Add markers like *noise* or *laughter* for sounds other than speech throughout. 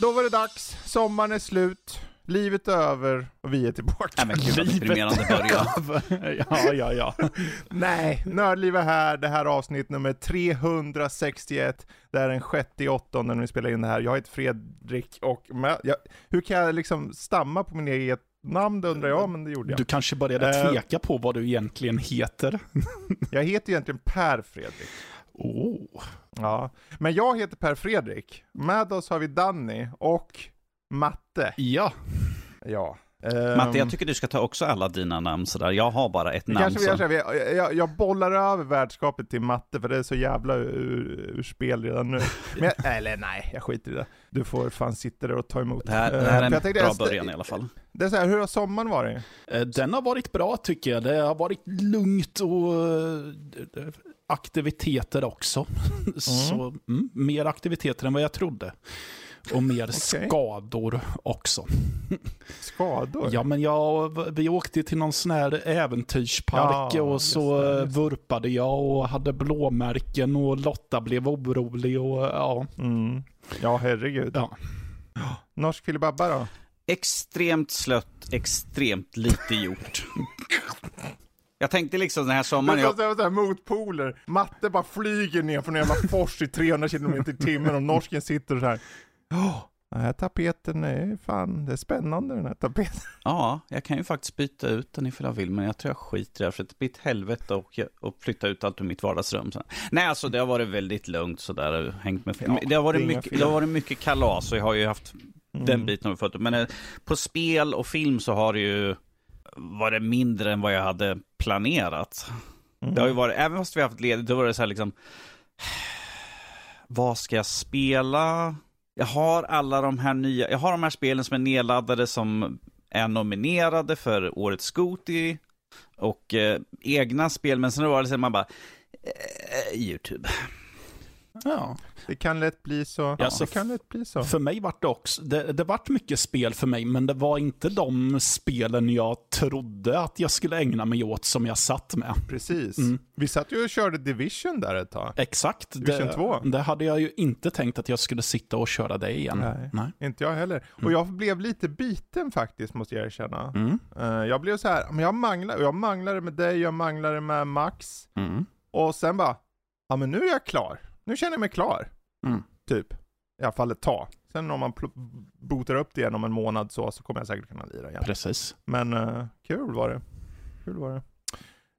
Då var det dags, sommaren är slut, livet är över och vi är tillbaka. Nej men gud deprimerande början. ja, ja, ja. Nej, Nördliv är här, det här är avsnitt nummer 361. Det är den 6 i åttonde när vi spelar in det här. Jag heter Fredrik och jag, hur kan jag liksom stamma på min eget namn, det undrar jag, men det gjorde jag. Du kanske började Eh. tveka på vad du egentligen heter. *laughs* Jag heter egentligen Per Fredrik. Oh. Ja, men jag heter Per Fredrik. Med oss har vi Danny och Matte. Ja, Ja. Matte, Ehm, jag tycker du ska ta också alla dina namn sådär. Jag har bara ett namn. kanske vi- jag, jag, jag bollar över värdskapet till matte för det är så jävla ur, ur spel redan nu. Men jag, *laughs* eller nej, jag skiter i det. Du får fan sitta där och ta emot. Det här, det här är för en jag tänkte, bra början i alla fall. Det är så här, hur har sommaren varit? eh, den har varit bra tycker jag. Det har varit lugnt och eh, aktiviteter också. *laughs* Så mm, mer aktiviteter än vad jag trodde. Och mer skador också. Skador? Ja, men jag, vi åkte till någon sån här äventyrspark Ja, och så det, vurpade jag och hade blåmärken och Lotta blev orolig och ja. Mm. Ja, herregud. ja. Norsk filibabba då? Extremt slött, extremt lite gjort. *laughs* Jag tänkte liksom den här sommaren, Man jag, såhär motpoler. Matte bara flyger ner från en jävla fors i 300 km i timmen och norsken sitter så här. Åh, den här tapeten är fan, det är spännande den här tapeten. ja, jag kan ju faktiskt byta ut den ifall jag vill, men jag tror jag skiter i det, för det blir ett helvete och, och flytta ut allt ur mitt vardagsrum. Så. Nej, alltså det har varit väldigt lugnt sådär, hängt med. Ja, det, har varit mycket, fel. det har varit mycket kalas och jag har ju haft den biten vi fått. Men eh, på spel och film så har det ju varit mindre än vad jag hade planerat. Det har ju varit, även fast vi har haft ledigt, då var det så här liksom, vad ska jag spela? Jag har alla de här nya, jag har de här spelen som är nedladdade som är nominerade för årets Scooty och eh, egna spel, men sen var det så man bara, eh, eh YouTube ja. Det kan lätt bli så. Ja, det kan lätt bli så. För mig vart det också, det, det vart mycket spel för mig, men det var inte de spelen jag trodde att jag skulle ägna mig åt som jag satt med. Precis. Mm. Vi satt ju och körde Division där ett tag. Exakt. Division det, 2. det hade jag ju inte tänkt att jag skulle sitta och köra det igen. Nej. Nej. Inte jag heller. Och jag blev lite biten faktiskt, måste jag erkänna. Mm. Eh, jag blev så här, men jag manglade, jag manglade med dig, jag manglade med Max. Mm. Och sen bara, ja men nu är jag klar. Nu känner jag mig klar. Mm. Typ. I alla fall ett tag. Sen om man botar upp det igen om en månad så, så kommer jag säkert kunna lira igen. Precis. Men eh, kul var det. Kul var det.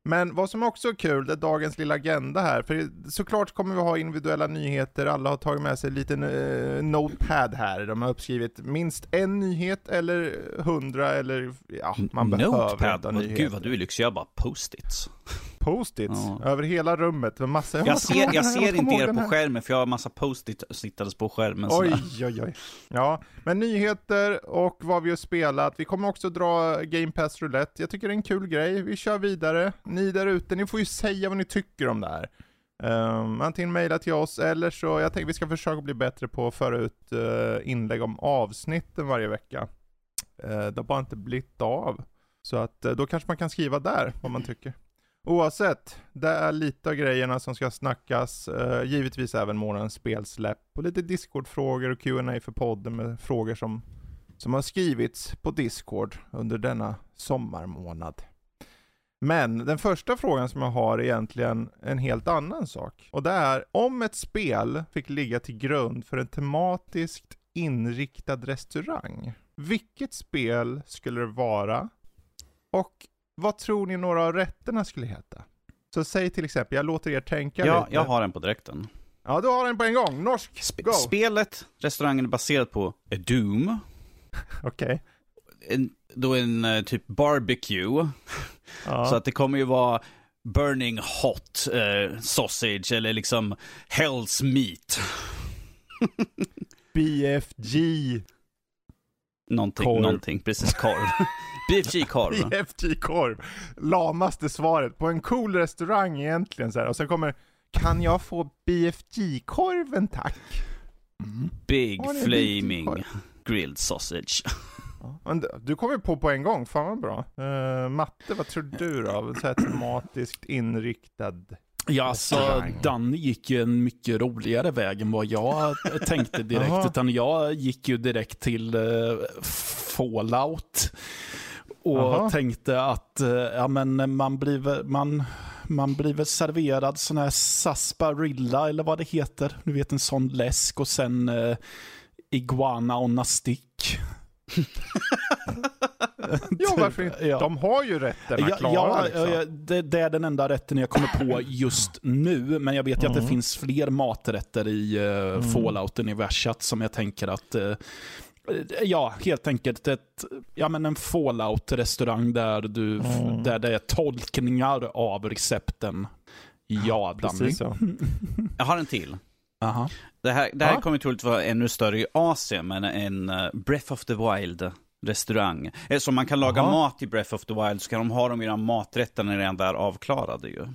Men vad som också är kul, det är dagens lilla agenda här. För såklart kommer vi ha individuella nyheter. Alla har tagit med sig en liten eh, notepad här. De har uppskrivit minst en nyhet eller hundra eller ja, man behöver Notepad, inte ha nyheter. gud vad du är lyxig, jag bara post-its. Post-its Ja. över hela rummet med massa... Jag komma ser, jag den ser inte er på skärmen för jag har massa post-it sittandes på skärmen. Oj, sådär. oj, oj. Ja, men nyheter och vad vi har spelat. Vi kommer också dra Game Pass Roulette. Jag tycker det är en kul grej. Vi kör vidare. Ni där ute, ni får ju säga vad ni tycker om det här. Um, antingen mejla till oss eller så, jag tänker vi ska försöka bli bättre på att föra ut eh, inlägg om avsnitten varje vecka. Eh, det har bara inte blivit av. Så att eh, då kanske man kan skriva där vad man tycker. Oavsett, det är lite av grejerna som ska snackas. Eh, givetvis även månadens spelsläpp och lite Discord-frågor och Q&A för podden med frågor som, som har skrivits på Discord under denna sommarmånad. Men den första frågan som jag har är egentligen en helt annan sak. Och det är, om ett spel fick ligga till grund för en tematiskt inriktad restaurang, vilket spel skulle det vara? Och vad tror ni några av rätterna skulle heta? Så säg till exempel, jag låter er tänka Ja, lite. jag har en på direkten. Ja, du har den på en gång. Norsk, Sp- go! Spelet, restaurangen är baserad på A Doom. *laughs* Okej. En, då en eh, typ barbecue. Ja. Så att det kommer ju vara burning hot eh, sausage eller liksom Hell's meat. BFG. Någonting, Korv. någonting, precis korv. *laughs* BFG-korv. BFG-korv. Lamaste svaret på en cool restaurang egentligen så här. Och sen kommer, kan jag få BFG-korven tack? Big Har ni en flaming grilled sausage. Du- Du kom ju på på en gång, fan vad bra. Uh, matte, vad tror du då? Så här tematiskt inriktad. Ja, alltså. Danny gick ju en mycket roligare väg än vad jag *laughs* tänkte direkt. Utan jag gick ju direkt till eh, Fallout. Och Jaha. tänkte att eh, ja, men man, blir, man, man blir väl serverad sån här sarsaparilla eller vad det heter. Du vet en sån läsk och sen eh, iguana on a stick. *laughs* Ja, varför inte? Ja. De har ju rätterna Ja, klara ja, liksom. ja, det, det är den enda rätten jag kommer på *laughs* just nu. Men jag vet ju att det Mm. finns fler maträtter i uh, Fallout-universat som jag tänker att eh, Ja, helt enkelt ett, ja, men en Fallout-restaurang där, du, Mm. där det är tolkningar av recepten. Ja, Danny. Precis så. *laughs* Jag har en till. Aha. Det här, det här Ja. kommer troligt vara ännu större i Asien, men en eh, Breath of the Wild restaurang. Eh, Så man kan laga Jaha. mat i Breath of the Wild, så kan de ha de redan maträtterna redan där avklarade ju.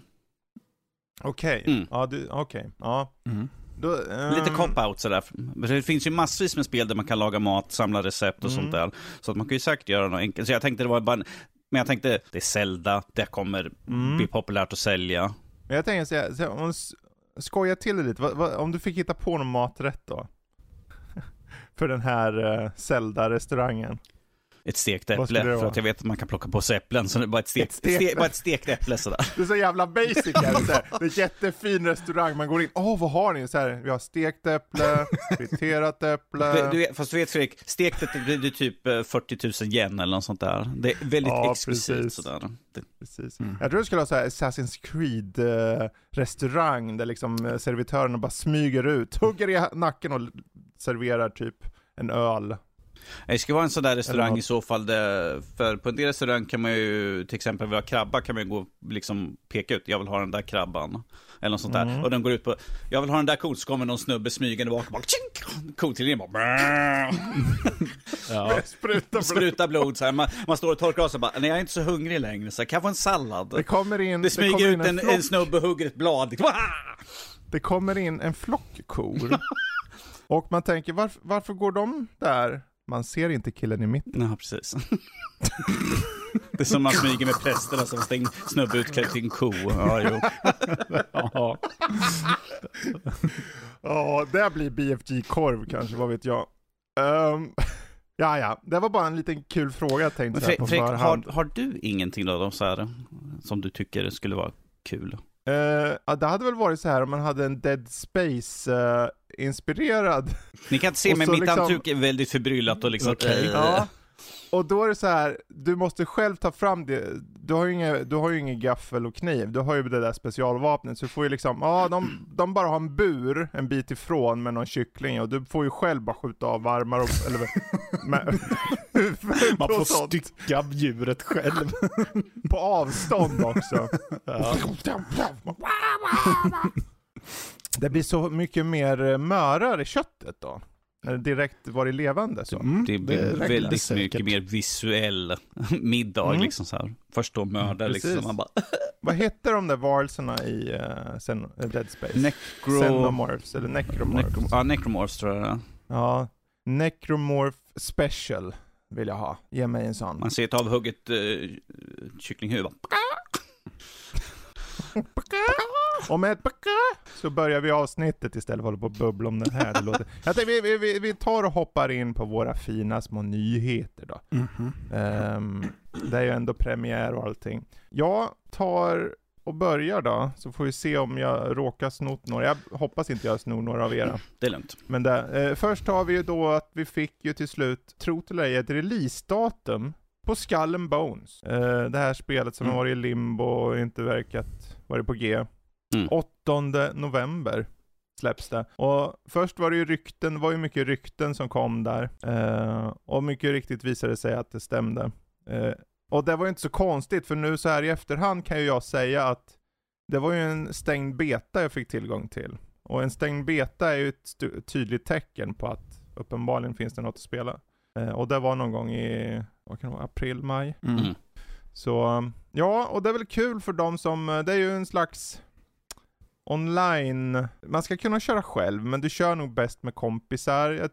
Okej, Mm. ja, okej. Ja. Mm. Då, Lite ehm, cop-out sådär. Det finns ju massvis med spel där man kan laga mat, samla recept och Mm. sånt där. Så att man kan ju säkert göra något enkelt. Så jag tänkte det var bara en... Men jag tänkte, det är Zelda, det kommer Mm. bli populärt att sälja. Men jag tänker säga, om skoja till det lite, Va, va, om du fick hitta på någon maträtt då? *laughs* För den här uh, Zelda-restaurangen. Ett stekt äpple, för vara? att jag vet att man kan plocka på sig äpplen. Så det är bara ett, stek, Ett stekt ste, bara ett stekt äpple sådär. *laughs* Det är så jävla basic här, så här. Det är en jättefin restaurang, man går in, åh vad har ni? Så här, vi har stekt äpple, friterat äpple. Du, du fast du vet Fredrik, stekt äpple blir typ eh, 40 000 yen eller något sånt där. Det är väldigt Ja, exklusivt precis. sådär. Det, Precis. Mm. Jag tror det skulle ha så här Assassin's Creed eh, restaurang där liksom eh, servitörerna bara smyger ut, hugger i nacken och serverar typ en öl. Det ska vara en sån där restaurang i så fall, där, för på en del restaurang kan man ju, till exempel vilja ha krabba, kan man ju gå och liksom peka ut, jag vill ha den där krabban. Eller något sånt där. Mm. Och den går ut på, jag vill ha den där cool, så kommer någon snubbe smygande bak och bara, tjink! Till bara, brrr. *laughs* Ja. *laughs* Spruta blod. sprutar blod så här. Man, man står och torkar av sig bara, nej jag är inte så hungrig längre, så här, kan jag få en sallad? Det kommer in, Det det smyger kommer in ut en, en, en snubbe och hugger ett blad. Liksom. Det kommer in en flock kor. *laughs* och man tänker, varför, varför går de där? Man ser inte killen i mitten. Ja, precis. Det är som man smyger med prästerna som stänger snubbe utklädd till en ko. Ja, jo. Ja. Ja, det blir BFG-korv kanske, vad vet jag. Um, ja, ja, det var bara en liten kul fråga jag tänkte Men på Fredrik, har, förhand. har du ingenting då så här, som du tycker skulle vara kul? Ja, det hade väl varit så här om man hade en Dead Space-inspirerad Ni kan inte se, men mitt liksom- antryck är väldigt förbryllat och liksom... Okej. eh, Ja. Och då är det så här, du måste själv ta fram det. Du har ju ingen, du har ingen gaffel och kniv, du har ju det där specialvapnet. Så du får ju liksom, ja de, de bara har en bur en bit ifrån med någon kyckling och du får ju själv bara skjuta av armar och, eller *laughs* med, *laughs* Man får sånt. stycka djuret själv. *laughs* På avstånd också. Ja. Det blir så mycket mer eh, mörar i köttet då. Direkt var i levande så. Mm, Det blir väldigt säkert. mycket mer visuell *laughs* middag Mm. liksom så här. Först då mörda liksom, precis. man bara... *laughs* Vad hette de där varelserna i uh, sen, eh, Dead Space? Necro... Xenomorphs, eller necromorphs. Necro... Ja, necromorphs tror jag det är. Ja, necromorph special vill jag ha. Ge mig en sån. Man ser ett avhugget uh, kycklinghuvud. Med ett så börjar vi avsnittet istället för att hålla på och bubbla om det här. Det låter... Jag tänkte, vi, vi, vi, tar och hoppar in på våra fina små nyheter då. Mhm. Um, det är ju ändå premiär och allting. Jag tar och börjar då, så får vi se om jag råkar snott några. Jag hoppas inte jag snor några av era. Det är lugnt. Men det, eh, först har vi ju då att vi fick ju till slut, tro det eller ej, ett releasedatum på Skull and Bones. Eh, det här spelet som Mm. har varit i limbo och inte verkat varit på G. Mm. 8 november släpps det. Och först var det ju rykten, det var ju mycket rykten som kom där. Eh, och mycket riktigt visade det sig att det stämde. Eh, och det var ju inte så konstigt, för nu så här i efterhand kan ju jag säga att det var ju en stängd beta jag fick tillgång till. Och en stängd beta är ju ett tydligt tecken på att uppenbarligen finns det något att spela. Eh, och det var någon gång i, vad kan det vara, april, maj. Mm. Så, ja, och det är väl kul för de som, det är ju en slags online, man ska kunna köra själv, men du kör nog bäst med kompisar.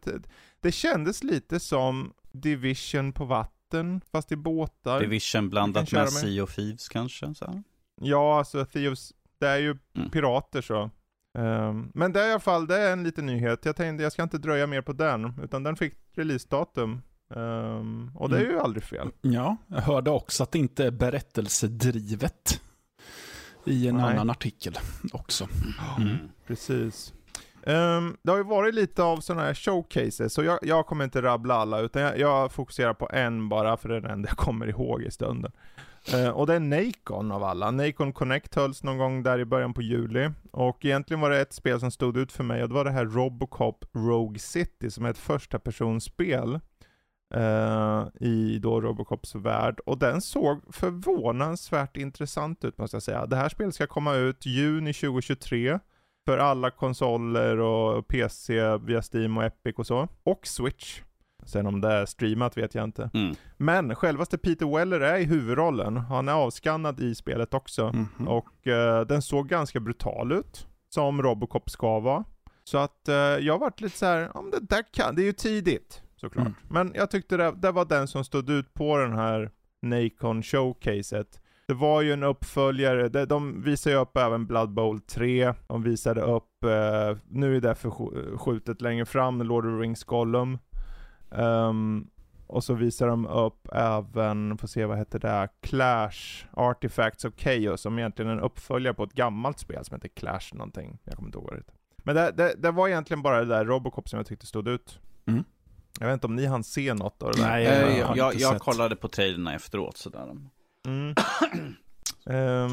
Det, kändes lite som Division på vatten, fast i båtar. Division blandat med med. Sea of Thieves kanske. Så. här. Ja, alltså Thieves, det är ju Mm. pirater så. Ehm, men det är i alla fall, det är en liten nyhet. Jag tänkte jag ska inte dröja mer på den, utan den fick releasedatum. Ehm, och det är Mm. ju aldrig fel. Ja, jag hörde också att det inte är berättelsedrivet. I en Nej. annan artikel också. Mm. Precis. Ehm, det har ju varit lite av sådana här showcases, så jag, jag kommer inte rabbla alla, utan jag, jag fokuserar på en bara, för det är den enda jag kommer ihåg i stunden. Eh, och det är Nacon av alla. Nacon Connect hölls någon gång där i början på juli. Och egentligen var det ett spel som stod ut för mig, och det var det här Robocop Rogue City, som är ett första personspel eh, i då Robocops värld. Och den såg förvånansvärt intressant ut måste jag säga. Det här spelet ska komma ut juni 2023 för alla konsoler och PC via Steam och Epic och så. Och Switch. Sen om det är streamat vet jag inte. Mm. Men självaste Peter Weller är i huvudrollen. Han är avskannad i spelet också. Mhm. Och eh, den såg ganska brutal ut. Som Robocop ska vara. Så att eh, jag varit lite så här, om det där kan, det är ju tidigt såklart. Mm. Men jag tyckte det, det var den som stod ut på den här Nacon showcaset. Det var ju en uppföljare, de, de visade ju upp även Blood Bowl 3, de visade upp, eh, nu är det förskjutet längre fram, Lord of the Rings Gollum. Ehm, och så visar de upp även, får se vad heter det, Clash Artifacts of Chaos, som egentligen är en uppföljare på ett gammalt spel som heter Clash någonting. Jag kommer inte ihåg det. Men det, det, det var egentligen bara det där Robocop som jag tyckte stod ut. Mm. Jag vet inte om ni hann se något av det där? Nej, Eh, jag jag, jag, jag kollade på trailrarna efteråt sådär. Mm.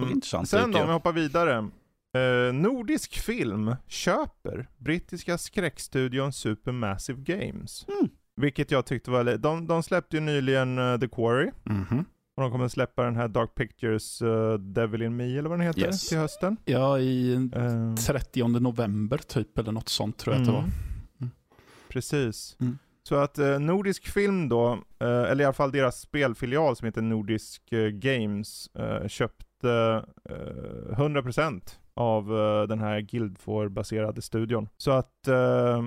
*clears throat* Intressant sen då, om vi hoppar vidare. Eh, Nordisk film köper brittiska skräckstudion Supermassive Games. Mm. Vilket jag tyckte var, de, de släppte ju nyligen eh, The Quarry. Mhm. Och de kommer släppa den här Dark Pictures eh, Devil in Me eller vad den heter Yes. till hösten. Ja, i Ehm, 30 november typ, eller något sånt tror jag att det var. Mm. Precis. Mm. Så att eh, Nordisk Film då, eh, eller i alla fall deras spelfilial som heter Nordisk eh, Games, eh, köpte eh, 100% av eh, den här Guildford-baserade studion. Så att, eh,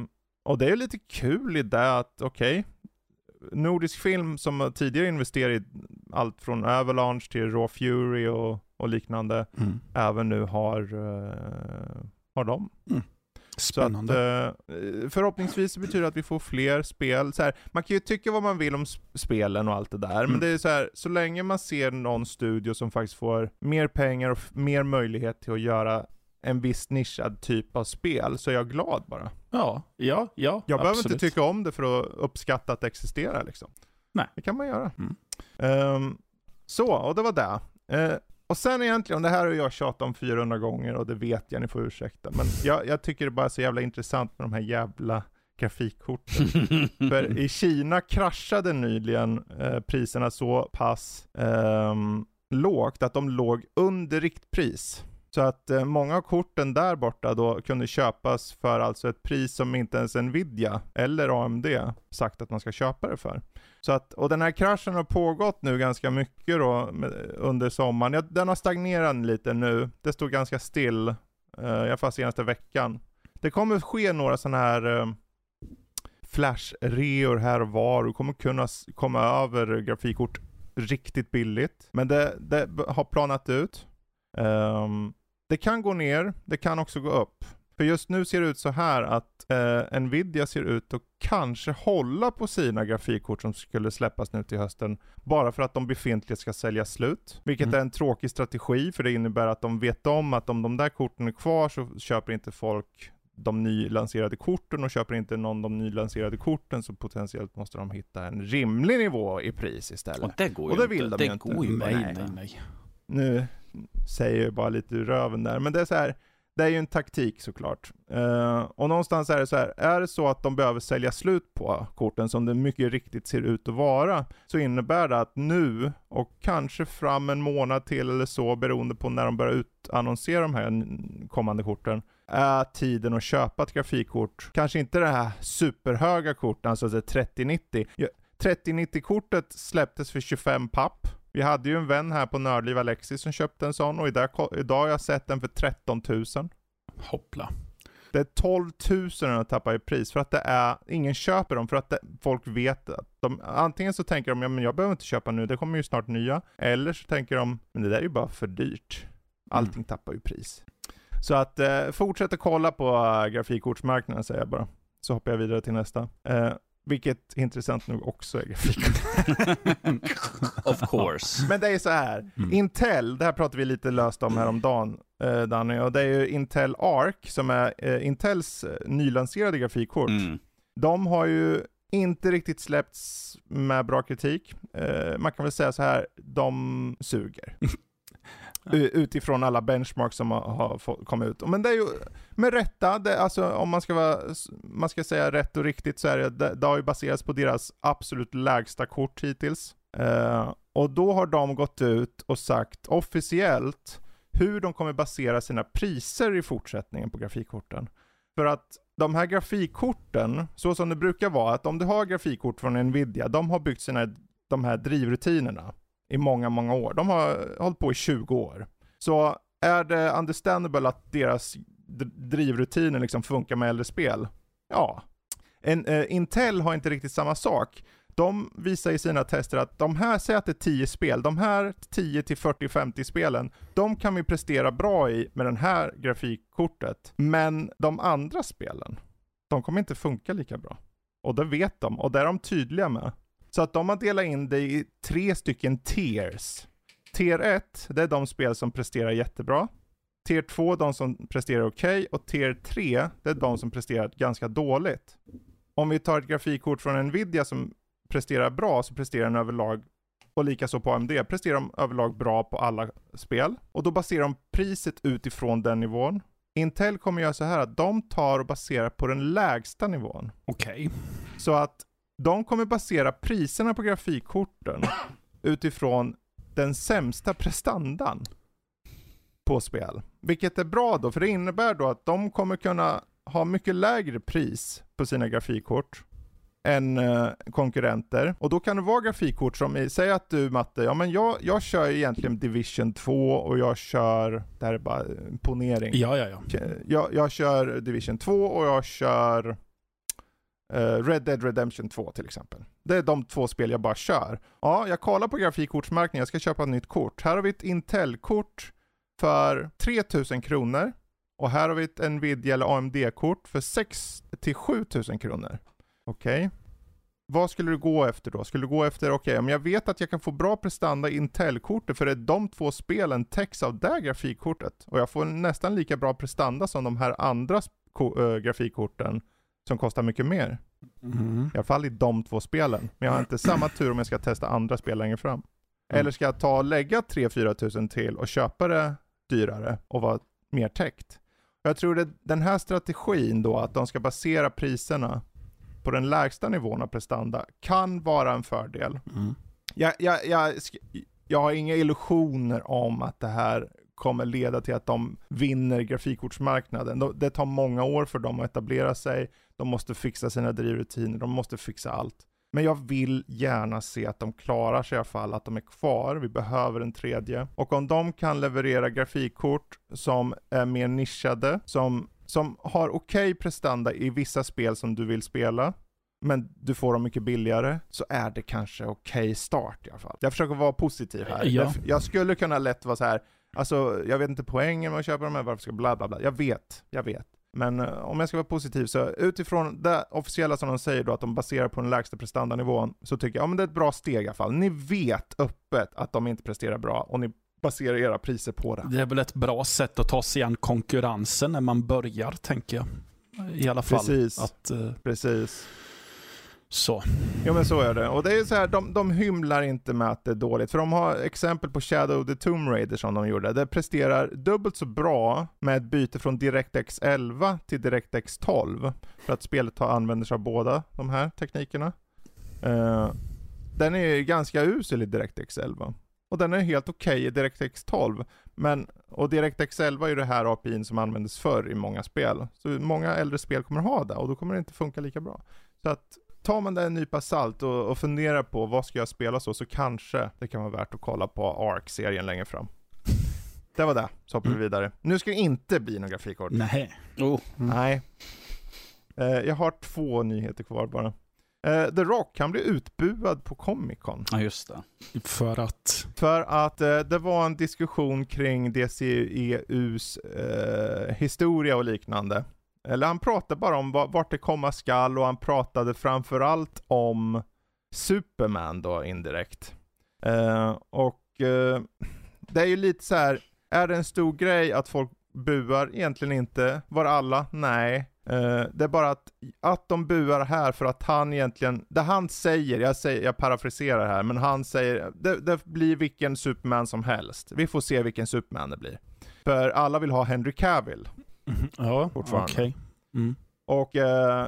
och det är lite kul i det att, okej, Nordisk Film som tidigare investerade i allt från Avalanche till Raw Fury och, och liknande, Mm. även nu har, eh, har de. Så Spännande. att, eh, förhoppningsvis betyder det att vi får fler spel. Så här, man kan ju tycka vad man vill om sp- spelen och allt det där, Mm. men det är så här, så länge man ser någon studio som faktiskt får mer pengar och mer möjlighet till att göra en viss nischad typ av spel, så är jag glad bara. ja, ja, ja. Jag behöver absolut. inte tycka om det för att uppskatta att det existerar liksom. Nej. Det kan man göra. Mm. Ehm, så, och det var det. Eh, och sen egentligen, det här har jag tjatat om 400 gånger och det vet jag, ni får ursäkta. Men jag, jag tycker det bara är så jävla intressant med de här jävla grafikkorten. *laughs* För i Kina kraschade nyligen eh, priserna så pass ehm, lågt att de låg under riktpris. Så att eh, många av korten där borta då kunde köpas för alltså ett pris som inte ens Nvidia eller AMD sagt att man ska köpa det för. Så att, och den här kraschen har pågått nu ganska mycket då med, under sommaren. Ja, den har stagnerat lite nu. Det stod ganska still, uh, i alla fall senaste veckan. Det kommer ske några sådana här uh, flash-reor här och var. Du kommer kunna komma över grafikkort riktigt billigt. Men det, det har planat ut. Um, det kan gå ner, det kan också gå upp. För just nu ser det ut så här att eh, Nvidia ser ut att kanske hålla på sina grafikkort som skulle släppas nu till hösten, bara för att de befintliga ska säljas slut. Vilket Mm. är en tråkig strategi, för det innebär att de vet om att om de där korten är kvar så köper inte folk de nylanserade korten och köper inte någon de nylanserade korten så potentiellt måste de hitta en rimlig nivå i pris istället. Och det går Och det inte. vill de det ju inte. går ju nej, inte. nej, nej. nu säger jag bara lite ur röven där, men det är så här. Det är ju en taktik såklart. Uh, och någonstans är det så här, är det så att de behöver sälja slut på korten som det mycket riktigt ser ut att vara, så innebär det att nu och kanske fram en månad till eller så, beroende på när de börjar utannonsera de här kommande korten, är tiden att köpa ett grafikkort. Kanske inte det här superhöga korten, alltså 3090. 3090-kortet släpptes för 25 papp. Vi hade ju en vän här på Nördliv, Alexis, som köpte en sån och idag, idag har jag sett den för 13 000. Hoppla. Det är 12 000 den har tappat i pris för att det är, ingen köper dem för att det, folk vet att de, antingen så tänker de, ja men jag behöver inte köpa nu, det kommer ju snart nya. Eller så tänker de, men det där är ju bara för dyrt. Allting mm. tappar ju pris. Så att eh, fortsätt att kolla på äh, grafikkortsmarknaden säger jag bara. Så hoppar jag vidare till nästa. Eh, vilket intressant nog också är grafikkort. *laughs* of course. Men det är så här. Mm. Intel, det här pratade vi lite löst om häromdagen eh, Danny, och det är ju Intel Arc som är eh, Intels eh, nylanserade grafikkort. Mm. De har ju inte riktigt släppts med bra kritik. Eh, man kan väl säga så här, de suger. *laughs* Utifrån alla benchmarks som har, kommit ut. Men det är ju med rätta, det, alltså om man ska, vara, man ska säga rätt och riktigt så är det, det, det har ju baserats på deras absolut lägsta kort hittills. Eh, och då har de gått ut och sagt officiellt hur de kommer basera sina priser i fortsättningen på grafikkorten. För att de här grafikkorten, så som det brukar vara, att om du har grafikkort från Nvidia, de har byggt sina, de här drivrutinerna i många, många år. De har hållit på i 20 år. Så är det understandable att deras drivrutiner liksom funkar med äldre spel? Ja. En, eh, Intel har inte riktigt samma sak. De visar i sina tester att de här, säg att det är 10 spel, de här 10 till 40-50 spelen, de kan vi prestera bra i med det här grafikkortet. Men de andra spelen, de kommer inte funka lika bra. Och det vet de, och det är de tydliga med. Så att de har delat in det i tre stycken tiers. Tier 1, det är de spel som presterar jättebra. Tier 2, de som presterar okej. Okay. Och Tier 3, det är de som presterar ganska dåligt. Om vi tar ett grafikkort från Nvidia som presterar bra, så presterar den överlag, och likaså på AMD, presterar de överlag bra på alla spel. Och då baserar de priset utifrån den nivån. Intel kommer göra så här att de tar och baserar på den lägsta nivån. Okej. Okay. Så att de kommer basera priserna på grafikkorten *coughs* utifrån den sämsta prestandan på spel. Vilket är bra då, för det innebär då att de kommer kunna ha mycket lägre pris på sina grafikkort än eh, konkurrenter. Och då kan det vara grafikkort som, säg att du Matte, ja men jag, jag kör egentligen Division 2 och jag kör, det här är bara en ponering. Ja, ja, ja. Jag, jag kör Division 2 och jag kör Eh, Red Dead Redemption 2 till exempel. Det är de två spel jag bara kör. Ja, jag kollar på grafikkortsmarknaden, jag ska köpa ett nytt kort. Här har vi ett Intel-kort för 3000 kronor. Och här har vi ett Nvidia eller AMD-kort för 6 till 7000 kronor. Okej. Okay. Vad skulle du gå efter då? Skulle du gå efter, okej, okay, om jag vet att jag kan få bra prestanda i Intel-kortet, för det är de två spelen täcks av det grafikkortet. Och jag får nästan lika bra prestanda som de här andra eh, grafikkorten som kostar mycket mer. Mm. I alla fall i de två spelen. Men jag har inte samma tur om jag ska testa andra spel längre fram. Mm. Eller ska jag ta och lägga 3-4 tusen till och köpa det dyrare och vara mer täckt? Jag tror att den här strategin då, att de ska basera priserna på den lägsta nivån av prestanda, kan vara en fördel. Mm. Jag, jag, jag, jag har inga illusioner om att det här kommer leda till att de vinner grafikkortsmarknaden. Det tar många år för dem att etablera sig, de måste fixa sina drivrutiner, de måste fixa allt. Men jag vill gärna se att de klarar sig i alla fall, att de är kvar. Vi behöver en tredje. Och om de kan leverera grafikkort som är mer nischade, som, som har okej okay prestanda i vissa spel som du vill spela, men du får dem mycket billigare, så är det kanske okej okay start i alla fall. Jag försöker vara positiv här. Ja. Jag skulle kunna lätt vara så här, alltså jag vet inte poängen med att köpa dem här, varför ska bla bla bla. Jag vet, jag vet. Men uh, om jag ska vara positiv så utifrån det officiella som de säger då att de baserar på den lägsta prestandanivån så tycker jag, ja men det är ett bra steg i alla fall. Ni vet öppet att de inte presterar bra och ni baserar era priser på det. Det är väl ett bra sätt att ta sig an konkurrensen när man börjar, tänker jag. I alla fall. Precis. Att, uh... Precis. Så. Jo men så är det. Och det är så här, de, de hymlar inte med att det är dåligt. För de har exempel på Shadow the Tomb Raider som de gjorde. Det presterar dubbelt så bra med ett byte från DirectX 11 till DirectX 12. För att spelet har, använder sig av båda de här teknikerna. Uh, den är ganska usel i DirectX 11. Och den är helt okej okay i DirectX 12. Men, och DirectX 11 är ju det här API som användes förr i många spel. Så många äldre spel kommer ha det och då kommer det inte funka lika bra. Så att tar man det en nypa salt och, och funderar på vad ska jag spela så, så kanske det kan vara värt att kolla på Ark-serien längre fram. Det var det, så hoppar vi Mm. vidare. Nu ska det inte bli någon grafikkort. Nej. Oh. Nej. Eh, jag har två nyheter kvar bara. Eh, The Rock, han blev utbuad på Comic Con. Ja, just det. För att... För att eh, det var en diskussion kring DCEUs eh, historia och liknande. Eller han pratade bara om vart det komma skall och han pratade framförallt om Superman då indirekt. Eh, och eh, det är ju lite så här. är det en stor grej att folk buar? Egentligen inte. Var alla? Nej. Eh, det är bara att, att de buar här för att han egentligen, det han säger, jag, säger, jag parafraserar här, men han säger, det, det blir vilken Superman som helst. Vi får se vilken Superman det blir. För alla vill ha Henry Cavill. Mhm. Ja, Fortfarande. okej. Mm. Och eh,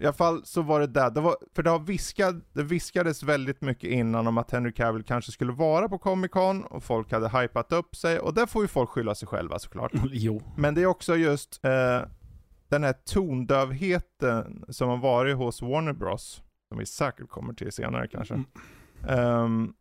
i alla fall så var det där, det var, för det, har viskat, det viskades väldigt mycket innan om att Henry Cavill kanske skulle vara på Comic Con och folk hade hypat upp sig och där får ju folk skylla sig själva såklart. *laughs* Jo. Men det är också just eh, den här tondövheten som har varit hos Warner Bros. Som vi säkert kommer till senare kanske. Mm. Ehm,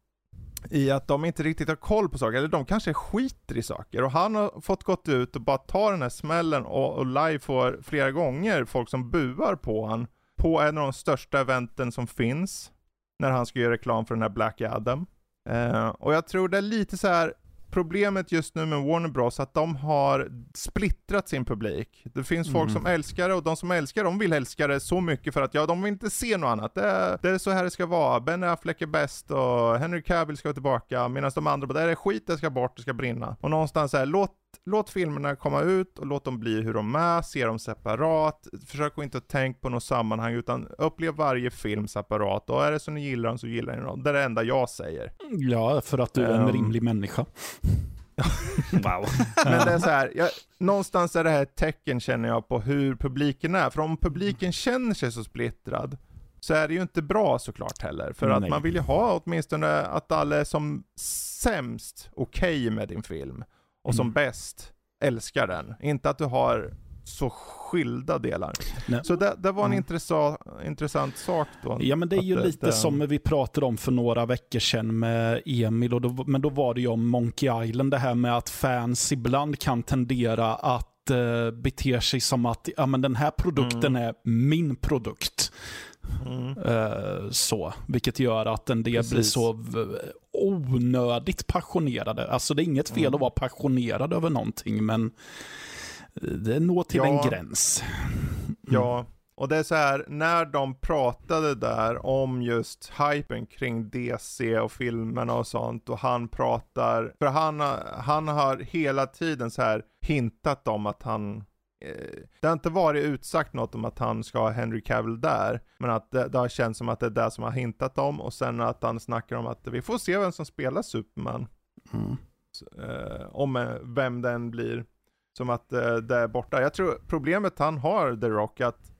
i att de inte riktigt har koll på saker, eller de kanske skiter i saker. Och han har fått gått ut och bara ta den här smällen och, och live får flera gånger folk som buar på han. På en av de största eventen som finns. När han ska göra reklam för den här Black Adam. Eh, och jag tror det är lite så här problemet just nu med Warner Bros att de har splittrat sin publik. Det finns folk Mm. som älskar det och de som älskar de vill älska det så mycket för att ja, de vill inte se något annat. Det är, det är så här det ska vara. Ben Affleck är bäst och Henry Cavill ska vara tillbaka medan de andra bara, det är skit, det ska bort, det ska brinna. Och någonstans här, låt Låt filmerna komma ut och låt dem bli hur de är, se dem separat. Försök att inte tänka på något sammanhang utan upplev varje film separat. Och är det så ni gillar dem så gillar ni dem. Det är det enda jag säger. Ja, för att du är en Ehm. rimlig människa. *laughs* Wow. Men det är så här, jag, någonstans är det här ett tecken känner jag på hur publiken är. För om publiken känner sig så splittrad så är det ju inte bra såklart heller. För att Nej. man vill ju ha åtminstone att alla är som sämst okej med din film. Och som Mm. bäst älskar den. Inte att du har så skilda delar. Nej. Så det, det var en Mm. intressant, intressant sak då. Ja, men det är ju det- lite det- som vi pratade om för några veckor sedan med Emil. Och då, men då var det ju om Monkey Island, det här med att fans ibland kan tendera att eh, bete sig som att ja, men den här produkten är min produkt. Mm. Eh, så, vilket gör att en del blir Precis. så v- onödigt passionerade. Alltså det är inget fel Mm. att vara passionerad över någonting, men det når till Ja. en gräns. Ja, och det är så här, när de pratade där om just hypen kring DC och filmerna och sånt och han pratar, för han, han har hela tiden så här hintat om att han eh, det har inte varit utsagt något om att han ska ha Henry Cavill där, men att det, det har känts som att det är det som har hintat om och sen att han snackar om att vi får se vem som spelar Superman, Mm. eh, om eh, vem den blir. Som att eh, det är borta. Jag tror problemet han har, The Rock, att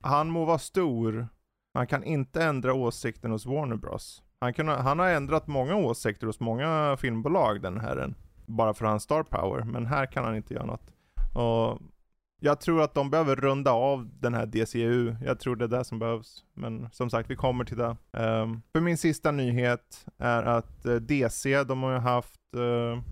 han må vara stor, han kan inte ändra åsikten hos Warner Bros. Han, kan, han har ändrat många åsikter hos många filmbolag den herren. Bara för hans star power, men här kan han inte göra något. Och jag tror att de behöver runda av den här DCU. Jag tror det är det som behövs. Men som sagt, vi kommer till det. Ehm, för min sista nyhet är att eh, DC, de har ju haft eh,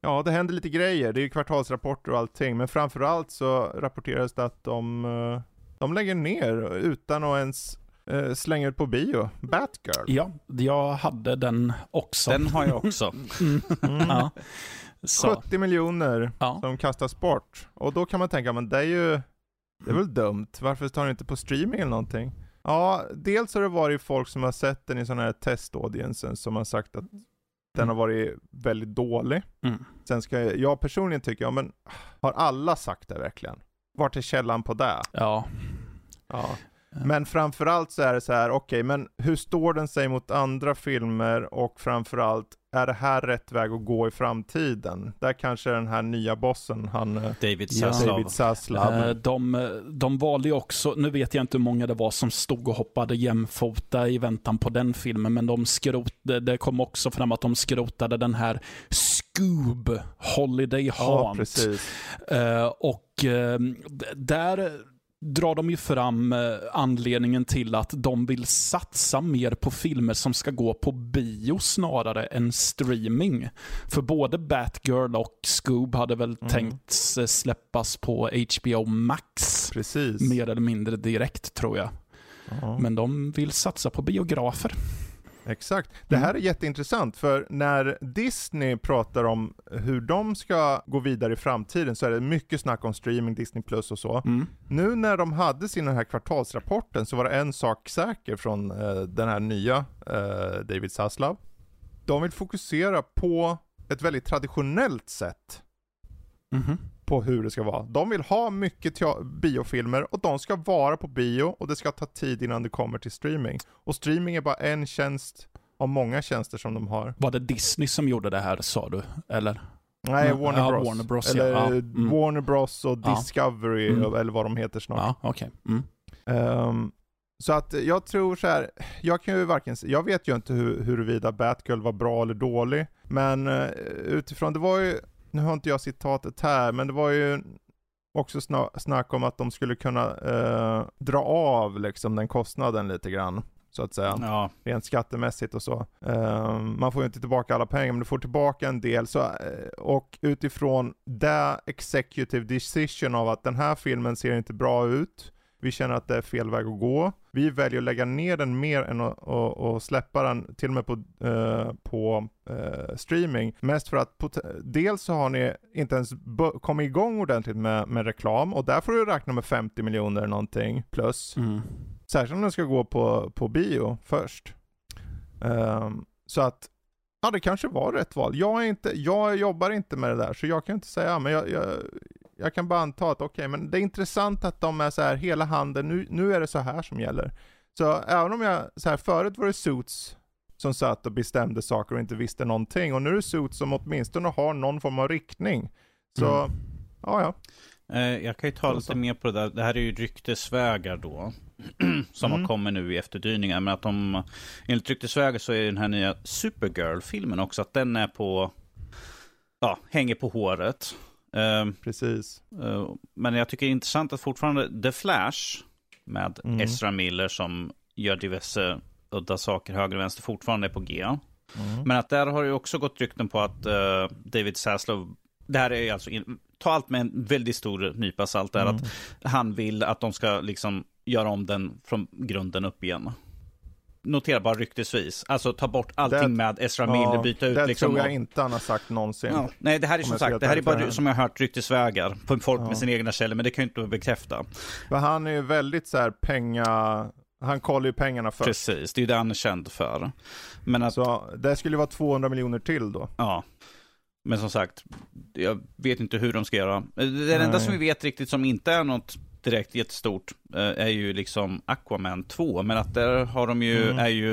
Ja, det händer lite grejer. Det är ju kvartalsrapporter och allting. Men framförallt så rapporteras det att de, eh, de lägger ner utan att ens eh, slänga ut på bio. Batgirl. Ja, jag hade den också. Den har jag också. Mm. *laughs* Mm. Ja. Så. 70 miljoner Ja. som kastas bort. Och då kan man tänka, men det är ju, det är väl dumt. Varför tar ni inte på streaming eller någonting? Ja, dels har det varit folk som har sett den i sådana här testaudiensen som har sagt att den har varit väldigt dålig. Mm. Sen ska jag, jag personligen tycka, ja men har alla sagt det verkligen? Vart är källan på det? Ja. Ja. Men framförallt så är det så här, okej, men hur står den sig mot andra filmer och framförallt, är det här rätt väg att gå i framtiden? Där kanske den här nya bossen, han eh, David Ja. Zaslav. David Zaslav. Eh, De, de valde ju också, nu vet jag inte hur många det var som stod och hoppade jämfota i väntan på den filmen, men de skrot, det, kom också fram att de skrotade den här Scoob Holiday ja, Haunt. precis. Eh, och där, drar de ju fram eh, anledningen till att de vill satsa mer på filmer som ska gå på bio snarare än streaming. För både Batgirl och Scoob hade väl Mm. tänkt släppas på HBO Max. Precis. Mer eller mindre direkt tror jag. Ja. Men de vill satsa på biografer. Exakt. Det här Mm. är jätteintressant, för när Disney pratar om hur de ska gå vidare i framtiden så är det mycket snack om streaming, Disney Plus och så. Mm. Nu när de hade sin den här kvartalsrapporten så var det en sak säker från eh, den här nya eh, David Zaslav. De vill fokusera på ett väldigt traditionellt sätt Mhm. På hur det ska vara. De vill ha mycket biofilmer och de ska vara på bio och det ska ta tid innan det kommer till streaming. Och streaming är bara en tjänst av många tjänster som de har. Var det Disney som gjorde det här sa du? Eller? Nej, Ja, Warner ja, Bros. Warner Bros, eller Ja, mm. Warner Bros och. Discovery, Mm. eller vad de heter snart. Ja, okej. Mm. Ehm, så att jag tror så här, jag kan ju varken, jag vet ju inte hur, huruvida Batgirl var bra eller dålig, men eh, utifrån, det var ju, nu har inte jag citatet här, men det var ju också sna- snack om att de skulle kunna eh, dra av liksom den kostnaden lite grann, så att säga Ja, rent skattemässigt och så. Ehm, man får ju inte tillbaka alla pengar, men du får tillbaka en del. Så, eh, och utifrån det executive decision av att den här filmen ser inte bra ut, vi känner att det är fel väg att gå. Vi väljer att lägga ner den mer än att släppa den till och med på, eh, på eh, streaming. Mest för att dels så har ni inte ens kommit igång ordentligt med, med reklam och där får du räkna med 50 miljoner någonting plus. Mm. Särskilt om den ska gå på, på bio först. Ehm, så att, ja det kanske var rätt val. Jag, är inte, jag jobbar inte med det där, så jag kan inte säga, men jag, jag, jag kan bara anta att okej, men det är intressant att de är så här hela handen, nu, nu är det så här som gäller. Så även om jag, så här förut var det Suits som satt och bestämde saker och inte visste någonting, och nu är det Suits som åtminstone har någon form av riktning. Så, Mm. ja ja. Eh, Jag kan ju ta lite mer på det där. Det här är ju ryktesvägar då. *clears throat* som Mm. har kommit nu i efterdyningar. Men att de, enligt ryktesvägar så är den här nya Supergirl-filmen också, att den är på, ja, hänger på håret. Eh, Precis. eh, men jag tycker det är intressant att fortfarande The Flash med Mm. Ezra Miller som gör diverse udda saker höger och vänster fortfarande är på G. Mm. Men att där har ju också gått rykten på att eh, David Zaslav, det här är alltså, in, ta allt med en väldigt stor nypa salt, där Mm. att han vill att de ska liksom göra om den från grunden upp igen. Notera bara ryktesvis, alltså ta bort allting Det- med Ezra Miller, byta ut det liksom. tror jag och- inte han har sagt någonsin. Ja, nej, det här är Om som sagt, det här är bara som jag har hört ryktesvägar på folk Ja. med sina egna källor, men det kan ju inte bekräfta. För han är ju väldigt så här penga... Han kollar ju pengarna först. Precis, det är ju det han är känd för. Men att, Så det skulle vara 200 miljoner till då. Ja. Men som sagt, jag vet inte hur de ska göra. Det Nej. enda som vi vet riktigt som inte är något direkt jättestort eh, är ju liksom Aquaman 2. Men att där har de ju, Mm. är ju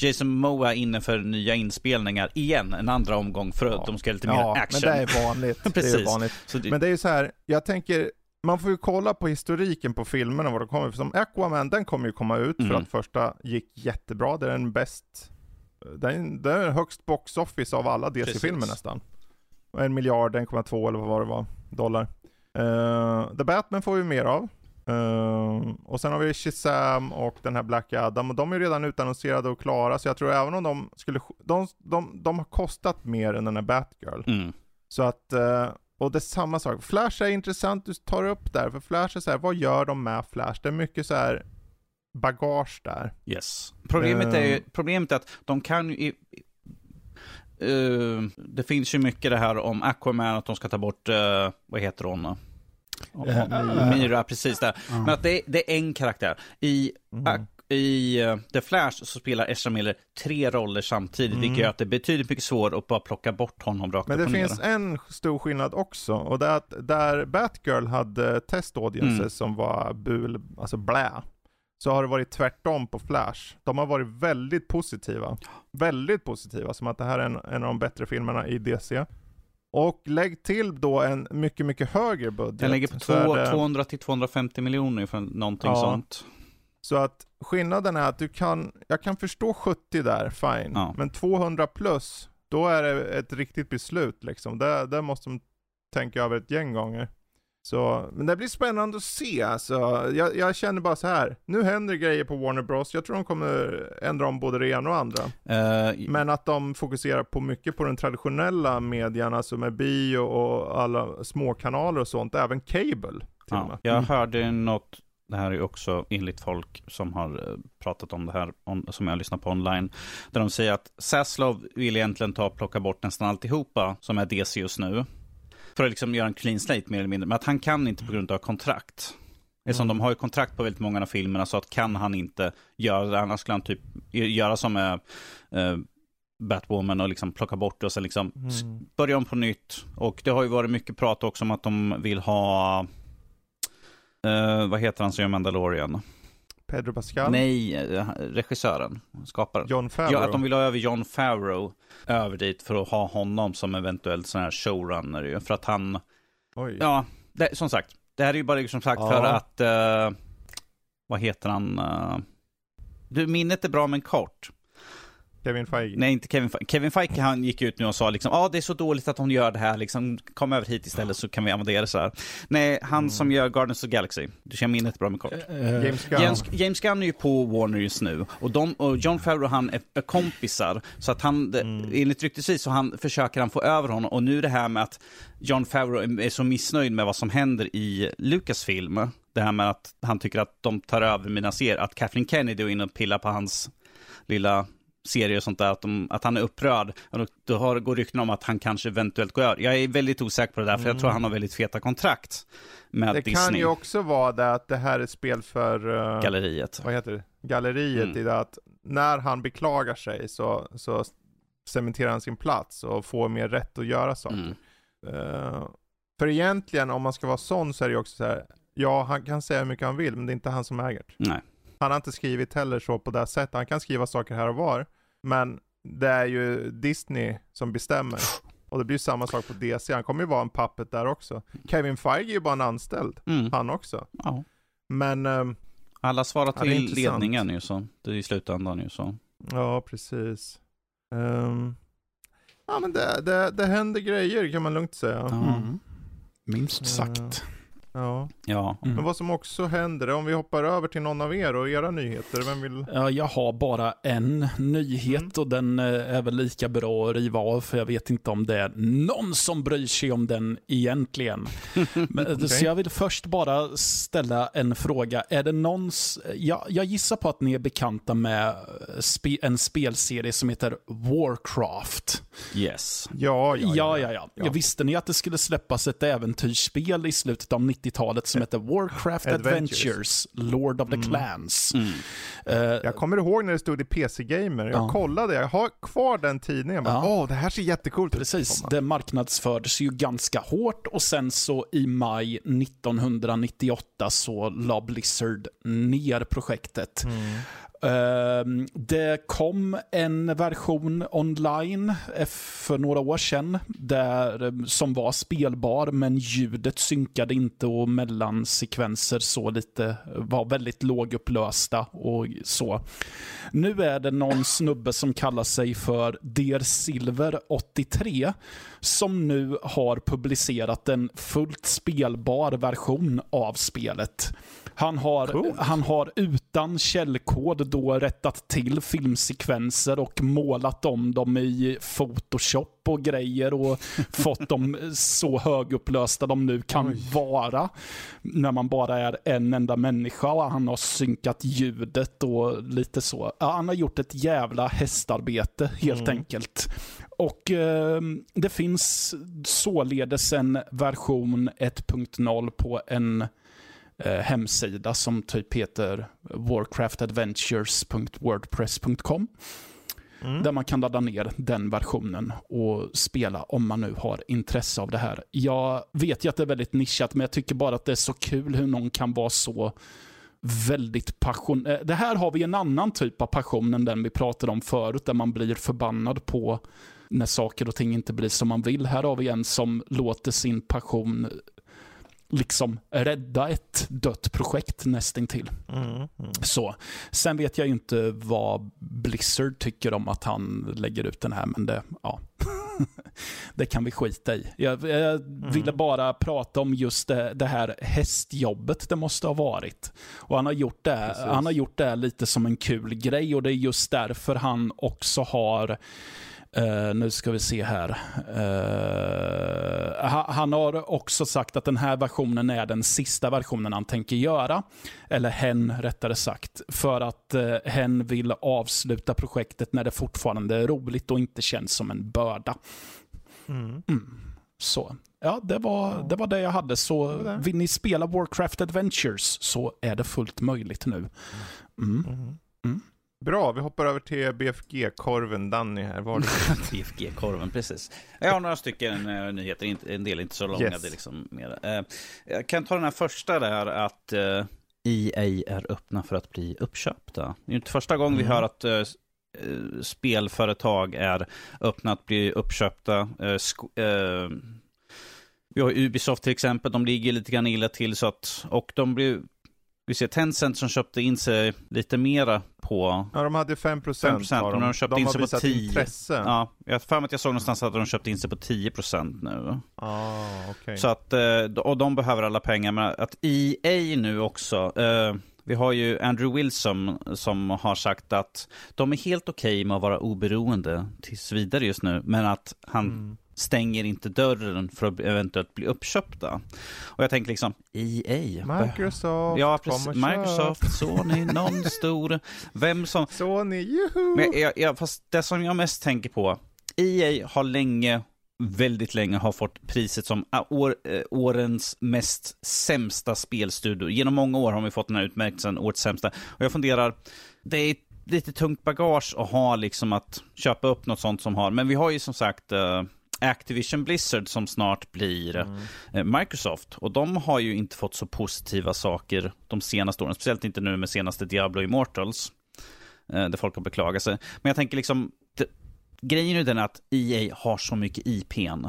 Jason Moa inne för nya inspelningar igen, en andra omgång för att Ja. de ska ha lite mer Ja, action. men det är vanligt. *laughs* det är Precis. vanligt. Det, Men det är ju så här, jag tänker, man får ju kolla på historiken på filmerna var de kommer. För som Aquaman, den kommer ju komma ut för Mm. att första gick jättebra. Det är den bäst, den, det är högst box office av alla DC-filmer Precis. nästan. En miljard, 1,2 eller vad var det var, dollar. Uh, The Batman får vi mer av. Uh, och sen har vi Shazam och den här Black Adam och de är redan utannonserade och klara så jag tror även om de skulle, de, de, de har kostat mer än den här Batgirl. mm. Så att, eh, och det är samma sak. Flash är intressant du tar upp där, för Flash är så här, vad gör de med Flash? Det är mycket så här bagage där. Yes. Problemet är, ju, problemet är att de kan ju... i- eh, det finns ju mycket det här om Aquaman, att de ska ta bort, uh, vad heter hon? Eh, Myra, precis där. Men att det, det är en karaktär. I, Mm. i eh, The Flash så spelar Ezra Miller tre roller samtidigt, Mm. vilket gör att det är betydligt mycket svårare att bara plocka bort honom rakt Men det finns en stor skillnad också, och det är att där Batgirl hade test audiences Mm. som var bul, alltså blä, så har det varit tvärtom på Flash. De har varit väldigt positiva. Väldigt positiva, som att det här är en, en av de bättre filmerna i DC. Och lägg till då en mycket, mycket högre budget. Den ligger på så är två, det- 200 till 250 miljoner för någonting Ja. sånt. Så att skillnaden är att du kan, jag kan förstå 70 där, fine. Ja. Men 200 plus, då är det ett riktigt beslut liksom. Det, det måste de tänka över ett gäng gånger. Så, men det blir spännande att se alltså. Jag, jag känner bara så här. nu händer grejer på Warner Bros. Jag tror de kommer ändra om både det ena och andra. Eh, Men att de fokuserar på mycket på den traditionella medien, alltså med bio och alla småkanaler och sånt, även cable ja, jag hörde något, det här är också enligt folk som har eh, pratat om det här, on, som jag lyssnar på online, där de säger att Zaslav vill egentligen ta och plocka bort nästan alltihopa som är DC just nu. För att liksom göra en clean slate mer eller mindre, men att han kan inte på grund av kontrakt. Eftersom de har ju kontrakt på väldigt många av filmerna så att kan han inte göra det, annars skulle han typ göra som eh, Batwoman och liksom plocka bort det och sen liksom s- börja om på nytt. Och det har ju varit mycket prat också om att de vill ha, eh, vad heter han som gör Mandalorian? Pedro Pascal, Nej, eh, regissören, skaparen. John Favreau. Ja, att de vill ha över John Favreau över dit för att ha honom som eventuellt sån här showrunner ju. För att han, Oj. ja, det, som sagt, det här är ju bara som sagt Ja. för att, eh, vad heter han? eh, du, minnet är bra men kort. Kevin Feige. Nej, inte Kevin Feige. Kevin Feige han gick ut nu och sa liksom, ja ah, det är så dåligt att hon gör det här, liksom, kom över hit istället så kan vi använda det så här. Nej, han Mm. som gör Guardians of the Galaxy, du känner minnet bra men kort. Eh, James Gunn. James, James Gunn är ju på Warner just nu och, de, och John Favreau och han är, är kompisar. Så att han, Mm. enligt ryktesvis så han, försöker han få över honom. Och nu det här med att John Favreau är, är så missnöjd med vad som händer i Lucasfilm. Det här med att han tycker att de tar över mina serier. Att Kathleen Kennedy är inne och pillar på hans lilla serier och sånt där, att, de, att han är upprörd. Och då, har, går rykten om att han kanske eventuellt går över. Jag är väldigt osäker på det där, för jag tror han har väldigt feta kontrakt med Mm. Det Disney. kan ju också vara det att det här är ett spel för, eh, Galleriet. vad heter det, galleriet Mm. i det att när han beklagar sig så, så cementerar han sin plats och får mer rätt att göra saker. Mm. Eh, för egentligen, om man ska vara sån så är det ju också så här, ja han kan säga hur mycket han vill, men det är inte han som äger det. Nej. Han har inte skrivit heller så på det sättet, han kan skriva saker här och var, men det är ju Disney som bestämmer. Och det blir ju samma sak på DC, han kommer ju vara en puppet där också. Kevin Feige är ju bara en anställd, Mm. han också. Ja. Men, ehm, Alla svarar till ledningen ju så. Det är i slutändan ju så. ja precis. Ehm, ja men det, det, det händer grejer kan man lugnt säga. Ja. Mm. Minst sagt. Ja. Ja. Mm. Men vad som också händer, om vi hoppar över till någon av er och era nyheter, vem vill? Ja, jag har bara en nyhet Mm. och den eh, är väl lika bra att riva av för jag vet inte om det är någon som bryr sig om den egentligen. *laughs* Men, eh, Så jag vill först bara ställa en fråga. Är det någons... Jag, jag gissar på att ni är bekanta med eh, spe, en spelserie som heter Warcraft. Yes. Ja, ja, Ja, ja, ja. Ja. Visste ni att det skulle släppas ett äventyrsspel i slutet av 90-talet som heter Warcraft Adventures. Adventures, Lord of the Clans? Mm. Eh, Jag kommer ihåg när det stod i PC Gamer, jag Ja. kollade, jag har kvar den tidningen, jag bara, Ja. åh det här ser jättecoolt ut. Precis, det marknadsfördes ju ganska hårt och sen så i maj 1998 så la Blizzard ner projektet. Ehm, det kom en version online eh, för några år sedan där, eh, som var spelbar men ljudet synkade inte och mellansekvenser så lite var väldigt lågupplösta och så. Nu är det någon snubbe som kallar sig för Der Silver 83 som nu har publicerat en fullt spelbar version av spelet. Han har, han har utan källkod då rättat till filmsekvenser och målat om dem i Photoshop och grejer och *laughs* fått dem så högupplösta de nu kan vara. När man bara är en enda människa och han har synkat ljudet och lite så. Ja, han har gjort ett jävla hästarbete helt enkelt. Och eh, det finns således en version 1.0 på en eh, hemsida som typ heter warcraftadventures.wordpress.com. Mm. Där man kan ladda ner den versionen och spela om man nu har intresse av det här. Jag vet ju att det är väldigt nischat, men jag tycker bara att det är så kul hur någon kan vara så väldigt passion... eh, Det här har vi en annan typ av passion än den vi pratade om förut, där man blir förbannad på när saker och ting inte blir som man vill. Här har vi en som låter sin passion liksom rädda ett dött projekt nästintill. Mm, mm. Så. Sen vet jag ju inte vad Blizzard tycker om att han lägger ut den här, men det, ja. *laughs* det kan vi skita i. Jag, jag Mm. ville bara prata om just det, det här hästjobbet det måste ha varit. Och han har, gjort det, Precis. han har gjort det lite som en kul grej och det är just därför han också har Eh, nu ska vi se här. Eh, ha- han har också sagt att den här versionen är den sista versionen han tänker göra. Eller hen rättare sagt. För att uh, hen vill avsluta projektet när det fortfarande är roligt och inte känns som en börda. Mm. Så ja, det var, det var det jag hade. Så vill ni spela Warcraft Adventures så är det fullt möjligt nu. Mm. Bra, vi hoppar över till BFG-korven Danny här. Var? *laughs* BFG-korven, precis. Jag har några stycken eh, nyheter, en del inte så långa. Yes. Det liksom mer. Eh, jag kan ta den här första där att eh, EA är öppna för att bli uppköpta. Det är inte första gången vi Mm. hör att eh, eh, spelföretag är öppna att bli uppköpta. Eh, eh, vi har Ubisoft till exempel, de ligger lite grann illa till så att, och de blir, vi ser Tencent som köpte in sig lite mera på Ja, de hade 5 procent 5%, har men de har köpt in sig på visat 10. intresse. Ja, jag har för mig att jag såg någonstans att de köpt in sig på 10% nu. Ah, okej. Så att, eh, och de behöver alla pengar. Men att EA nu också, eh, vi har ju Andrew Wilson som har sagt att de är helt okej med att vara oberoende tills vidare just nu, men att han Mm. Stänger inte dörren för att eventuellt bli uppköpta. Och jag tänker liksom, EA? Microsoft, Ja, precis. Microsoft, Sony, någon *laughs* stor. Vem som... Sony, juhu! Men jag, jag, fast det som jag mest tänker på, EA har länge, väldigt länge har fått priset som ah, år, eh, årens mest sämsta spelstudio. Genom många år har vi fått den här utmärkelsen, årets sämsta. Och jag funderar, det är lite tungt bagage att ha liksom att köpa upp något sånt som har, men vi har ju som sagt eh, Activision Blizzard som snart blir Mm. eh, Microsoft. Och de har ju inte fått så positiva saker de senaste åren. Speciellt inte nu med senaste Diablo Immortals. eh, Där folk har beklagat sig. Men jag tänker liksom, grejen är den att EA har så mycket IPn.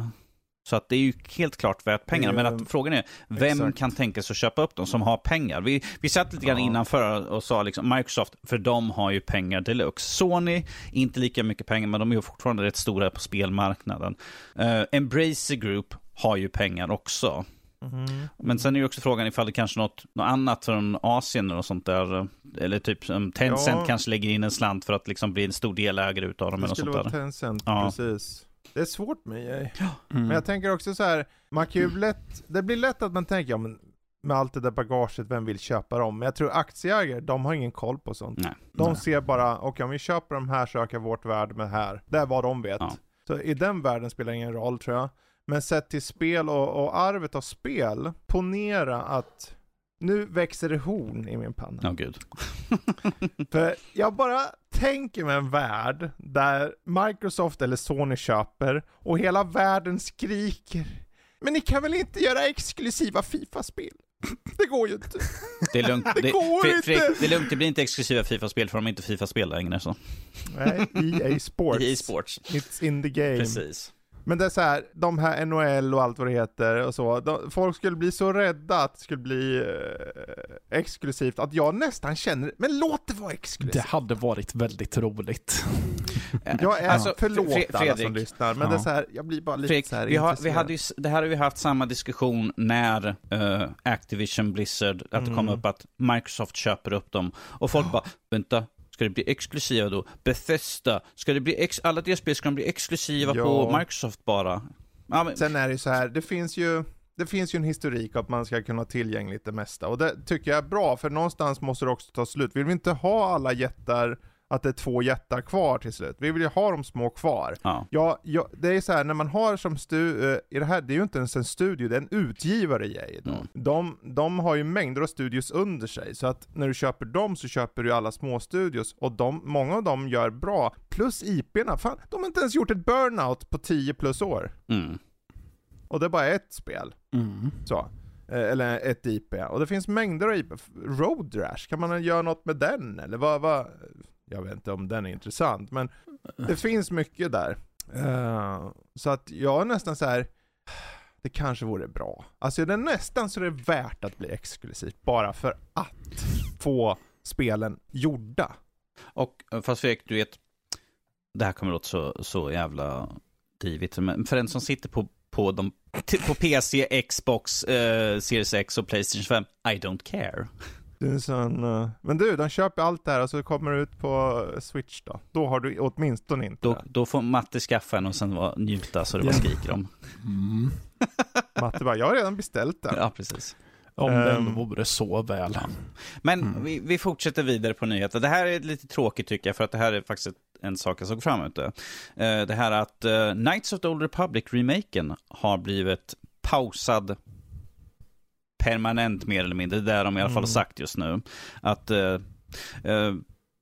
Så att det är ju helt klart värt pengarna. Men att frågan är, vem Exakt. kan tänka sig att köpa upp dem som har pengar? Vi, vi satt lite grann Ja. innanför och sa liksom Microsoft, för de har ju pengar deluxe. Sony, inte lika mycket pengar, men de är ju fortfarande rätt stora på spelmarknaden. Uh, Embracer Group har ju pengar också. Mhm. Men sen är ju också frågan ifall det kanske något, något annat från Asien eller sånt där. Eller typ Tencent Ja. kanske lägger in en slant för att liksom bli en stor delägare utav dem. Det Eller något skulle sånt vara där. Tencent, Ja. precis. Det är svårt med EA. Mm. Men jag tänker också så här, man kan ju lätt, det blir lätt att man tänker, ja men med allt det där bagaget, vem vill köpa dem? Men jag tror aktieägare, de har ingen koll på sånt. Nej. De Nej. ser bara, okej om vi köper de här så ökar vårt värde med det här. Det är vad de vet. Ja. Så i den världen spelar det ingen roll tror jag. Men sett till spel och, och arvet av spel, ponera att nu växer det horn i min panna. Ja, gud. *laughs* För jag bara tänker mig en värld där Microsoft eller Sony köper och hela världen skriker Men ni kan väl inte göra exklusiva Fifa-spel? *clears throat* Det går ju inte. Det är lugnt. *laughs* Det går Fre- inte. Fredrik, det är lugnt, det blir inte exklusiva Fifa-spel för de är inte Fifa-spel längre. Så. Nej, EA Sports. I e-sports. It's in the game. Precis. Men det är så här, de här NHL och allt vad det heter och så, de, folk skulle bli så rädda att det skulle bli eh, exklusivt att jag nästan känner, men låt det vara exklusivt. Det hade varit väldigt roligt. *laughs* Jag är, Alltså, förlåt Fre- alla som Fredrik. lyssnar, men Ja. det är så här, jag blir bara lite Fredrik, så här vi har, vi hade ju, det här har vi haft samma diskussion när eh, Activision Blizzard, att det kom Mm. upp att Microsoft köper upp dem. Och folk bara, vänta, ska det bli exklusiva då? Bethesda, ska det bli ex- alla deras spel ska de bli exklusiva Ja. på Microsoft bara? Ja, men, Sen är det ju så här, det finns ju, det finns ju en historik att man ska kunna ha tillgängligt det mesta. Och det tycker jag är bra, för någonstans måste det också ta slut. Vill vi inte ha alla jättar, att det är två jättar kvar till slut? Vi vill ju ha de små kvar. ja. Ja, ja det är så här, när man har som stu, eh, i det här, det är ju inte ens en studio, det är en utgivare då. Mm. De, de har ju mängder av studios under sig, så att när du köper dem så köper du alla små studios och de, många av dem gör bra. Plus IP'na, fan, de har inte ens gjort ett burnout på 10 plus år. Mm. Och det är bara ett spel. Mm. Så. Eh, Eller ett IP. Och det finns mängder av IP. Road Rash, kan man göra något med den? Eller vad, vad? Jag vet inte om den är intressant, men det finns mycket där. Uh, så att jag är nästan så här. det kanske vore bra. Alltså det är nästan så det är värt att bli exklusivt, bara för att få spelen gjorda. Och eh, fast Fredrik, du vet, det här kommer låta så, så jävla divigt. Men för en som sitter på, på, de, på PC, Xbox, eh, Series X och Playstation 5, I don't care. Är sån, uh... Men du, de köper allt det här och så kommer det ut på Switch då. Då har du åtminstone inte Då, det. då får Matte skaffa en och sen var, njuta så det bara skriker om. Mm. *laughs* Matte bara, jag har redan beställt den. Ja, precis. Om den Ehm. vore så väl. Men Mm. vi, vi fortsätter vidare på nyheter. Det här är lite tråkigt tycker jag, för att det här är faktiskt en sak jag såg fram emot. Eh, Det här att eh, Knights of the Old Republic-remaken har blivit pausad permanent mer eller mindre. Det är de i alla fall Mm. sagt just nu. Att uh,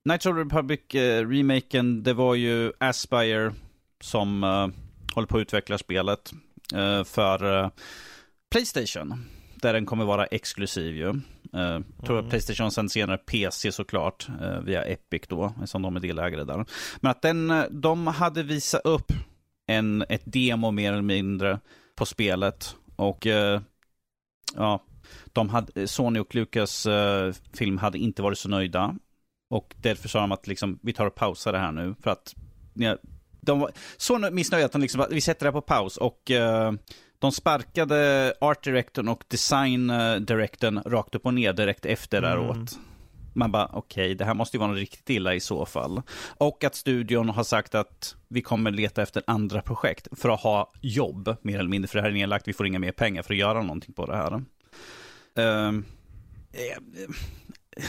Knights of the Republic-remaken, det var ju Aspire som eh, håller på att utveckla spelet eh, för eh, Playstation. Där den kommer vara exklusiv ju. Uh, tror Mm. Playstation sen senare PC såklart, uh, via Epic då, som de är delägare där. Men att den, eh, de hade visat upp en, ett demo mer eller mindre på spelet. Och eh, ja, de hade, Sony och Lucas eh, film hade inte varit så nöjda. Och därför sa de att liksom, vi tar och pausar det här nu. För att ja, de var så nö- missnöjda att de liksom, vi sätter det här på paus. Och eh, de sparkade art directorn och design eh, directorn rakt upp och ner direkt efter Mm. däråt. Man bara, okej, det här måste ju vara något riktigt illa i så fall. Och att studion har sagt att vi kommer leta efter andra projekt för att ha jobb, mer eller mindre, för det här är nedlagt, vi får inga mer pengar för att göra någonting på det här. Eh,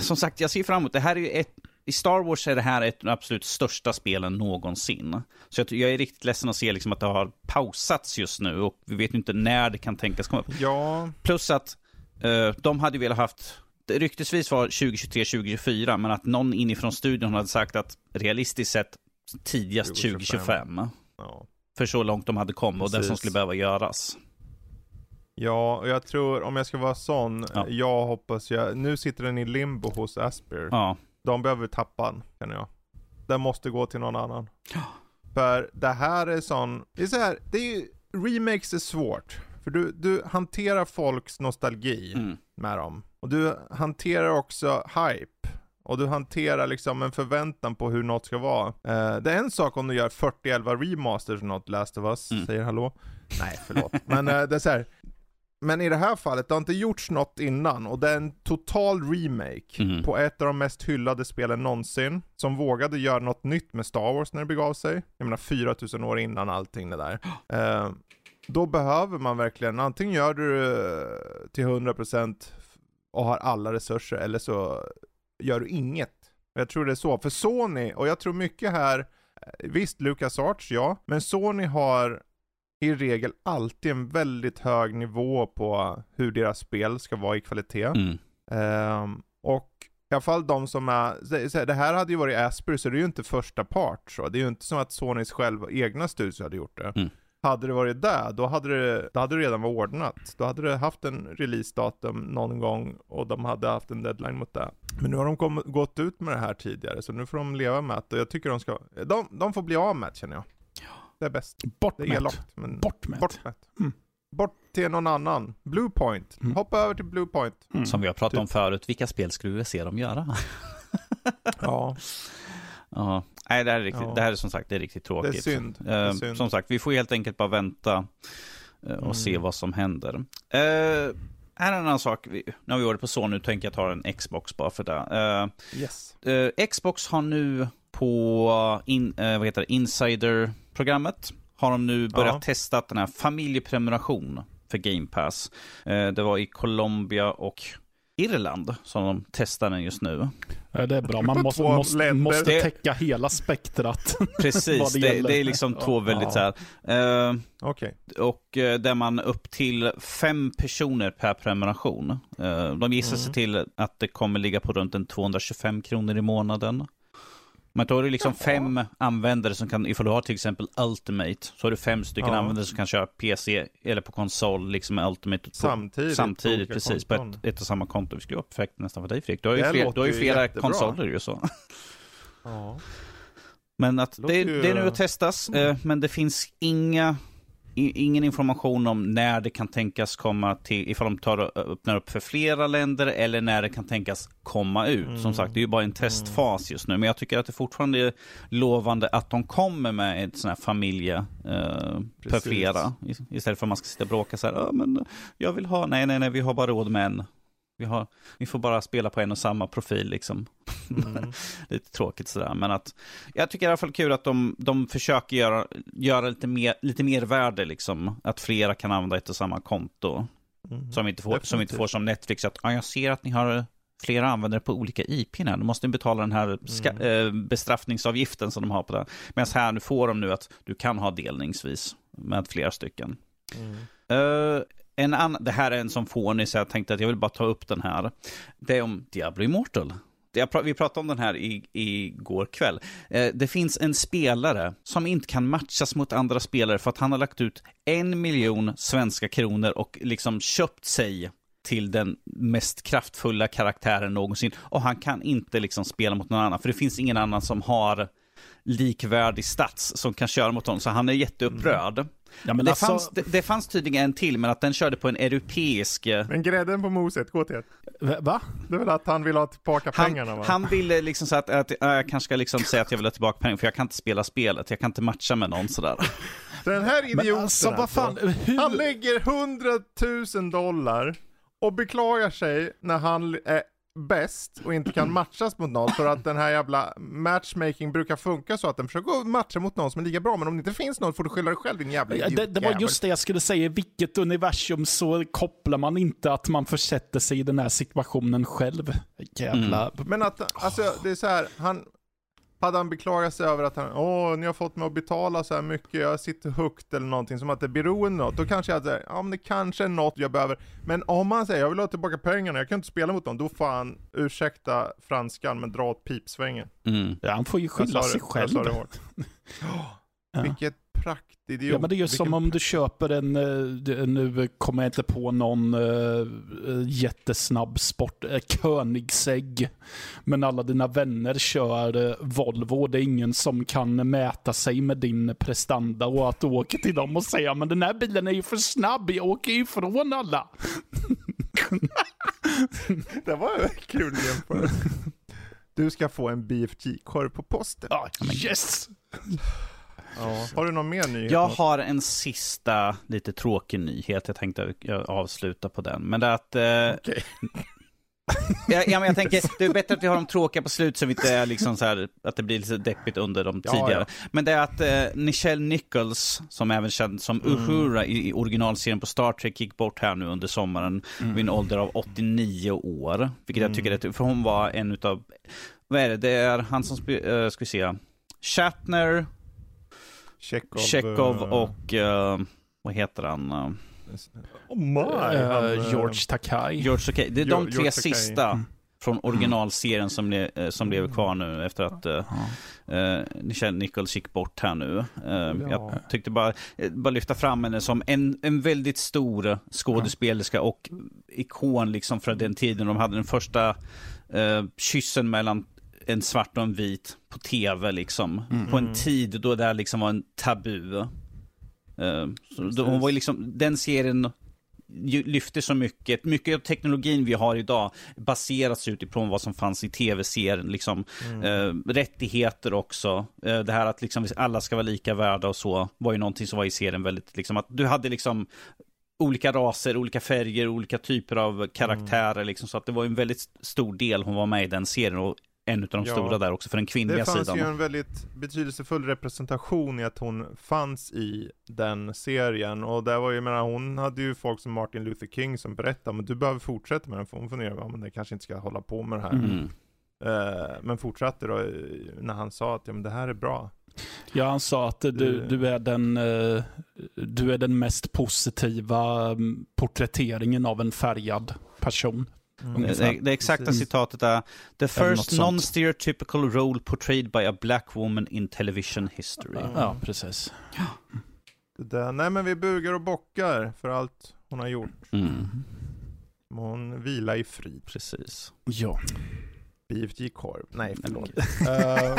som sagt, jag ser fram emot, det här är ett, i Star Wars är det här ett av de absolut största spelen någonsin. Så jag, jag är riktigt ledsen att se liksom att det har pausats just nu och vi vet ju inte när det kan tänkas komma upp. Ja, Plus att eh, de hade velat haft, ryktesvis var 2023-2024, men att någon inifrån studion hade sagt att realistiskt sett tidigast 2025. 2025. ja. För så långt de hade kommit och det som Precis. skulle behöva göras. Ja, och jag tror, om jag ska vara sån, Ja. jag hoppas jag, nu sitter den i limbo hos Asper. Ja, De behöver tappa den, känner jag. Den måste gå till någon annan. För det här är sån, det är så här, det är ju, remakes är svårt. För du, du hanterar folks nostalgi mm. med dem. Och du hanterar också hype. Och du hanterar liksom en förväntan på hur något ska vara. Eh, det är en sak om du gör 40-11 remasters något, Last of Us, Mm. säger hallå. Nej, förlåt. *laughs* Men eh, det är så här. Men i det här fallet, det har inte gjorts något innan och det är en total remake Mhm. på ett av de mest hyllade spelen någonsin. Som vågade göra något nytt med Star Wars när det begav sig. Jag menar 4000 år innan allting det där. *gasps* Eh, då behöver man verkligen, antingen gör du det till 100% och har alla resurser, eller så gör du inget. Jag tror det är så, för Sony, och jag tror mycket här, eh, visst Lucas Arts ja, men Sony har i regel alltid en väldigt hög nivå på hur deras spel ska vara i kvalitet. Mm. Ehm, och i alla fall de som är, det här hade ju varit Asper så det är ju inte första part så. Det är ju inte som att Sonys själva egna studios hade gjort det. Mm. Hade det varit där, då hade det, då hade det redan varit ordnat. Då hade det haft en releasedatum någon gång och de hade haft en deadline mot det. Men nu har de kom, gått ut med det här tidigare så nu får de leva med det och jag tycker de ska, de, de får bli av med det känner jag. Det är bäst. Bort Det är med elakt men Bort med bort med. Mm. Bort till någon annan. Bluepoint. Mm. Hoppa över till Bluepoint. Mm. Som vi har pratat Typ. om förut, vilka spel skulle vilja se dem göra? Ja. *laughs* Ja, nej det här är riktigt, Ja. det här är som sagt det är riktigt tråkigt. Det är synd. Det är Eh, synd. Som sagt, vi får helt enkelt bara vänta eh, och Mm. se vad som händer. Eh, här är en annan sak, vi, nu har vi varit på så, nu tänker jag ta en Xbox bara för det. Eh, Yes. eh, Xbox har nu på in, eh, vad heter det, Insider-programmet har de nu börjat Ja. testa den här familjeprenumeration för Game Pass. Eh, det var i Colombia och Irland som de testar den just nu. Ja, Det är bra, man måste, måste, måste täcka hela spektrat. *laughs* Precis, det det, det är liksom två väldigt Ja. så här. Eh, Okej. och eh, där man upp till fem personer per prenumeration. Eh, de gissar sig Mm. till att det kommer ligga på runt en 225 kronor i månaden. Men då har du liksom fem användare som kan, ifall du har till exempel Ultimate, så har du fem stycken Ja. användare som kan köra PC eller på konsol, liksom Ultimate. På, Samtidigt. på samtidigt, olika precis, konton. på ett, ett och samma konto. Det skulle perfekt nästan för dig Fredrik. Du har ju, fler, du har ju flera jättebra. konsoler ju så. Ja. Men att det, det är nu att testas, eh, men det finns inga, ingen information om när det kan tänkas komma till, ifall de tar öppnar upp för flera länder eller när det kan tänkas komma ut. Mm. Som sagt, det är ju bara en testfas just nu, men jag tycker att det fortfarande är lovande att de kommer med ett sån här familje eh, för flera. Istället för att man ska sitta och bråka så här, "Ja, men jag vill ha, nej, nej, nej, vi har bara råd med en. Vi, har, vi får bara spela på en och samma profil liksom. Mm. *laughs* lite tråkigt sådär. Men att jag tycker i alla fall kul att de, de försöker göra, göra lite, mer, lite mer värde liksom. Att flera kan använda ett och samma konto. Mm. Som vi inte får, som, vi inte får som Netflix. Att ah, jag ser att ni har flera användare på olika IP här. Då måste ni betala den här ska, Mm. eh, bestraffningsavgiften som de har på det. Medan här nu får de nu att du kan ha delningsvis med flera stycken. Mm. Eh, en annan, det här är en som fånig, så jag tänkte att jag vill bara ta upp den här. Det är om Diablo Immortal. Pr Vi pratade om den här i, igår kväll. Eh, det finns en spelare som inte kan matchas mot andra spelare för att han har lagt ut en miljon svenska kronor och liksom köpt sig till den mest kraftfulla karaktären någonsin. Och han kan inte liksom spela mot någon annan, för det finns ingen annan som har likvärdig stats som kan köra mot honom, så han är jätteupprörd. Mm. Ja, men det, alltså, fanns, det, det fanns tydligen en till, men att den körde på en europeisk... eh, Men grädden på moset, gå till Va? Det är väl att han vill ha tillbaka pengarna Han, va? han ville liksom så att, att äh, jag kanske ska liksom säga att jag vill ha tillbaka pengar, för jag kan inte spela spelet. Jag kan inte matcha med någon sådär. *laughs* Den här Men idioten alltså, vad fan, hur? Han lägger 100 000 dollar och beklagar sig när han är bäst och inte kan matchas mot någon för att den här jävla matchmaking brukar funka så att den försöker matcha mot någon som är lika bra men om det inte finns någon får du skylla dig själv din jävla Ja, idiot det, det var just det jag skulle säga. I vilket universum så kopplar man inte att man försätter sig i den här situationen själv? Jävla... Men att, alltså det är så här, han hade han beklagat sig över att han, åh, ni har fått mig att betala så här mycket, jag sitter högt eller någonting, som att det är beroende något, då kanske jag säger, ja men det kanske är något jag behöver, men om han säger, jag vill ha tillbaka pengarna, jag kan inte spela mot dem, då får han, ursäkta franskan, men dra åt pipsvängen. Mm. Ja, han får ju skylla sig själv. Jag sa det hårt. Ja. *laughs* Vilket praktidiot. Ja, men det är ju som om du köper en, eh, det- nu kommer jag inte på någon uh, jättesnabb sport, Koenigsegg. Men alla dina vänner kör eh, Volvo, det är ingen som kan mäta sig med din prestanda och att du åker till dem och säger men den här bilen är ju för snabb, jag åker ifrån alla. *laughs* Det var en kul jämförelse. Du ska få en BFG-korv på posten. Ja, yes! Ja. Har du någon mer nyhet? Jag har en sista lite tråkig nyhet. Jag tänkte avsluta på den. Men det är att... Eh, Okej. *laughs* ja, ja, men jag tänker, det är bättre att vi har de tråkiga på slut så vi inte är liksom så här, att det blir lite deppigt under de Ja, tidigare. ja. Men det är att eh, Nichelle Nichols, som även känd som Uhura i, i originalserien på Star Trek, gick bort här nu under sommaren vid en ålder av 89 år. Vilket jag tycker är, för hon var en utav, vad är det, det är han som, eh, ska vi se, Shatner, Chekhov. Chekhov eh, och, eh, vad heter han? Oh my! Eh, han, eh, George Takai. George Takei. Det är de tre George Takei. sista från originalserien som, le, som lever kvar nu efter att uh, uh, Nichols gick bort här nu. Eh, Ja. Jag tyckte bara, bara lyfta fram henne som en, en väldigt stor skådespelerska och ikon liksom för den tiden. De hade den första uh, kyssen mellan en svart och en vit på tv liksom. På en tid då det här liksom var en tabu. Så då, hon var liksom, den serien lyfter så mycket. Mycket av teknologin vi har idag baseras utifrån vad som fanns i tv-serien. Liksom, eh, rättigheter också. Eh, det här att liksom alla ska vara lika värda och så var ju någonting som var i serien väldigt, liksom att du hade liksom olika raser, olika färger, olika typer av karaktärer liksom. Så att det var en väldigt stor del hon var med i den serien och en av de Ja. stora där också för den kvinnliga Det fanns sidan. ju en väldigt betydelsefull representation i att hon fanns i den serien och där var ju, jag menar, hon hade ju folk som Martin Luther King som berättade men du behöver fortsätta med den för hon funderar, ja men det kanske inte ska hålla på med det här. Mm. Eh, men fortsatte då eh, när han sa att ja men det här är bra. Ja, han sa att du, Det- du, är den, eh, du är den mest positiva mm, porträtteringen av en färgad person. Mm. Det, det exakta Precis. citatet är The first non-stereotypical role portrayed by a black woman in television history. Ja. Ja, precis. Det där, nej men vi bugar och bockar för allt hon har gjort. Mm. Må hon vila i frid. Precis. Ja. BFG korv. Nej förlåt. Eh,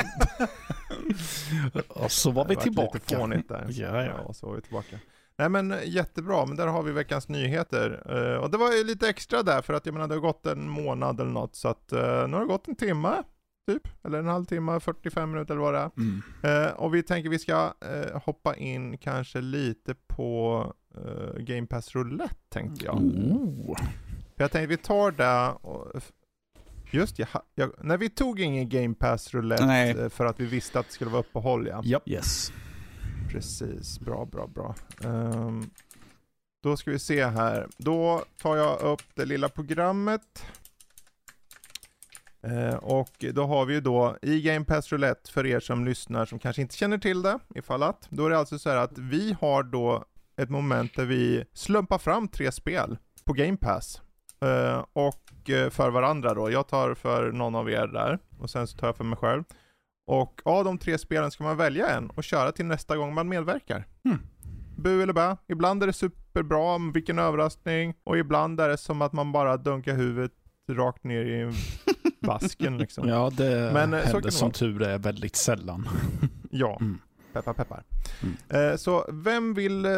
*laughs* Och så var vi tillbaka. Lite fånigt där. Ja, ja. och så var vi tillbaka. Nej men jättebra, men där har vi veckans nyheter. Eh, och det var ju lite extra där för att jag menar det har gått en månad eller något så att uh, nu har det gått en timme typ, eller en halvtimme, 45 minuter eller vad det är. Mm. Uh, och vi tänker vi ska hoppa in kanske lite på Game Pass Roulette tänkte jag. Oh. För jag tänkte vi tar det och Just ja, jag, när vi tog ingen Game Pass Roulette Nej. för att vi visste att det skulle vara uppehåll ja. Yep. Yes. Precis, bra, bra, bra. Um, då ska vi se här. Då tar jag upp det lilla programmet. Uh, och då har vi ju då i Game Pass Roulette för er som lyssnar som kanske inte känner till det, ifall att. Då är det alltså så här att vi har då ett moment där vi slumpar fram tre spel på Game Pass. Uh, och uh, för varandra då. Jag tar för någon av er där och sen så tar jag för mig själv. Och av de tre spelen ska man välja en och köra till nästa gång man medverkar. Mm. Bu eller bä. Ibland är det superbra, vilken överraskning. Och ibland är det som att man bara dunkar huvudet rakt ner i *laughs* vasken liksom. Ja, det Men, eh, händer som vara. tur är väldigt sällan. *laughs* Ja, Mm. peppar peppar. Mm. Eh, så vem vill eh,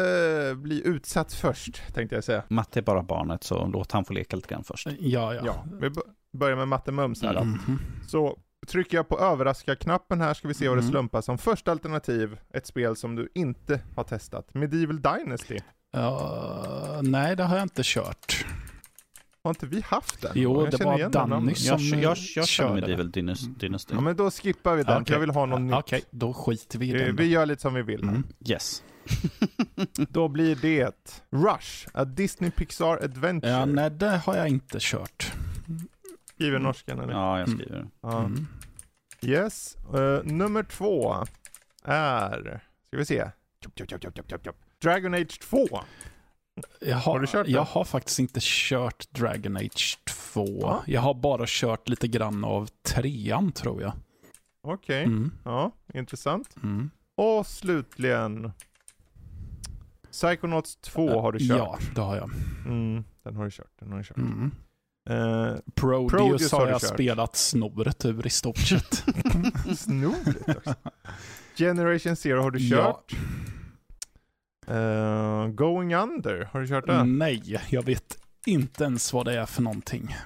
bli utsatt först, tänkte jag säga. Matte är bara barnet, så låt han få leka lite grann först. Ja, ja. Ja, vi börjar med Matte Mums här då. Mhm. Så trycker jag på överraska-knappen här ska vi se vad det Mhm. slumpar som första alternativ. Ett spel som du inte har testat. Medieval Dynasty. Ja, nej, det har jag inte kört. Har inte vi haft den? Jo, Jag det var Danny som Jag, jag, jag, körde. Medieval Dynasty. Dynasty. Ja men då skippar vi den, för Okej. jag vill ha något Ja, nytt. Okej, då skiter vi i Vi, den. vi då. gör lite som vi vill. Mm. Yes. *laughs* Då blir det Rush, a Disney Pixar Adventure. Ja, nej, det har jag inte kört. Skriver norskan eller? Ja, jag Mm. skriver. Ja. Mm. Yes. Eh, nummer två är, ska vi se. Dragon Age 2. Jag har, Har du kört det? jag har faktiskt inte kört Dragon Age 2. Ja. Jag har bara kört lite grann av trean tror jag. Okej, Mm. ja, intressant. Mm. Och slutligen Psychonauts 2 har du kört. Ja, det har jag. Mm, den har du kört, den har du kört. Mm. Eh, Prodeus, Prodeus har jag kört. spelat snurret ur i stort sett. *laughs* Snodigt också. Generation Zero har du Ja. kört. Eh, Going Under, har du kört den? Nej, jag vet inte ens vad det är för någonting.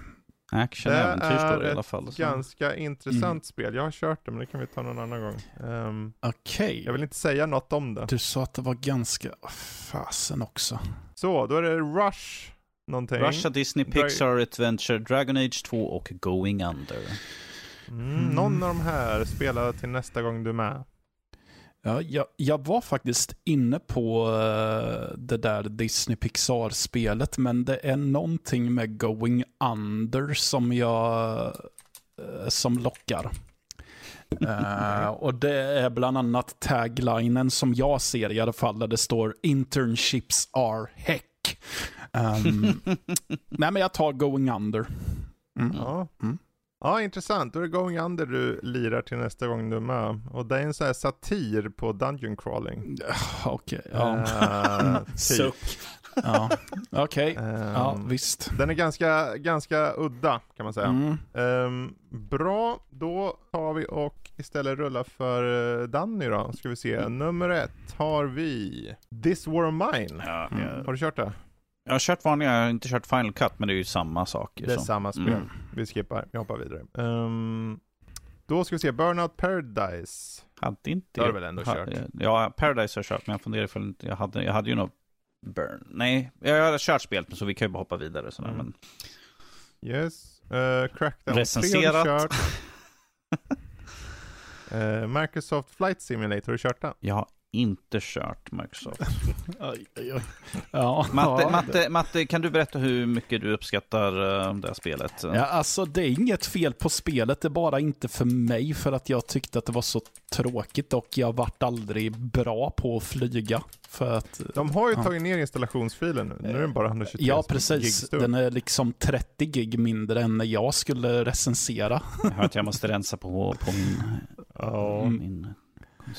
Action Det är det i alla ett fall. Så. Ganska intressant Mm. spel. Jag har kört det, men det kan vi ta någon annan gång. Ehm, Okej. jag vill inte säga något om det. Du sa att det var ganska... Fasen också. Så, då är det Rush någonting. Russia, Disney, Dra- Pixar, Adventure, Dragon Age 2 och Going Under. Mm, någon av de här spelar till nästa gång du är med. Ja, jag, jag var faktiskt inne på eh, det där Disney Pixar-spelet, men det är någonting med Going Under som jag eh, som lockar. *laughs* Eh, och det är bland annat taglinen som jag ser i alla fall, där det står “Internships are heck”. Ehm, *laughs* nej, men jag tar Going Under. Mm. Ja. Mm. ja, intressant. Då är det Going Under du lirar till nästa gång du är med. Och det är en sån här satir på Dungeon Crawling. Okej, ja. Eh, *laughs* typ. Suck. ja. Okej, Ehm, ja visst. Den är ganska, ganska udda kan man säga. Mm. Ehm, bra, då tar vi och istället rullar för eh, Danny då. Ska vi se. Nummer ett har vi This War of Mine. Ja, Mm. Har du kört det? Jag har kört vanliga, jag har inte kört Final Cut, men det är ju samma sak. Det är så. samma spel. Mm. Vi skippar, vi hoppar vidare. Ehm, då ska vi se, Burnout Paradise. Hade inte Det har du väl ändå ha- kört? Ja, Paradise har jag kört, men jag funderar ifall jag hade, jag hade ju nog Burn. Nej, jag har kört spelet, så vi kan ju bara hoppa vidare. Sådär, Mm. men Yes. Uh, Crackdown Recenserat. 3 har du kört. *laughs* Eh, Microsoft Flight Simulator, har du kört den? jag har inte kört Microsoft. *laughs* Ja, Matte, ja, Matte, Matte, kan du berätta hur mycket du uppskattar uh, det här spelet? Ja, alltså det är inget fel på spelet, det är bara inte för mig för att jag tyckte att det var så tråkigt och jag vart aldrig bra på att flyga. För att, De har ju Ja. tagit ner installationsfilen nu. Nu är den bara 123 ja, gig precis. Den är liksom 30 gig mindre än när jag skulle recensera. Jag hör att jag måste rensa på, på min, Ja. Mm. min.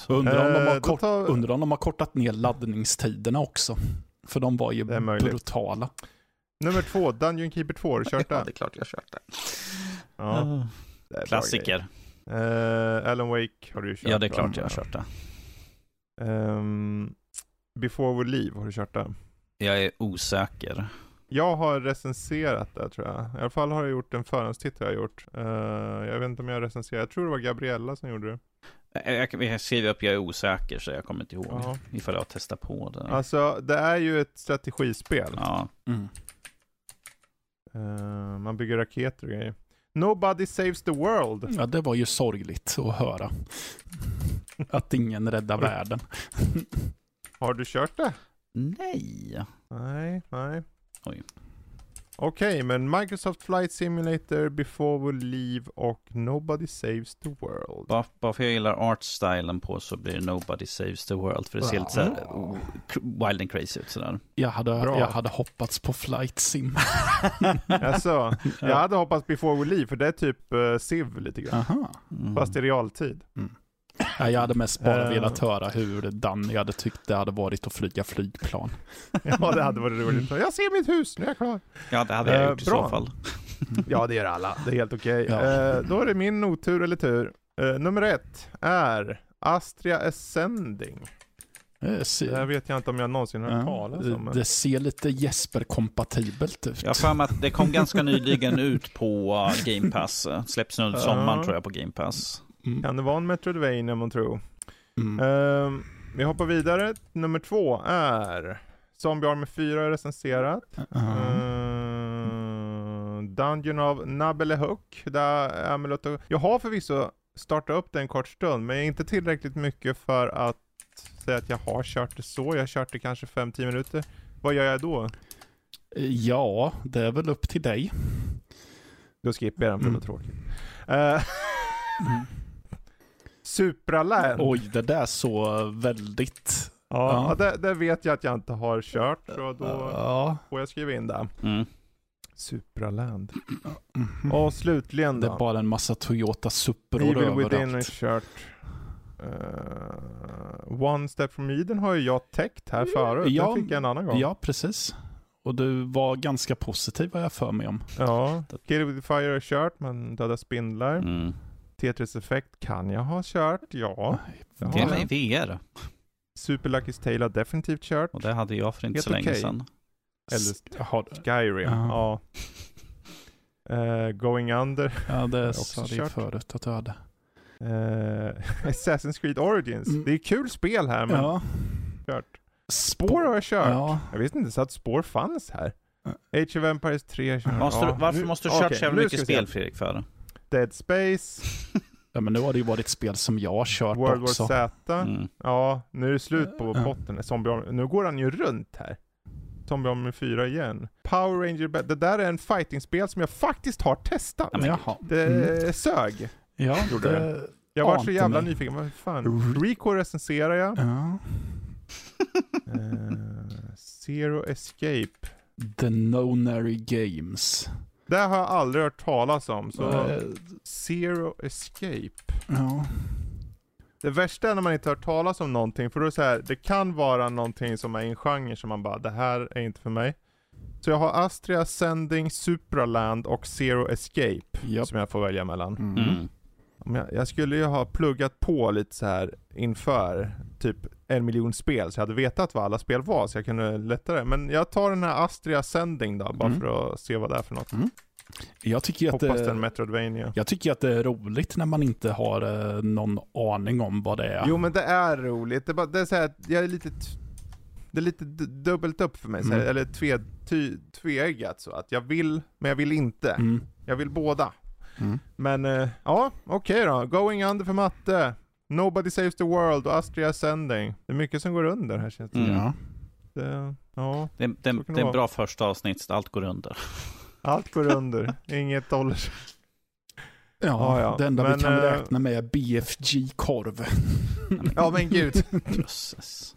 Undrar om, de Eh, har då kort, tar- undrar om de har kortat ner laddningstiderna också. För de var ju Det brutala. Nummer två, Dungeon Keeper 2, har du kört *laughs* Ja, den? det är klart jag har kört det. Ja, det Klassiker. Eh, Alan Wake har du ju kört. Ja, det är klart jag har kört det. Ehm, Before We Leave, har du kört det? Jag är osäker. Jag har recenserat det tror jag. I alla fall har jag gjort en förhandstitt har jag gjort. Uh, jag vet inte om jag har recenserat, jag tror det var Gabriella som gjorde det. Jag, jag skriver upp jag är osäker så jag kommer inte ihåg Jaha. ifall jag testar på det. Alltså, det är ju ett strategispel. Ja, Mm. Uh, man bygger raketer och grejer. Nobody saves the world. Ja, det var ju sorgligt att höra. Att ingen räddar världen. Har du kört det? nej. Nej, nej. Oj. Okej, men Microsoft Flight Simulator, Before We Leave och Nobody Saves the World. Bara, bara för jag gillar artstylen på så blir det Nobody Saves the World. För det ser lite så här oh, wild and crazy ut sådär. Jag hade, Bra. jag hade hoppats på flight sim. *laughs* Alltså, jag hade hoppats Before We Leave, för det är typ uh, Civ lite grann. Aha. Mm. Fast i realtid. Jag hade mest bara Eh. velat höra hur Danny hade tyckt det hade varit att flyga flygplan. *laughs* Ja, det hade varit roligt. Jag ser mitt hus, nu är jag klar. Ja, det hade jag Eh, gjort i bra. så fall. *laughs* Ja, det gör alla. Det är helt okej. Ja. Eh, då är det min otur eller tur. Eh, nummer ett är Astria Ascending. Det, Det här vet jag inte om jag någonsin har hört talas om. det, ser lite Jesper-kompatibelt ut. Jag har att det kom *laughs* ganska nyligen ut på Game Pass. Släpps nu under sommaren Ja. tror jag på Game Pass. Mm. Kan det vara en Metroidvania man tror? Mm. Ehm, vi hoppar vidare. Nummer två är Zombie Army 4 är recenserat. Ehm, Dungeon of Nabelehook. Där är Amulet och... Jag har förvisso startat upp det en kort stund, men inte tillräckligt mycket för att säga att jag har kört det så. Jag har kört det kanske 5-10 minuter. Vad gör jag då? Ja, det är väl upp till dig. Då skippar jag den för det Mm. är tråkigt. Uh, Supraland. Oj, det där så väldigt... Ja, Ja. Det, det vet jag att jag inte har kört, så då Ja. får jag skriva in det. Mm. Supraland. Mhm. Och slutligen Det då. är bara en massa Toyota Supror Evil Within är överallt. kört. Eh, One Step From Eden har ju jag täckt här förut. Ja, Den fick jag en annan gång. Ja, precis. Och du var ganska positiv vad jag för mig om. ja. Kill With Fire jag kört, men Döda Spindlar. Mm. Tetris Effect kan jag ha kört, ja. Till och ja. med i VR. Super Lucky's Tale har definitivt kört. Och det hade jag för inte Helt så länge okej. sedan. Eller Jaha, Skyrim, ja. Eh, Going Under. ja, det också sa du förut att du hade. Eh, *laughs* Assassin's Creed Origins. Mm. Det är kul spel här, men Ja. kört. Spår har jag kört. Ja. Jag visste inte så att spår fanns här. Age of Empires 3 har jag kört. Måste du, varför måste du kört okej, så jävla mycket spel Fredrik för? Dead Space, *laughs* ja, men nu har det ju varit spel som jag har kört World War också. Z. Mm. Ja, nu är det slut på potten. Zombie Army. Nu går han ju runt här. Zombie Army 4 igen. Power Ranger, det där är en fightingspel som jag faktiskt har testat. Ja, men- Jaha. Det Mm. sög. Ja, gjorde det... Jag var så jävla mig. nyfiken. Vad fan? Rico recenserar jag. Ja. *laughs* Eh, Zero Escape. The Nonary Games. Det har jag aldrig hört talas om. Så Zero Escape. ja. Det värsta är när man inte har hört talas om någonting, för då är det så här, det kan vara någonting som är i en genre som man bara, det här är inte för mig. Så jag har Astria, Sending, Supraland och Zero Escape Japp. som jag får välja mellan. Mm. Mm. Jag, jag skulle ju ha pluggat på lite så här inför typ en miljon spel, så jag hade vetat vad alla spel var, så jag kunde lättare. Men jag tar den här Astria Sending då, bara Mm. för att se vad det är för något. Jag tycker att Hoppas det är en det, Metroidvania. jag tycker att det är roligt när man inte har eh, någon aning om vad det är. Jo men det är roligt, det är, bara, det är så här, att jag är lite, det är lite dubbelt upp för mig, så här, Mm. eller tve, ty, tveeggat så att jag vill, men jag vill inte. Mm. Jag vill båda. Mm. Men eh, ja, okej då. Going under för matte. Nobody Saves the World och Astria Ascending. Det är mycket som går under här känns det. Mm. Ja. det ja, Det, det, det det är ett bra första avsnitt, allt går under. *laughs* allt går under. Inget håller sig. Ja, Ja, ja. det enda Men, vi kan eh, räkna med är BFG-korv. Ja men gud. Jösses.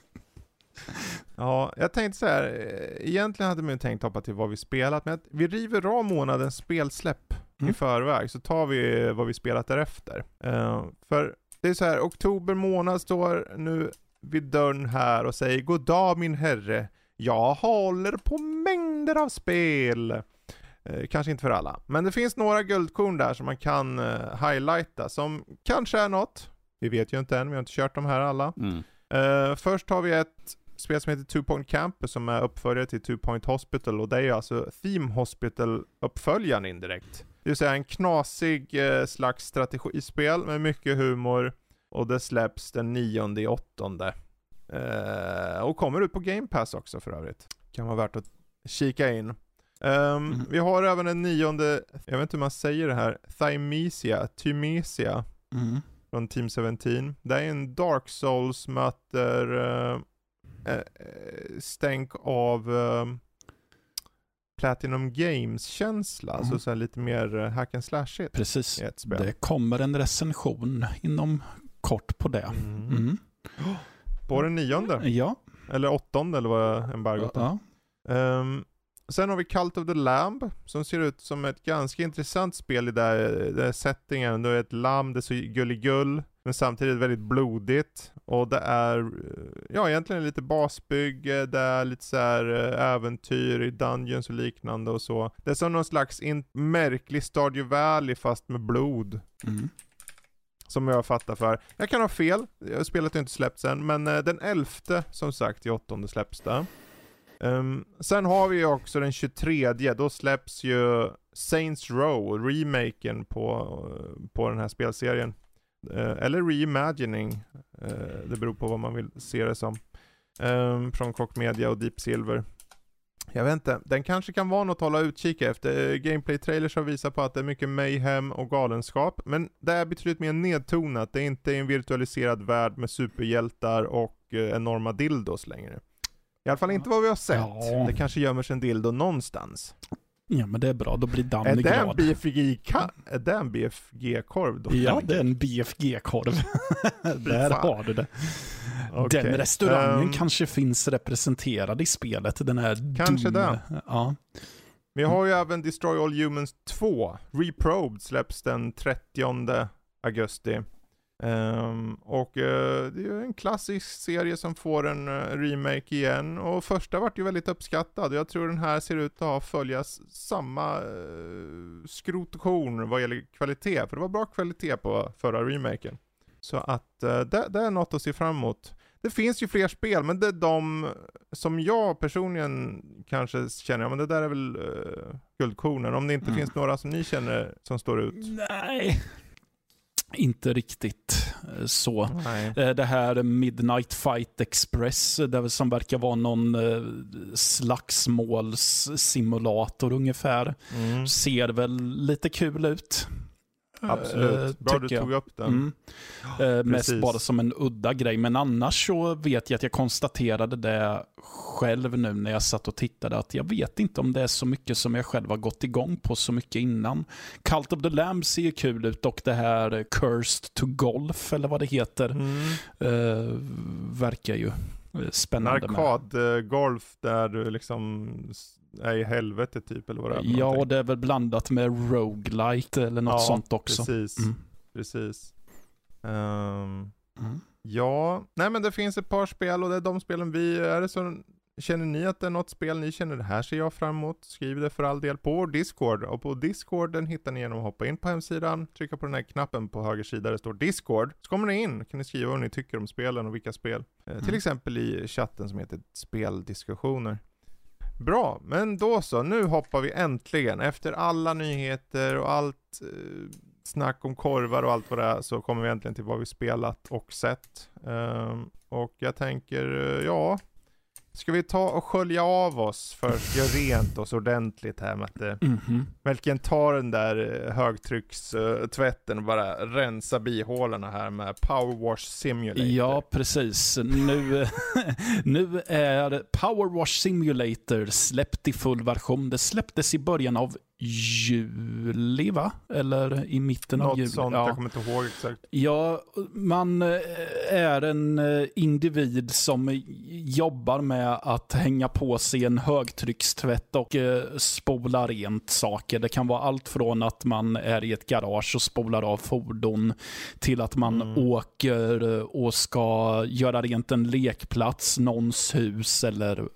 Ja, jag tänkte så här. eh, Egentligen hade man ju tänkt hoppa till vad vi spelat, men vi river av månadens spelsläpp i Mm. förväg, så tar vi vad vi spelat därefter. Eh, för det är så här, oktober månad står nu vid dörren här och säger God dag min herre. Jag håller på mängder av spel. Eh, kanske inte för alla, men det finns några guldkorn där som man kan eh, highlighta, som kanske är något. Vi vet ju inte än, vi har inte kört de här alla. Mm. Eh, först har vi ett spel som heter Two Point Campus som är uppföljare till Two Point Hospital och det är ju alltså Theme Hospital-uppföljaren indirekt. Det vill säga en knasig eh, slags strategispel med mycket humor och det släpps den nionde i åttonde. Eh, och kommer ut på Game Pass också för övrigt. Kan vara värt att kika in. Um, mm. Vi har även en nionde, jag vet inte hur man säger det här, Thymesia, Thymesia. Mm. Från Team 17. Det är en Dark Souls möter uh, uh, stänk av uh, Platinum Games-känsla, alltså mm. alltså så lite mer hack and slash Precis, det kommer en recension inom kort på det. Mm. Mm. *gasps* På den nionde? Ja. Eller åttonde eller vad embargot ja. Um, Sen har vi Cult of the Lamb, som ser ut som ett ganska intressant spel i den där settingen. Det är ett lamm, det är så gulligull, men samtidigt väldigt blodigt. Och det är, eh, ja egentligen lite basbygge, det är lite så här eh, äventyr i Dungeons och liknande och så. Det är som någon slags in- märklig Stardew Valley fast med blod. Mm. Som jag fattar för. Jag kan ha fel, spelet har inte släppts än, men eh, den elfte som sagt i åttonde släpps det. Um, sen har vi ju också den 23, då släpps ju Saints Row, remaken på, på den här spelserien. Uh, eller reimagining, uh, det beror på vad man vill se det som. Um, från Koch Media och Deep Silver. Jag vet inte, den kanske kan vara något att hålla utkik efter. Gameplay-trailers har visat på att det är mycket mayhem och galenskap, men det är betydligt mer nedtonat. Det är inte en virtualiserad värld med superhjältar och enorma dildos längre. I alla fall inte vad vi har sett. Ja. Det kanske gömmer sig en dildo någonstans. Ja men det är bra, då blir Danny glad. Är det en BFG-korv då? Ja, det är en BFG-korv. *laughs* Där har du det. Okay. Den restaurangen um, kanske finns representerad i spelet. Den här kanske det. Ja. Vi har ju även Destroy All Humans 2. Reprobed släpps den 30 augusti. Um, och uh, det är ju en klassisk serie som får en uh, remake igen och första vart ju väldigt uppskattad. Jag tror den här ser ut att ha följas samma uh, skrot och korn vad gäller kvalitet, för det var bra kvalitet på förra remaken. Så att det, det, är något att se fram emot. Det finns ju fler spel, men det är de som jag personligen kanske känner, ja men det där är väl guldkornen. Om det inte mm. finns några som ni känner som står ut? Nej, inte riktigt eh, så. Nej. Eh, det här Midnight Fight Express, det som verkar vara någon eh, slagsmålssimulator ungefär, mm. ser väl lite kul ut. Absolut, bra du tog upp den. Mm. Uh, mest bara som en udda grej, men annars så vet jag att jag konstaterade det själv nu när jag satt och tittade, att jag vet inte om det är så mycket som jag själv har gått igång på så mycket innan. Cult of the Lamb ser ju kul ut och det här Cursed to Golf, eller vad det heter, mm. uh, verkar ju spännande. Arkadgolf där du liksom är i helvete typ eller vad det är. Ja, och det är väl blandat med roguelite eller något ja, sånt också. precis. Mm. Precis. Um, mm. Ja, nej men det finns ett par spel och det är de spelen vi, är det så Känner ni att det är något spel ni känner det här ser jag fram emot? Skriv det för all del på Discord. Och på Discorden hittar ni genom att hoppa in på hemsidan, trycka på den här knappen på höger sida där det står Discord. Så kommer ni in, kan ni skriva vad ni tycker om spelen och vilka spel. Eh, mm. Till exempel i chatten som heter Speldiskussioner. Bra, men då så. Nu hoppar vi äntligen. Efter alla nyheter och allt eh, snack om korvar och allt vad det är så kommer vi äntligen till vad vi spelat och sett. Um, och jag tänker, eh, ja, Ska vi ta och skölja av oss först, göra rent oss ordentligt här Matte? Mm -hmm. Melken tar den där eh, högtryckstvätten och bara rensa bihålorna här med Power Wash Simulator. Ja, precis. Nu, *laughs* nu är Power Wash Simulator släppt i full version. Det släpptes i början av juli, va? Eller i mitten Något av juli. sånt, ja. jag kommer inte ihåg exakt. Ja, man eh, är en eh, individ som jobbar med att hänga på sig en högtryckstvätt och eh, spola rent saker. Det kan vara allt från att man är i ett garage och spolar av fordon till att man mm. åker och ska göra rent en lekplats, någons hus eller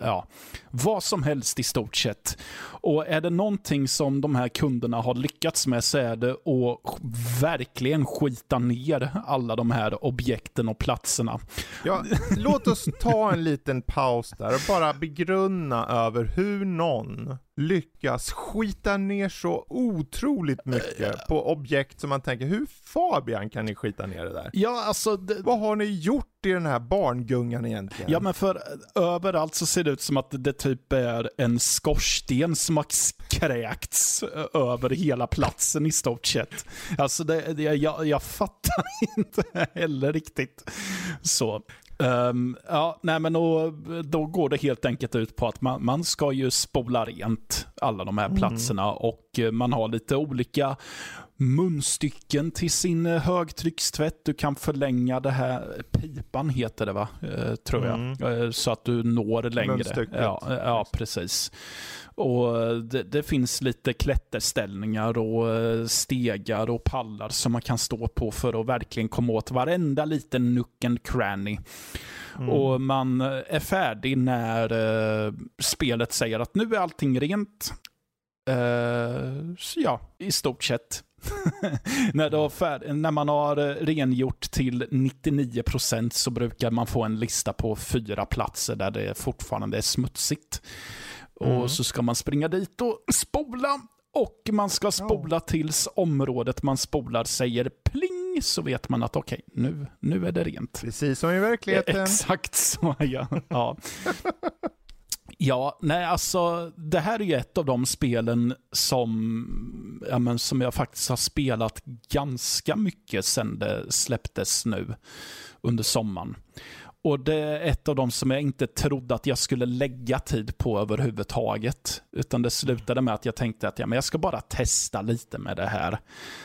ja, vad som helst i stort sett. Och är det någonting som de här kunderna har lyckats med så är det att verkligen skita ner alla de här objekten och platserna. Ja, låt oss ta en liten paus där och bara begrunna över hur någon lyckas skita ner så otroligt mycket på objekt som man tänker, hur Fabian kan ni skita ner det där? Ja, alltså... Det... Vad har ni gjort i den här barngungan egentligen? Ja, men för överallt så ser det ut som att det typ är en skorsten som har kräkts över hela platsen i stort sett. Alltså, det, det, jag, jag fattar *laughs* inte heller riktigt så. Um, ja, nej men då, då går det helt enkelt ut på att man, man ska ju spola rent alla de här mm. platserna och man har lite olika munstycken till sin högtryckstvätt. Du kan förlänga det här, pipan heter det va? Uh, tror jag. Mm. Uh, så att du når längre. Ja, ja, precis. Och det, det, finns lite klätterställningar och eh, stegar och pallar som man kan stå på för att verkligen komma åt varenda liten nook and cranny. Mm. Och man är färdig när uh, spelet säger att nu är allting rent. Uh, ja, i stort sett. *laughs* när, färd, när, man har rengjort till 99% så brukar man få en lista på fyra platser där det fortfarande är smutsigt. Mm. Och så ska man springa dit och spola. Och man ska spola tills området man spolar säger pling, så vet man att okej, okay, nu, nu är det rent. Precis som i verkligheten. *laughs* Exakt så, ja. ja. *laughs* Ja, nej alltså det här är ju ett av de spelen som, ja, men, som jag faktiskt har spelat ganska mycket sen det släpptes nu under sommaren. Och det är ett av de som jag inte trodde att jag skulle lägga tid på överhuvudtaget. Utan det slutade med att jag tänkte att ja, men jag ska bara testa lite med det här.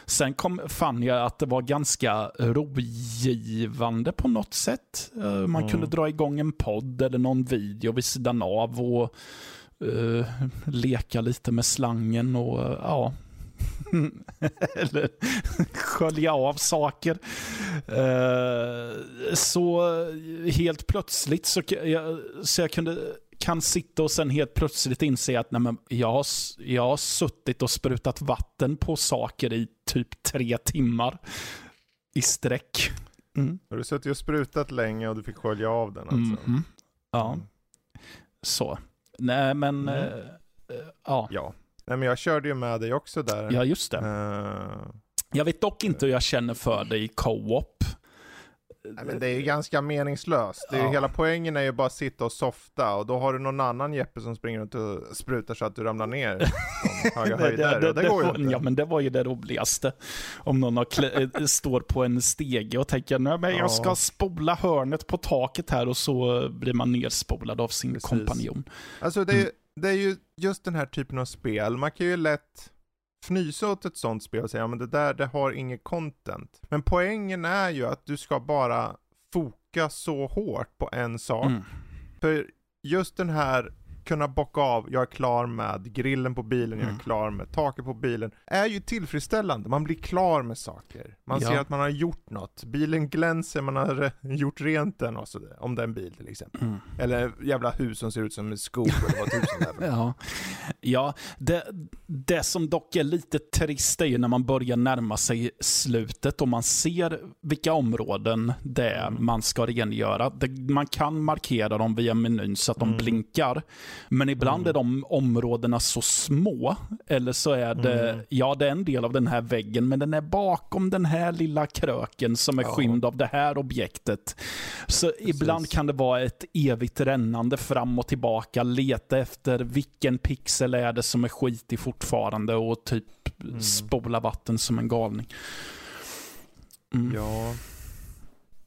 Sen kom, fann jag att det var ganska rogivande på något sätt. Eh, man mm. kunde dra igång en podd eller någon video vid sidan av och uh, leka lite med slangen och uh, ja, *laughs* Eller skölja av saker. Uh, så helt plötsligt så jag, så jag kunde kan sitta och sen helt plötsligt inse att nej, men jag, har, jag har suttit och sprutat vatten på saker i typ tre timmar i sträck. Mm. Har du suttit och sprutat länge och du fick skölja av den alltså? Mm. Ja, mm. så. Nej men, uh, ja. ja. Nej men jag körde ju med dig också där. Ja, just det. Uh, jag vet dock inte hur jag känner för dig i co-op. Nej, men det är ju ganska meningslöst. Det är ja. Hela poängen är ju bara att sitta och softa och då har du någon annan Jeppe som springer runt och sprutar så att du ramlar ner *laughs* höga höjder. det, det, det, går ju inte. Ja men det var ju det roligaste. Om någon har står på en stege och tänker nej men jag ska spola hörnet på taket här och så blir man nerspolad av sin Precis. kompanjon. Alltså det är, mm det är ju just den här typen av spel, man kan ju lätt fnysa åt ett sånt spel och säga, ja men det där, det har inget content. Men poängen är ju att du ska bara foka så hårt på en sak. Mm. För just den här kunna bocka av, jag är klar med grillen på bilen, jag är mm. klar med taket på bilen, är ju tillfredsställande. Man blir klar med saker. Man ja. ser att man har gjort något. Bilen glänser, man har *laughs* gjort rent den och så, om det är en bil till exempel. Mm. Eller jävla hus som ser ut som en skog eller vad tusen *laughs* Ja, ja det, det som dock är lite trist är ju när man börjar närma sig slutet och man ser vilka områden det är mm. man ska rengöra. Det, man kan markera dem via menyn så att de mm. blinkar. Men ibland mm. är de områdena så små. Eller så är det, mm. ja det är en del av den här väggen, men den är bakom den här lilla kröken som är ja. skymd av det här objektet. Så Precis. ibland kan det vara ett evigt rännande fram och tillbaka, leta efter vilken pixel är det som är skitig fortfarande och typ mm. spola vatten som en galning. Mm. Ja,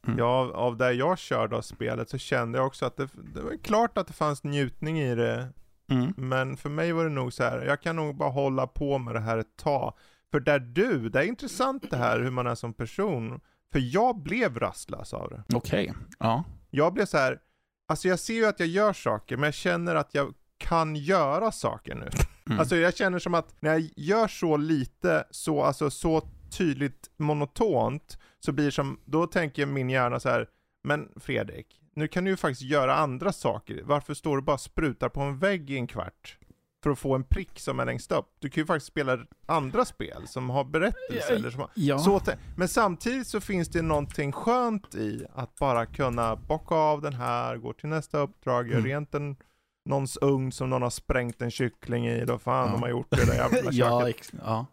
Mm. Ja, av det jag körde av spelet så kände jag också att det, det var klart att det fanns njutning i det. Mm. Men för mig var det nog så här, jag kan nog bara hålla på med det här ett tag. För där du, det är intressant det här hur man är som person. För jag blev rastlös av det. Okej, okay. ja. Jag blev så här, alltså jag ser ju att jag gör saker, men jag känner att jag kan göra saker nu. Mm. Alltså jag känner som att när jag gör så lite, så, alltså så tydligt monotont, så blir som, då tänker min hjärna så här, men Fredrik, nu kan du ju faktiskt göra andra saker. Varför står du bara och sprutar på en vägg i en kvart? För att få en prick som är längst upp. Du kan ju faktiskt spela andra spel som har berättelse. Ja, eller som har, ja. så, men samtidigt så finns det någonting skönt i att bara kunna bocka av den här, gå till nästa uppdrag, göra Mm. rent en någons ugn som någon har sprängt en kyckling i, då fan Ja. de har gjort det där jävla *laughs* Ja, köket. ex- ja.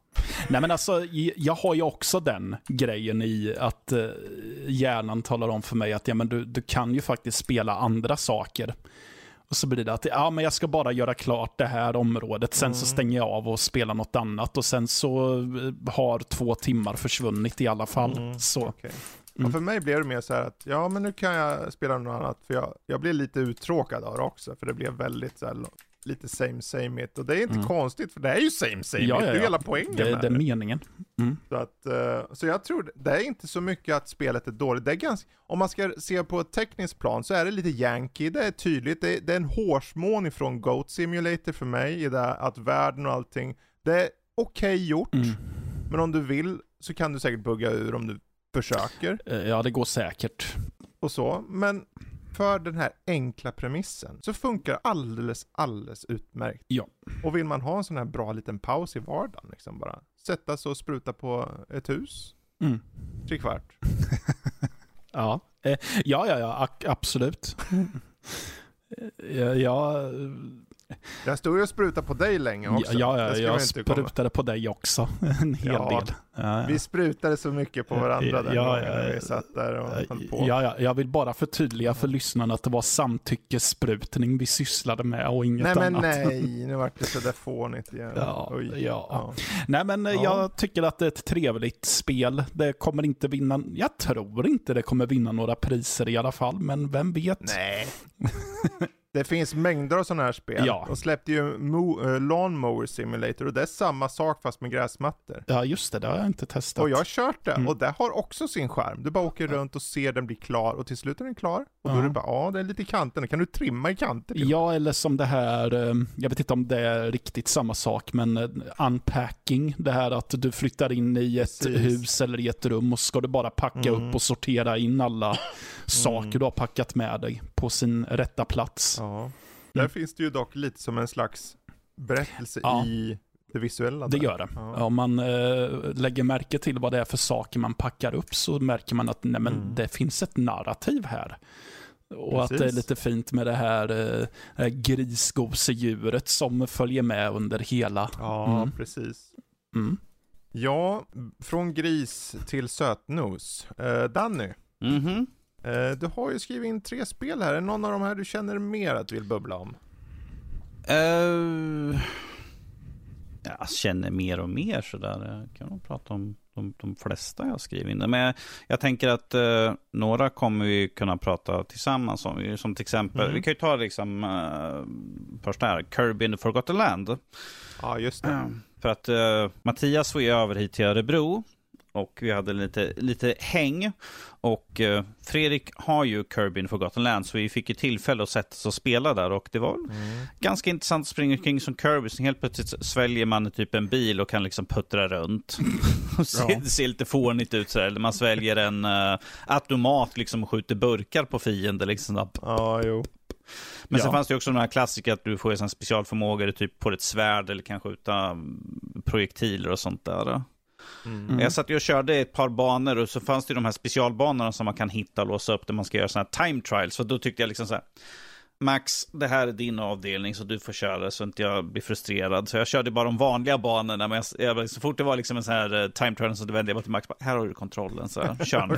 Nej men alltså, jag har ju också den grejen i att eh, hjärnan talar om för mig att ja, men du, du kan ju faktiskt spela andra saker. Och så blir det att ja, men jag ska bara göra klart det här området, sen så Mm. stänger jag av och spelar något annat och sen så eh, har två timmar försvunnit i alla fall. Mm, Så, okej. Mm. För mig blev det mer så här att, ja men nu kan jag spela något annat, för jag, jag blev lite uttråkad av det också, för det blev väldigt så här, lite same same it. Och det är inte Mm. konstigt, för det är ju same same Ja, it, ja, det är hela poängen det, med det är meningen. Mm. Så, att, eh, så jag tror, det är inte så mycket att spelet är dåligt. Det är ganska, om man ska se på ett tekniskt plan så är det lite Yankee, det är tydligt, det är, det är en hårsmån ifrån Goat Simulator för mig, i det att världen och allting, det är okej gjort, Mm. men om du vill så kan du säkert bugga ur om du försöker Eh, Ja, det går säkert. och så, men för den här enkla premissen så funkar alldeles, alldeles utmärkt. Ja. Och vill man ha en sån här bra liten paus i vardagen, liksom bara sätta sig och spruta på ett hus, Mm. tre kvart. *laughs* Ja, eh, ja, ja, ja ak- absolut. *laughs* Eh, ja, ja, Jag stod ju och sprutade på dig länge ja, också. ja, ja ska jag inte komma- sprutade på dig också *laughs* en hel Ja, del. Ja, ja. Vi sprutade så mycket på varandra den Ja, gången ja, när ja. vi satt där och höll på. Ja, ja, jag vill bara förtydliga för lyssnarna att det var samtyckessprutning vi sysslade med och inget nej men annat. nej, *laughs* nu vart det sådär fånigt igen. Ja, ja. Nej, men eh, Ja. jag tycker att det är ett trevligt spel. Det kommer inte vinna, jag tror inte det kommer vinna några priser i alla fall, men vem vet? Nej. *laughs* Det finns mängder av sådana här spel. Ja. De släppte ju Mo- uh, Lawnmower Simulator och det är samma sak fast med gräsmattor. Ja, just det, det har jag inte testat. Och jag har kört det Mm. och det har också sin skärm. Du bara åker runt och ser den bli klar och till slut är den klar. Och då Ja. är det bara, ja det är lite i kanten, kan du trimma i kanter? till? Ja, eller som det här, eh, jag vet inte om det är riktigt samma sak, men eh, unpacking, det här att du flyttar in i ett Precis. hus eller i ett rum och så ska du bara packa Mm. upp och sortera in alla *laughs* saker du har packat med dig på sin rätta plats. Ja. Där finns det ju dock lite som en slags berättelse Ja. i det visuella. Det där. gör det. Ja. Om man eh, lägger märke till vad det är för saker man packar upp så märker man att nej, men Mm. det finns ett narrativ här. Och att det är Precis. lite fint med det här eh, eh, grisgosedjuret som följer med under hela. Ja, Mm. precis. Mm. Ja, från gris till sötnos. Eh, Danny, Mhm. eh, du har ju skrivit in tre spel här. Är det någon av de här du känner mer att du vill bubbla om? Eh, jag känner mer och mer sådär. Jag kan nog prata om de, de flesta jag skriver in. Men jag, jag tänker att eh, några kommer vi kunna prata tillsammans om. Som till exempel, Mm. vi kan ju ta liksom uh, första här, Kirby in the Forgotten Land. Ja, just det. För att eh, Mattias var ju över hit till Örebro och vi hade lite, lite häng. Och eh, Fredrik har ju Kirby in Forgotten Land så vi fick ju tillfälle att sätta oss och spela där och det var Mm. ganska intressant att springa omkring som Kirby. Så helt plötsligt sväljer man typ en bil och kan liksom puttra runt. *laughs* och se, Ja. Det ser lite fånigt ut sådär. Eller man sväljer en uh, automat liksom och skjuter burkar på fiender liksom. Ja, jo. Men Ja. sen fanns det också den här klassiker att du får en specialförmågor, typ på ett svärd eller kan skjuta mm, projektiler och sånt där. Mm. Mm. Jag satt ju och körde ett par banor och så fanns det ju de här specialbanorna som man kan hitta och låsa upp där man ska göra sådana här time trials. Så då tyckte jag liksom så här, Max, det här är din avdelning så du får köra så inte jag blir frustrerad. Så jag körde bara de vanliga banorna, men jag, jag, så fort det var liksom en sån här eh, time trial så vände jag bara till Max, bara, här har du kontrollen, så här, *laughs* kör nu.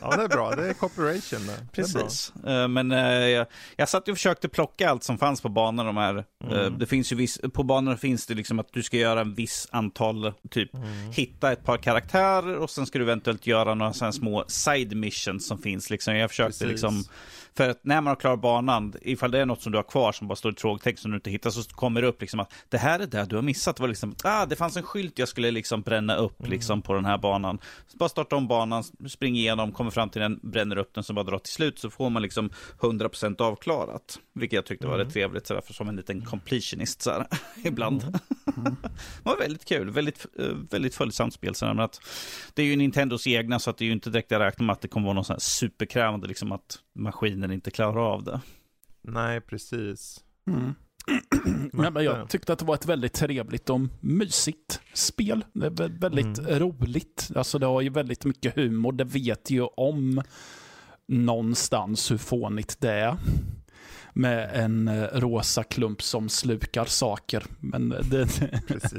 Ja, det är bra. Det är *laughs* cooperation där. Det är. Precis. Eh, Men eh, jag, jag satt och försökte plocka allt som fanns på banorna. De här. Mm. Det finns ju viss, på banorna finns det liksom att du ska göra en viss antal, typ Mm. hitta ett par karaktärer och sen ska du eventuellt göra några sådana små side missions som finns. Liksom. Jag försökte Precis. liksom, för att när man har klarat banan, ifall det är något som du har kvar som bara står i frågetext som du inte hittar, så kommer det upp liksom att det här är det du har missat. Det var liksom, ah, det fanns en skylt jag skulle liksom bränna upp Mm. liksom på den här banan. Så bara starta om banan, spring igenom, kommer fram till den, bränner upp den, så bara drar till slut, så får man liksom 100% avklarat. Vilket jag tyckte var Mm. rätt trevligt, sådär, för som en liten completionist sådär, *laughs* ibland. det *laughs* var väldigt kul, väldigt, eh, väldigt följsamt spel. Så att det är ju Nintendos egna, så att det är ju inte direkt att räkna med att det kommer vara något sånt här superkrävande, liksom att maskinen inte klarar av det. Nej, precis. Mm. *clears throat* Nej, men jag tyckte att det var ett väldigt trevligt och mysigt spel. Det är väldigt mm. roligt. Alltså det har ju väldigt mycket humor. Det vet ju om någonstans hur fånigt det är med en eh, rosa klump som slukar saker. Men, det,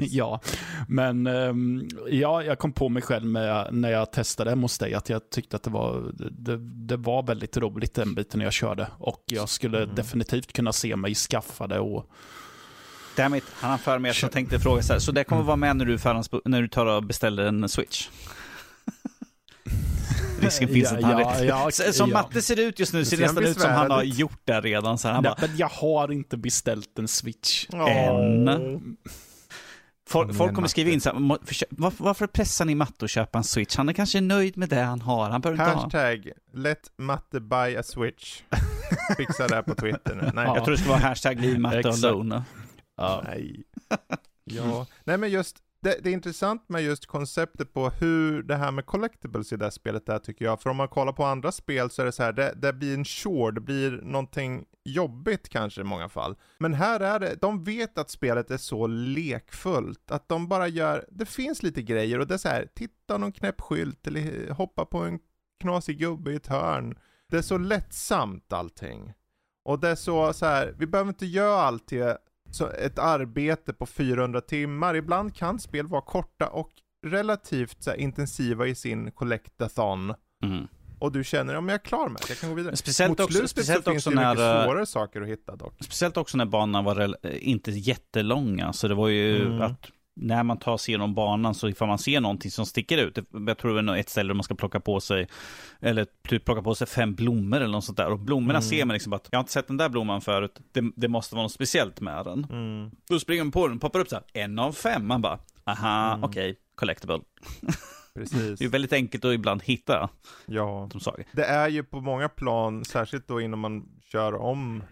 *laughs* ja. Men ehm, ja, jag kom på mig själv med, när jag testade hemma hos dig att jag tyckte att det var, det, det var väldigt roligt den biten när jag körde. Och jag skulle mm. definitivt kunna se mig skaffa det och Dammit, han har för mig att jag tänkte fråga så här, så det kommer vara med när du, när du tar och beställer en switch? Risken finns att han ja, ja, *laughs* Som ja. matte ser ut just nu ser det nästan ut som han har gjort det redan. Så han Nej, bara, men jag har inte beställt en switch. Än. Folk, folk kommer skriva in så här, varför, varför pressar ni Matte att köpa en switch? Han är kanske nöjd med det han har. Han behöver inte hashtag, ha. let Matte buy a switch. *laughs* Fixa det här på Twitter nu. Nej. Jag tror det ska vara hashtag leave Matte alone. Ja. Nej. ja. Nej men just det, det, är intressant med just konceptet på hur det här med collectibles i det här spelet är tycker jag. För om man kollar på andra spel så är det så här, det, det blir en chore, det blir någonting jobbigt kanske i många fall. Men här är det, de vet att spelet är så lekfullt, att de bara gör, det finns lite grejer och det är så här, titta någon knäpp skylt eller hoppa på en knasig gubbe i ett hörn. Det är så lättsamt allting. Och det är så, så här, vi behöver inte göra allt till ett arbete på 400 timmar. Ibland kan spel vara korta och relativt så här, intensiva i sin collectathon. Mm. Och du känner, om jag är klar med det, jag kan gå vidare. Speciellt Mot också, speciellt så finns det när, mycket svårare saker att hitta dock. Speciellt också när banorna var inte jättelånga, så det var ju mm. att när man tar sig igenom banan så ifall man ser någonting som sticker ut. Jag tror det är ett ställe där man ska plocka på sig, eller typ plocka på sig fem blommor eller något sånt där. Och blommorna mm. ser man liksom att, jag har inte sett den där blomman förut, det, det måste vara något speciellt med den. Mm. Då springer man på den, poppar upp så här, en av fem, man bara, aha, mm. okej, okay, collectible. *laughs* Precis. det är väldigt enkelt att ibland hitta ja. de saker. Det är ju på många plan, särskilt då innan man kör om,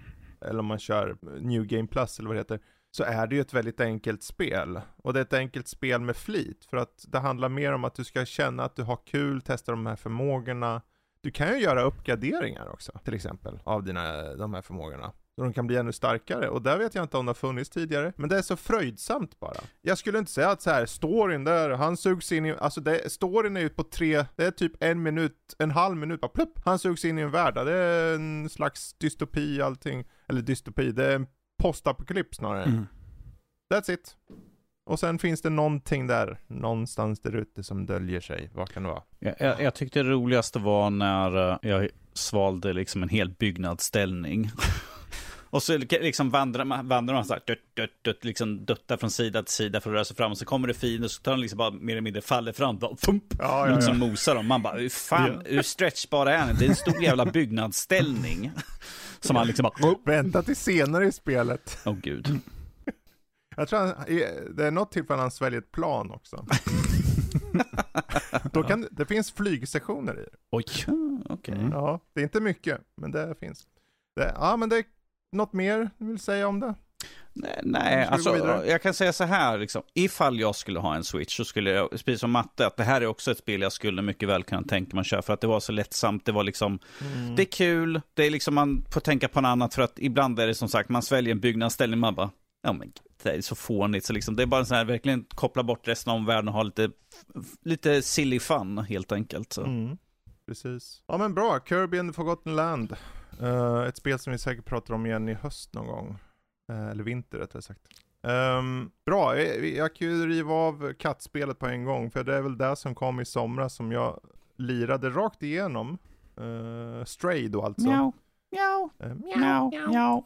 eller om man kör New Game Plus eller vad det heter, så är det ju ett väldigt enkelt spel. Och det är ett enkelt spel med flit, för att det handlar mer om att du ska känna att du har kul, testa de här förmågorna. Du kan ju göra uppgraderingar också, till exempel, av dina, de här förmågorna. Så de kan bli ännu starkare, och där vet jag inte om det har funnits tidigare, men det är så fröjdsamt bara. Jag skulle inte säga att så här, storyn där, han sugs in i, alltså det, storyn är ju på tre, det är typ en minut, en halv minut, bara plupp, han sugs in i en värld, det är en slags dystopi allting, eller dystopi, det är en postapokalyps snarare. Mm. That's it. Och sen finns det någonting där, någonstans där ute som döljer sig. Vad kan det vara? Jag, jag, jag tyckte det roligaste var när eh, jag svalde liksom en hel byggnadsställning. *laughs* Och så liksom vandrar man, vandrar man så här, dött, dött, dött, liksom duttar från sida till sida för att röra sig fram. Och så kommer det fiender och så tar den liksom bara mer eller mindre faller fram. Bara, fump, ja, ja, liksom ja. mosar dem. Man bara, hur fan, ja. hur stretchbara är ni? Det är en stor jävla byggnadsställning. *laughs* Som han liksom bara... Vänta till senare i spelet. Åh oh, gud. *laughs* Jag tror han, det är något tillfälle han sväljer ett plan också. *laughs* Då kan, det finns flygstationer i det. Oj, okej. Okay. Mm. Ja, det är inte mycket, men det finns. Det, ja, men det är något mer du vill säga om det? Nej, nej alltså jag kan säga så här, liksom, ifall jag skulle ha en switch så skulle jag, precis som matte, att det här är också ett spel jag skulle mycket väl kunna tänka mig att köra för att det var så lättsamt, det var liksom, mm. det är kul, det är liksom, man får tänka på något annat för att ibland är det som sagt, man sväljer en byggnadsställning, man bara, ja men det är så fånigt, så liksom, det är bara en sån här, verkligen koppla bort resten av världen och ha lite, lite silly fun helt enkelt. Så. Mm. Precis. Ja men bra, Kirby and the Forgotten Land. Uh, ett spel som vi säkert pratar om igen i höst någon gång. Uh, eller vinter rättare sagt. Um, bra, jag, jag kan ju riva av kattspelet på en gång, för det är väl det som kom i somras som jag lirade rakt igenom. Uh, Stray då alltså. Mjau, mjau, mjau, mjau.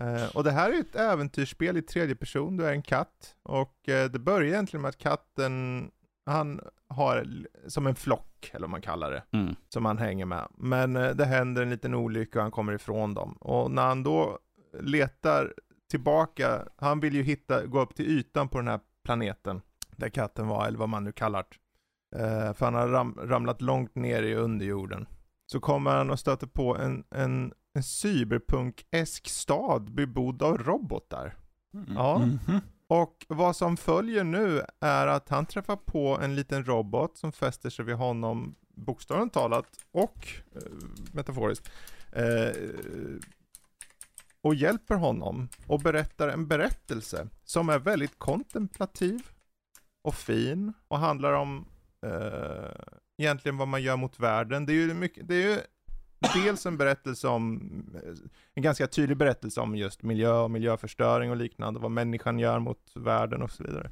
Uh, *laughs* och det här är ett äventyrsspel i tredje person, du är en katt. Och uh, det börjar egentligen med att katten, han har som en flock, eller vad man kallar det, mm. som han hänger med. Men uh, det händer en liten olycka och han kommer ifrån dem. Och när han då letar tillbaka, han vill ju hitta, gå upp till ytan på den här planeten, där katten var, eller vad man nu kallar det. för han har ram, ramlat långt ner i underjorden. Så kommer han och stöter på en, en en cyberpunk-esk stad bebodd av robotar. Mm. Ja. Mm -hmm. Och vad som följer nu är att han träffar på en liten robot som fäster sig vid honom, bokstavligt talat och eh, metaforiskt. Eh, och hjälper honom och berättar en berättelse som är väldigt kontemplativ och fin och handlar om eh, egentligen vad man gör mot världen. Det är ju, mycket, det är ju dels en berättelse om, eh, en ganska tydlig berättelse om just miljö och miljöförstöring och liknande, vad människan gör mot världen och så vidare.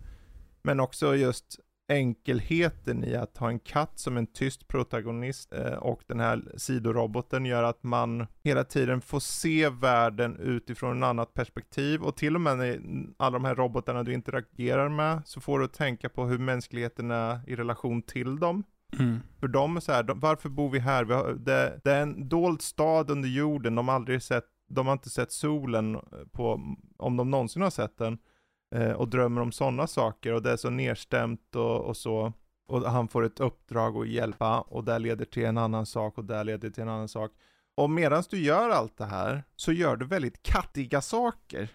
Men också just enkelheten i att ha en katt som en tyst protagonist eh, och den här sidoroboten gör att man hela tiden får se världen utifrån en annat perspektiv och till och med när alla de här robotarna du interagerar med så får du tänka på hur mänskligheten är i relation till dem. Mm. För de är så här, de, varför bor vi här? Vi har, det, det är en dold stad under jorden, de har aldrig sett, de har inte sett solen på, om de någonsin har sett den eh, och drömmer om sådana saker och det är så nedstämt och, och, så. Och han får ett uppdrag att hjälpa och det leder till en annan sak och det leder till en annan sak. Och medan du gör allt det här så gör du väldigt kattiga saker.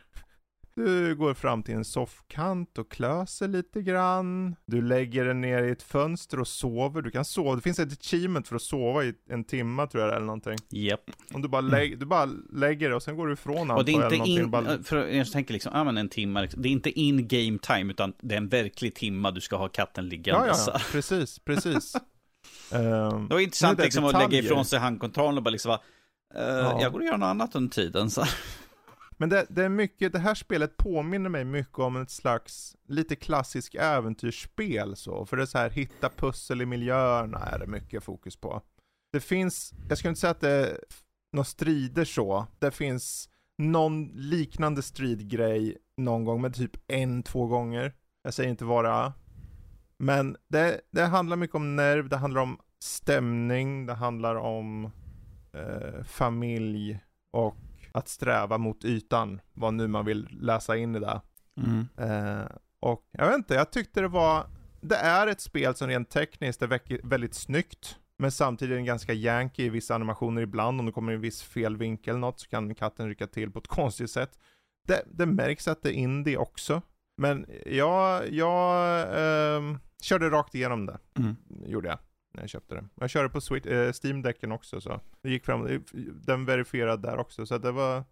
Du går fram till en soffkant och klöser lite grann. Du lägger den ner i ett fönster och sover. Du kan sova. Det finns ett achievement för att sova i en timme tror jag eller någonting. Japp. Om du bara, lägg, du bara lägger det och sen går du ifrån Och det är inte in. Bara, för jag tänker liksom, ja men en timme, liksom. det är inte in game time, utan det är en verklig timma du ska ha katten liggande. ja, ja, precis, precis. *laughs* Ehm, Det var intressant det liksom att lägga detaljer. ifrån sig handkontrollen och bara liksom, uh, Ja. jag går och gör något annat under tiden. Så. Men det, det är mycket, det här spelet påminner mig mycket om ett slags lite klassisk äventyrsspel så, för det är så här hitta pussel i miljöerna är det mycket fokus på. Det finns, jag skulle inte säga att det är några strider så, det finns någon liknande stridgrej någon gång, men typ en, två gånger. Jag säger inte vara. Men det, det handlar mycket om nerv, det handlar om stämning, det handlar om eh, familj och att sträva mot ytan, vad nu man vill läsa in i det. Mm. Eh, och jag vet inte, jag tyckte det var, det är ett spel som rent tekniskt är väldigt snyggt, men samtidigt är den ganska yankee i vissa animationer ibland, om det kommer i en viss fel vinkel något så kan katten rycka till på ett *laughs* konstigt sätt. Det, det märks att det är indie också, men jag, jag ehm, körde rakt igenom det, Mm. gjorde jag. När jag köpte det. Jag körde på Switch, eh, Steam-däcken också så. Det gick fram, den verifierad där också, så det var,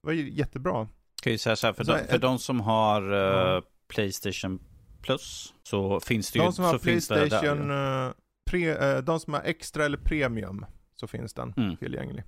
var jättebra. Kan ju säga så här, för, Så de, ett- för de som har eh, Ja. Playstation Plus så finns det ju... De som har där Playstation, ju. eh, pre, eh, de som har extra eller premium, så finns den Mm. tillgänglig.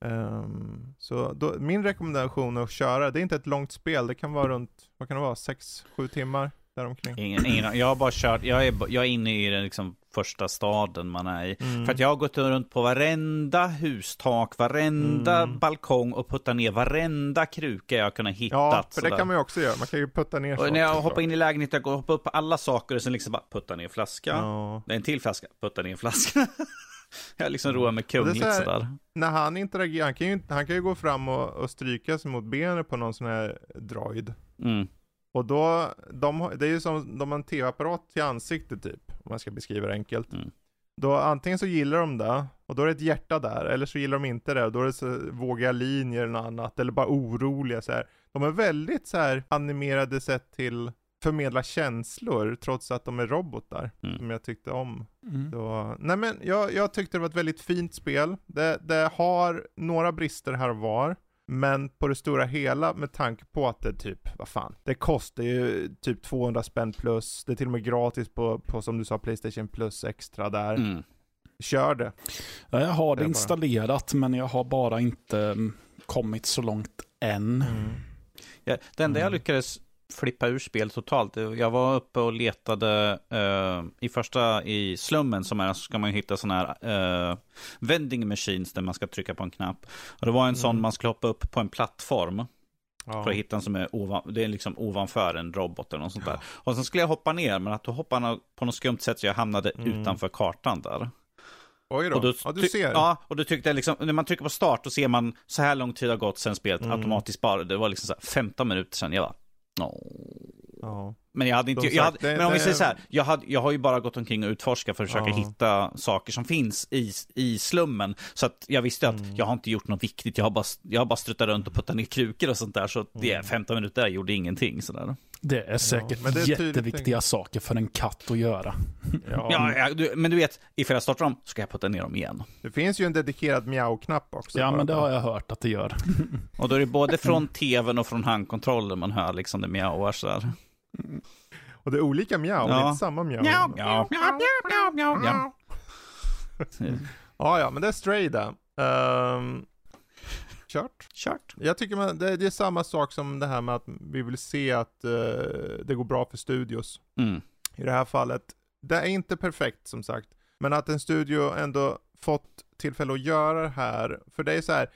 Ehm, så då, min rekommendation att köra, det är inte ett långt spel, det kan vara runt, vad kan det vara, 6-7 timmar däromkring. Ingen, ingen, jag har bara kört, jag är, jag är inne i den liksom första staden man är i. Mm. För att jag har gått runt på varenda hustak, varenda Mm. balkong och puttat ner varenda kruka jag har kunnat hitta. Ja, för det sådär. kan man ju också göra, man kan ju putta ner Och när jag saker, hoppar in i lägenheten, jag hoppar upp på alla saker och sen liksom bara putta ner flaska. Ja. Det är en till flaska, putta ner flaska. *laughs* jag liksom roar mig kungligt så här- sådär. När han interagerar, han kan ju, han kan ju gå fram och, och stryka sig mot benet på någon sån här droid. Mm. Och då, de, det är ju som de har en tv-apparat till ansiktet typ, om man ska beskriva det enkelt. Mm. Då antingen så gillar de det, och då är det ett hjärta där, eller så gillar de inte det, och då är det så vågiga linjer eller något annat, eller bara oroliga så här. De är väldigt så här animerade sett till förmedla känslor, trots att de är robotar, Mm. som jag tyckte om. Mm. Så, nej men jag, jag tyckte det var ett väldigt fint spel. Det, det har några brister här och var. Men på det stora hela med tanke på att det typ, vad fan, det kostar ju typ 200 spänn plus, det är till och med gratis på, på som du sa Playstation plus extra där. Mm. Kör det. Ja, jag har Det det installerat, men jag har bara inte mm, kommit så långt än. Ja, det enda jag Mm. lyckades flippa ur spel totalt, jag var uppe och letade eh, i första, i slummen som är, så ska man hitta sådana här eh, vending machines där man ska trycka på en knapp. Och det var en sån Mm. man skulle hoppa upp på en plattform Ja. för att hitta en som är ovan, det är liksom ovanför en robot eller något sånt där. Och sen skulle jag hoppa ner, men att då hoppade han på något skumt sätt så jag hamnade Mm. utanför kartan där. Oj då. Och då ja, du ser. Ja, och då tyckte jag liksom, när man trycker på start, då ser man så här lång tid har gått sen spelet Mm. automatiskt bara. Det var liksom så här 15 minuter sedan. Jag bara, åh. Ja. Men jag hade inte, jag hade, det- men om vi det- säger så här, jag, hade, jag har ju bara gått omkring och utforskat för att försöka Ja. hitta saker som finns i, i slummen. Så att jag visste att Mm. jag har inte gjort något viktigt, jag har bara, jag har bara struttat runt och puttat ner krukor och sånt där. Så det Mm. är 15 minuter, jag gjorde ingenting sådär. Det är säkert men det är tydligt jätteviktiga saker för en katt att göra. *laughs* Ja, Ja, ja, du, men du vet, ifall jag startar dem så ska jag putta ner dem igen. Det finns ju en dedikerad mjau-knapp också. Ja, men det har jag hört att det gör. *laughs* Och då är det både från tvn och från handkontrollen man hör liksom det mjauar sådär. Och det är olika mjau, det är Ja. inte samma mjau. Mjau, mjau, mjau, mjau, mjau, mjau. Ja, ja, men det är Stray där. Ehm, kört. Kört. Jag tycker man, det, det är samma sak som det här med att vi vill se att eh, det går bra för studios. Mm. I det här fallet, det är inte perfekt som sagt, men att en studio ändå fått tillfälle att göra det här, för det är så här.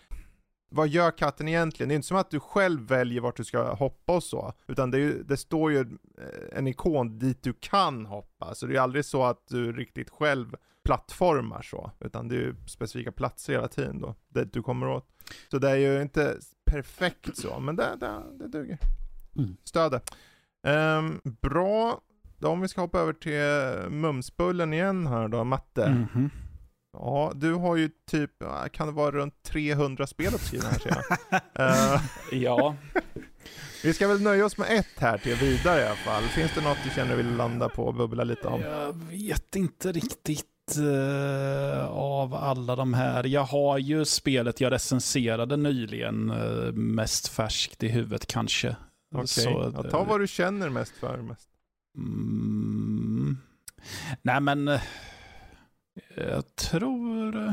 Vad gör katten egentligen? Det är inte som att du själv väljer vart du ska hoppa och så, utan det, ju, det står ju eh, en ikon dit du kan hoppa, så det är aldrig så att du riktigt själv plattformar så, utan det är ju specifika platser hela tiden då, det du kommer åt. Så det är ju inte perfekt så, men det, det, det duger. Mm. Ehm, bra, då om vi ska hoppa över till Mumsbullen igen här då, Matte. Mhm. Ja, du har ju typ, kan det vara runt 300 spel uppskrivna här ser jag. *laughs* Eh, Ja, *laughs* vi ska väl nöja oss med ett här till vidare i alla fall. Finns det något du känner du vill landa på och bubbla lite om? jag vet inte riktigt eh, av alla de här. Jag har ju spelet jag recenserade nyligen, eh, mest färskt i huvudet kanske. Okej, Så, ja, ta vad du känner mest för. Mest. Mm. Nej men, eh, jag tror... eh,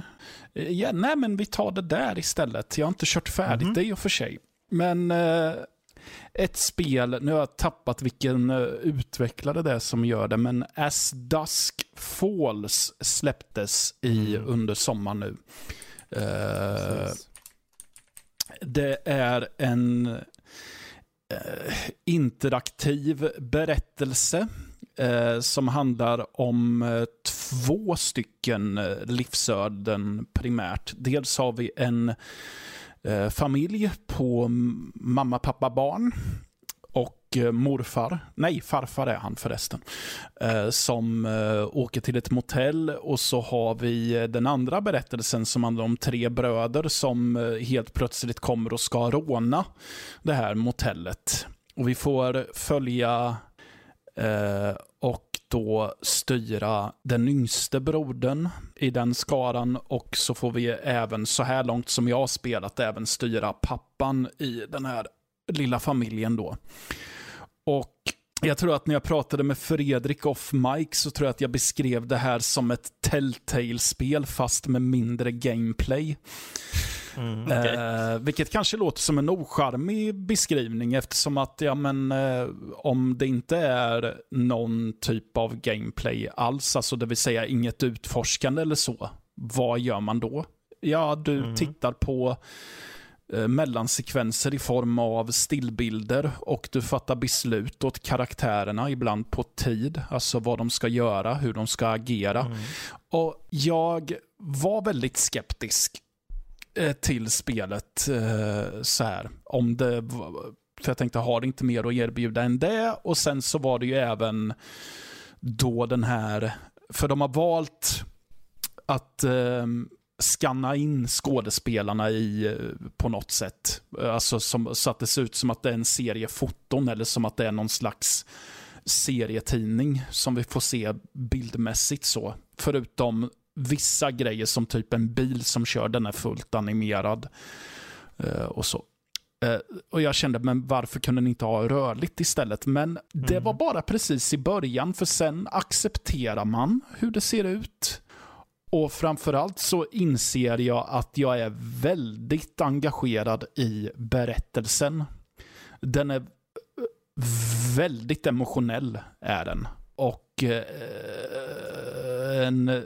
Ja, nej men vi tar det där istället. Jag har inte kört färdigt Mhm. det i och för sig. Men eh, ett spel, nu har jag tappat vilken eh, utvecklare det är som gör det, men As Dusk Falls släpptes i, Mm. under sommaren nu. Precis. det är en eh, interaktiv berättelse eh, som handlar om två stycken livsöden primärt. Dels har vi en eh, familj på mamma, pappa, barn och eh, morfar, nej farfar är han förresten, eh, som eh, åker till ett motell och så har vi eh, den andra berättelsen som handlar om tre bröder som eh, helt plötsligt kommer och ska råna det här motellet. Och vi får följa eh, och då styra den yngste brodern i den skaran och så får vi även, så här långt som jag har spelat, även styra pappan i den här lilla familjen då. Och jag tror att när jag pratade med Fredrik off mic så tror jag att jag beskrev det här som ett Telltale-spel fast med mindre gameplay. Mm. Eh, vilket kanske låter som en ocharmig beskrivning eftersom att ja, men, eh, om det inte är någon typ av gameplay alls, alltså det vill säga inget utforskande eller så, vad gör man då? Ja, du Mhm. tittar på eh, mellansekvenser i form av stillbilder och du fattar beslut åt karaktärerna, ibland på tid, alltså vad de ska göra, hur de ska agera. Mm. Och jag var väldigt skeptisk eh, till spelet eh, så här. Om det för jag tänkte, har det inte mer att erbjuda än det? Och sen så var det ju även då den här, för de har valt att eh, skanna in skådespelarna i, eh, på något sätt. Eh, Alltså som, så att det ser ut som att det är en serie foton eller som att det är någon slags serietidning som vi får se bildmässigt så. Förutom vissa grejer som typ en bil som kör, den är fullt animerad. eh, och så. Och jag kände, men varför kunde ni inte ha rörligt istället? Men det Mm. var bara precis i början, för sen accepterar man hur det ser ut. Och framförallt så inser jag att jag är väldigt engagerad i berättelsen. Den är väldigt emotionell, är den. Och eh, en,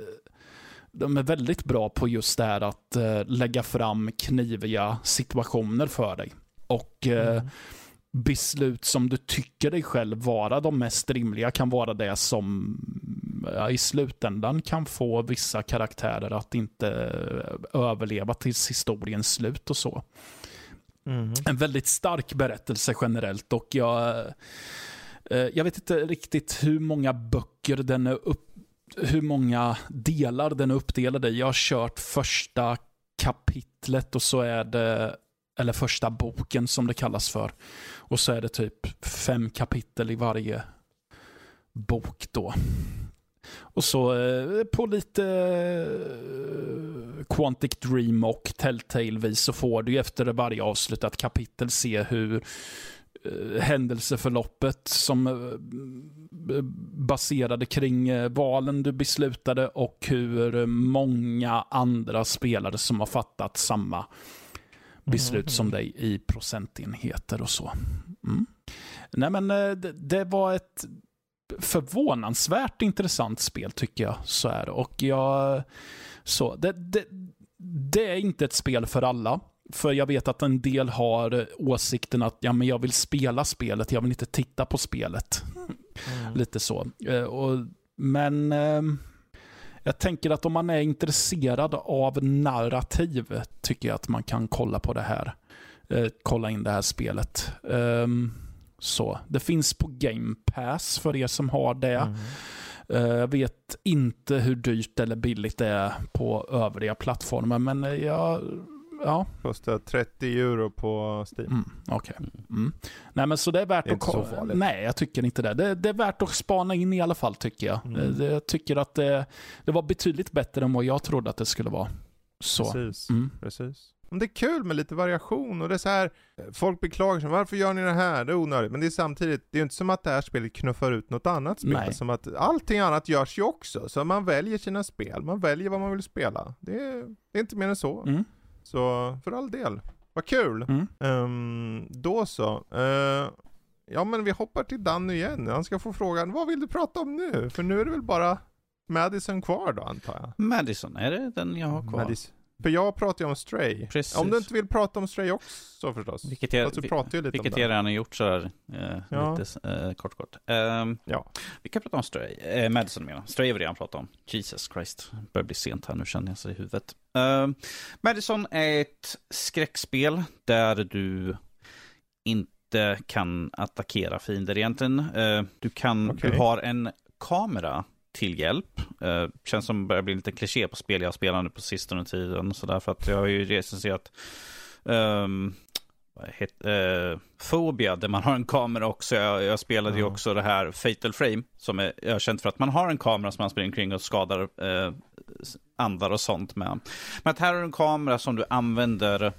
de är väldigt bra på just det här att eh, lägga fram kniviga situationer för dig. Och eh, Mm. beslut som du tycker dig själv vara de mest rimliga kan vara det som i slutändan kan få vissa karaktärer att inte eh, överleva tills historiens slut och så. Mm. En väldigt stark berättelse generellt och jag Eh, jag vet inte riktigt hur många böcker den är upp hur många delar den är uppdelad i. Jag har kört första kapitlet och så är det, eller första boken som det kallas för. Och så är det typ fem kapitel i varje bok då. Och så eh, på lite eh, Quantic Dream och Telltale-vis så får du efter varje avslutat kapitel se hur eh, händelseförloppet som eh, baserade kring valen du beslutade och hur många andra spelare som har fattat samma beslut Mm. som dig i procentenheter och så. Mm. Nej men det, det var ett förvånansvärt intressant spel tycker jag. Så är det. Och jag, så, det, det, det är inte ett spel för alla. För jag vet att en del har åsikten att ja, men jag vill spela spelet, jag vill inte titta på spelet. Mm. Lite så. Eh, Och, men eh, jag tänker att om man är intresserad av narrativ tycker jag att man kan kolla på det här. Eh, kolla in det här spelet. Ehm, så. Det finns på Game Pass för er som har det. Mm. Eh, Jag vet inte hur dyrt eller billigt det är på övriga plattformar, men eh, jag... Ja, Kostar 30 euro på Steam. mm, okej. Mm. Nej, men så det är värt Det är att... inte så farligt. Nej, jag tycker inte det. det. Det är värt att spana in i alla fall, tycker jag. Mm. Eh, det- Jag tycker att det, det var betydligt bättre än vad jag trodde att det skulle vara. Så. Precis. Mm. Precis. Men det är kul med lite variation och det är så här, folk beklagar sig, varför gör ni det här? Det är onödigt. Men det är samtidigt, det är ju inte som att det här spelet knuffar ut något annat spel. Nej. Som att allting annat görs ju också. Så man väljer sina spel, man väljer vad man vill spela. Det är, det är inte mer än så. Mm. Så för all del, vad kul. Mm. Ehm, då så. Eh, ja men vi hoppar till Danny igen. Han ska få frågan, vad vill du prata om nu? För nu är det väl bara Madison kvar då antar jag? Madison, är det den jag har kvar? Madis- För jag pratar ju om Stray. Precis. Om du inte vill prata om Stray också förstås. Vilket jag, Fast du pratar ju lite vilket om jag redan har gjort sådär eh, Ja. lite eh, kort kort. Ehm, Ja. Vi kan prata om Stray, eh, Madison menar Stray har vi redan pratat om. Jesus Christ, det börjar bli sent här nu känner jag sig i huvudet. Ehm, Madison är ett skräckspel där du inte kan attackera fiender egentligen. Eh, du, kan, Okej. du har en kamera till hjälp. Eh, känns som det börjar bli lite kliché på spel jag spelar nu på sistone tiden. Så därför att jag har ju recenserat um, heter, eh, Phobia, där man har en kamera också. Jag, jag spelade ju Ja. också det här Fatal Frame, som är ökänt för att man har en kamera som man springer omkring och skadar eh, andar och sånt med. Men att här har du en kamera som du använder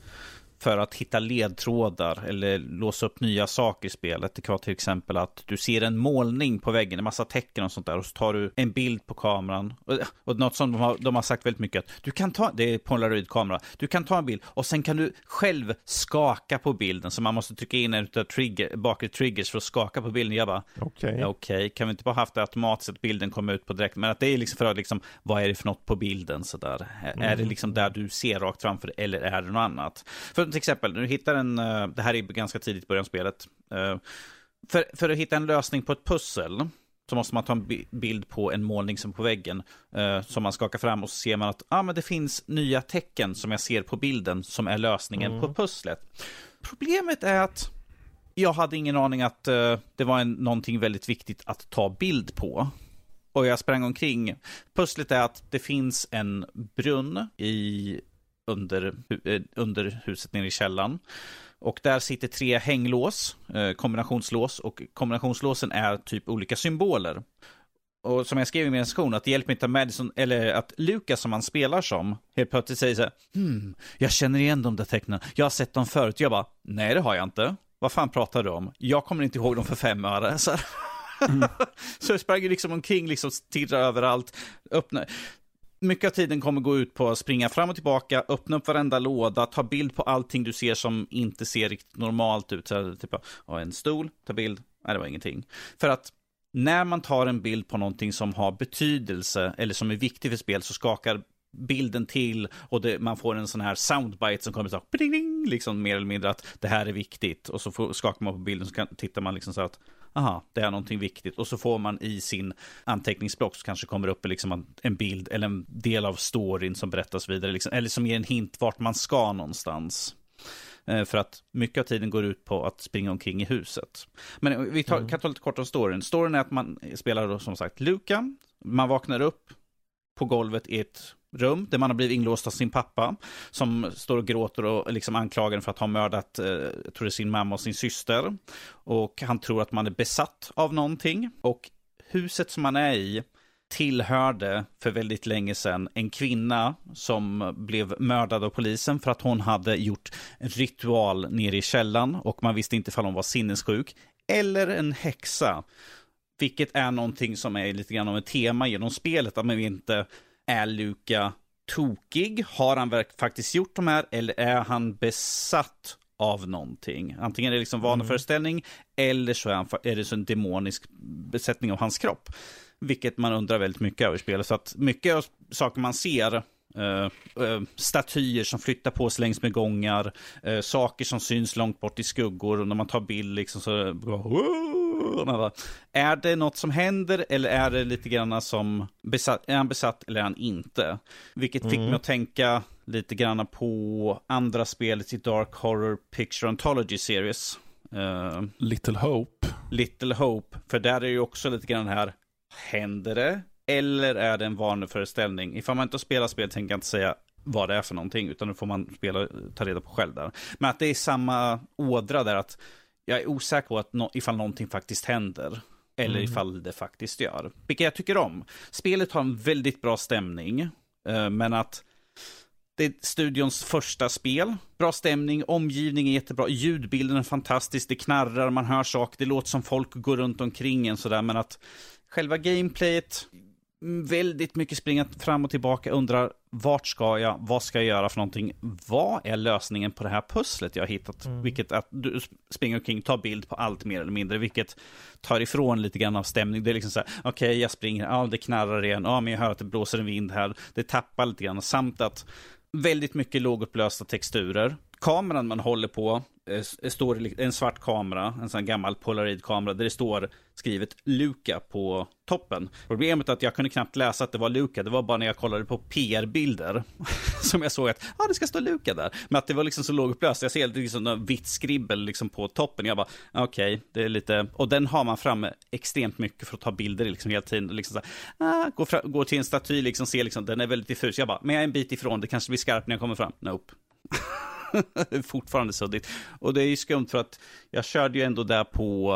för att hitta ledtrådar eller låsa upp nya saker i spelet. Det kan vara till exempel att du ser en målning på väggen, en massa tecken och sånt där och så tar du en bild på kameran. Och, och något som de har, de har sagt väldigt mycket att du kan ta, det är polaroidkamera, du kan ta en bild och sen kan du själv skaka på bilden så man måste trycka in en utav trigger, bakre triggers för att skaka på bilden. Jag bara, Okej. Ja, Okej, kan vi inte bara haft det automatiskt att bilden kommer ut på direkt? Men att det är liksom för att liksom, vad är det för något på bilden sådär? Är- Är det liksom där du ser rakt framför dig, eller är det något annat? För till exempel, du hittar en, eh, det här är ganska tidigt i början av spelet. Eh, För, för att hitta en lösning på ett pussel så måste man ta en bi- bild på en målning som på väggen eh, som man skakar fram och så ser man att ah, men det finns nya tecken som jag ser på bilden som är lösningen på pusslet. Problemet är att jag hade ingen aning att eh, det var en, någonting väldigt viktigt att ta bild på. Och jag sprang omkring. Pusslet är att det finns en brunn i, under, eh, under huset nere i källaren. Och där sitter tre hänglås, eh, kombinationslås. Och kombinationslåsen är typ olika symboler. Och som jag skrev i min recension, att det hjälper inte att Madison, eller att Lucas som han spelar som, helt plötsligt säger så här, hmm, jag känner igen de där tecknen, jag har sett dem förut. Jag bara, nej det har jag inte. Vad fan pratar du om? Jag kommer inte ihåg dem för fem öre. *laughs* Så, här. *laughs* så jag sprang liksom omkring, liksom stirrade överallt, öppna. Mycket av tiden kommer gå ut på att springa fram och tillbaka, öppna upp varenda låda, ta bild på allting du ser som inte ser riktigt normalt ut. Så här, typ, ja, en stol, ta bild, nej det var ingenting. För att när man tar en bild på någonting som har betydelse eller som är viktigt för spel så skakar bilden till och det, man får en sån här soundbite som kommer så här, liksom mer eller mindre att det här är viktigt och så får, skakar man på bilden så kan, tittar man liksom så att aha, det är någonting viktigt och så får man i sin anteckningsblock så kanske kommer upp liksom en, bild eller en del av storyn som berättas vidare liksom, eller som ger en hint vart man ska någonstans. Eh, för att mycket av tiden går ut på att springa omkring i huset. Men vi tar, mm. kan ta lite kort om storyn. Storyn är att man spelar då som sagt Luka. Man vaknar upp på golvet i ett rum där man har blivit inlåst av sin pappa som står och gråter och liksom anklagar för att ha mördat, eh, jag tror det är sin mamma och sin syster. Och han tror att man är besatt av någonting. Och huset som man är i tillhörde för väldigt länge sedan en kvinna som blev mördad av polisen för att hon hade gjort en ritual nere i källan och man visste inte om hon var sinnessjuk eller en häxa. Vilket är någonting som är lite grann av ett tema genom spelet, att man inte är Luka tokig? Har han faktiskt gjort de här eller är han besatt av någonting? Antingen är det liksom vaneföreställning mm. eller så är, han, är det så en demonisk besättning av hans kropp. Vilket man undrar väldigt mycket över i spelet. Så att mycket av saker man ser Uh, uh, statyer som flyttar på sig längs med gångar, uh, saker som syns långt bort i skuggor och när man tar bild liksom så bara, är det något som händer eller är det lite grann som besatt, är han besatt eller är han inte? Vilket fick mm. mig att tänka lite grann på andra spelet i Dark Horror Picture Anthology Series. Little Hope. Little Hope, för där är ju också lite grann här, händer det? Eller är det en vaneföreställning? Ifall man inte spelar spel tänker jag inte säga vad det är för någonting, utan det får man spela, ta reda på själv där. Men att det är samma ådra där, att jag är osäker på att no ifall någonting faktiskt händer. Eller mm. ifall det faktiskt gör. Vilket jag tycker om. Spelet har en väldigt bra stämning, eh, men att det är studions första spel. Bra stämning, omgivningen är jättebra, ljudbilden är fantastisk, det knarrar, man hör saker, det låter som folk går runt omkring en sådär, men att själva gameplayet, väldigt mycket springa fram och tillbaka, undrar vart ska jag, vad ska jag göra för någonting, vad är lösningen på det här pusslet jag har hittat, mm. vilket att du springer omkring, tar bild på allt mer eller mindre, vilket tar ifrån lite grann av stämning. Det är liksom så här, okej, okay, jag springer, ja, det knarrar igen, ja, men jag hör att det blåser en vind här, det tappar lite grann, samt att väldigt mycket lågupplösta texturer. Kameran man håller på Eh, eh står en svart kamera, en sån gammal polaroidkamera, där det står skrivet Luca på toppen. Problemet är att jag kunde knappt läsa att det var Luca, det var bara när jag kollade på PR-bilder *laughs* som jag såg att ah, det ska stå Luca där. Men att det var liksom så lågupplöst, jag ser liksom en vitt skribbel liksom på toppen. Jag bara, okej, okay, det är lite, och den har man framme extremt mycket för att ta bilder liksom hela tiden. Liksom så här, ah, går, fram, gå till en staty, liksom ser liksom, den är väldigt diffus. Jag bara, men jag är en bit ifrån, det kanske blir skarpt när jag kommer fram. Nope. *laughs* *laughs* fortfarande suddigt. Och det är ju skumt för att jag körde ju ändå där på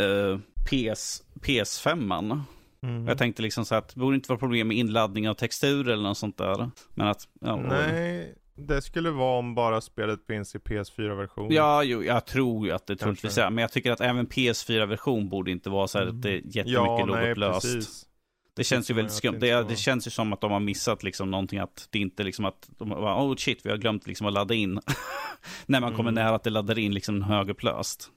uh, PS, PS5. Mm. Jag tänkte liksom så att det borde inte vara problem med inladdning av texturer eller något sånt där. Men att, ja, Nej, det skulle vara om bara spelet finns i PS4-version. Ja, jo, jag tror ju att det troligtvis är. Men jag tycker att även PS4-version borde inte vara så här att det är jättemycket ja, lågupplöst. Det känns ju väldigt skumt. Det, det, känns ju som att de har missat liksom någonting, att det inte liksom att de bara, oh shit, vi har glömt liksom att ladda in. *laughs* När man kommer mm. nära att det laddar in liksom högupplöst.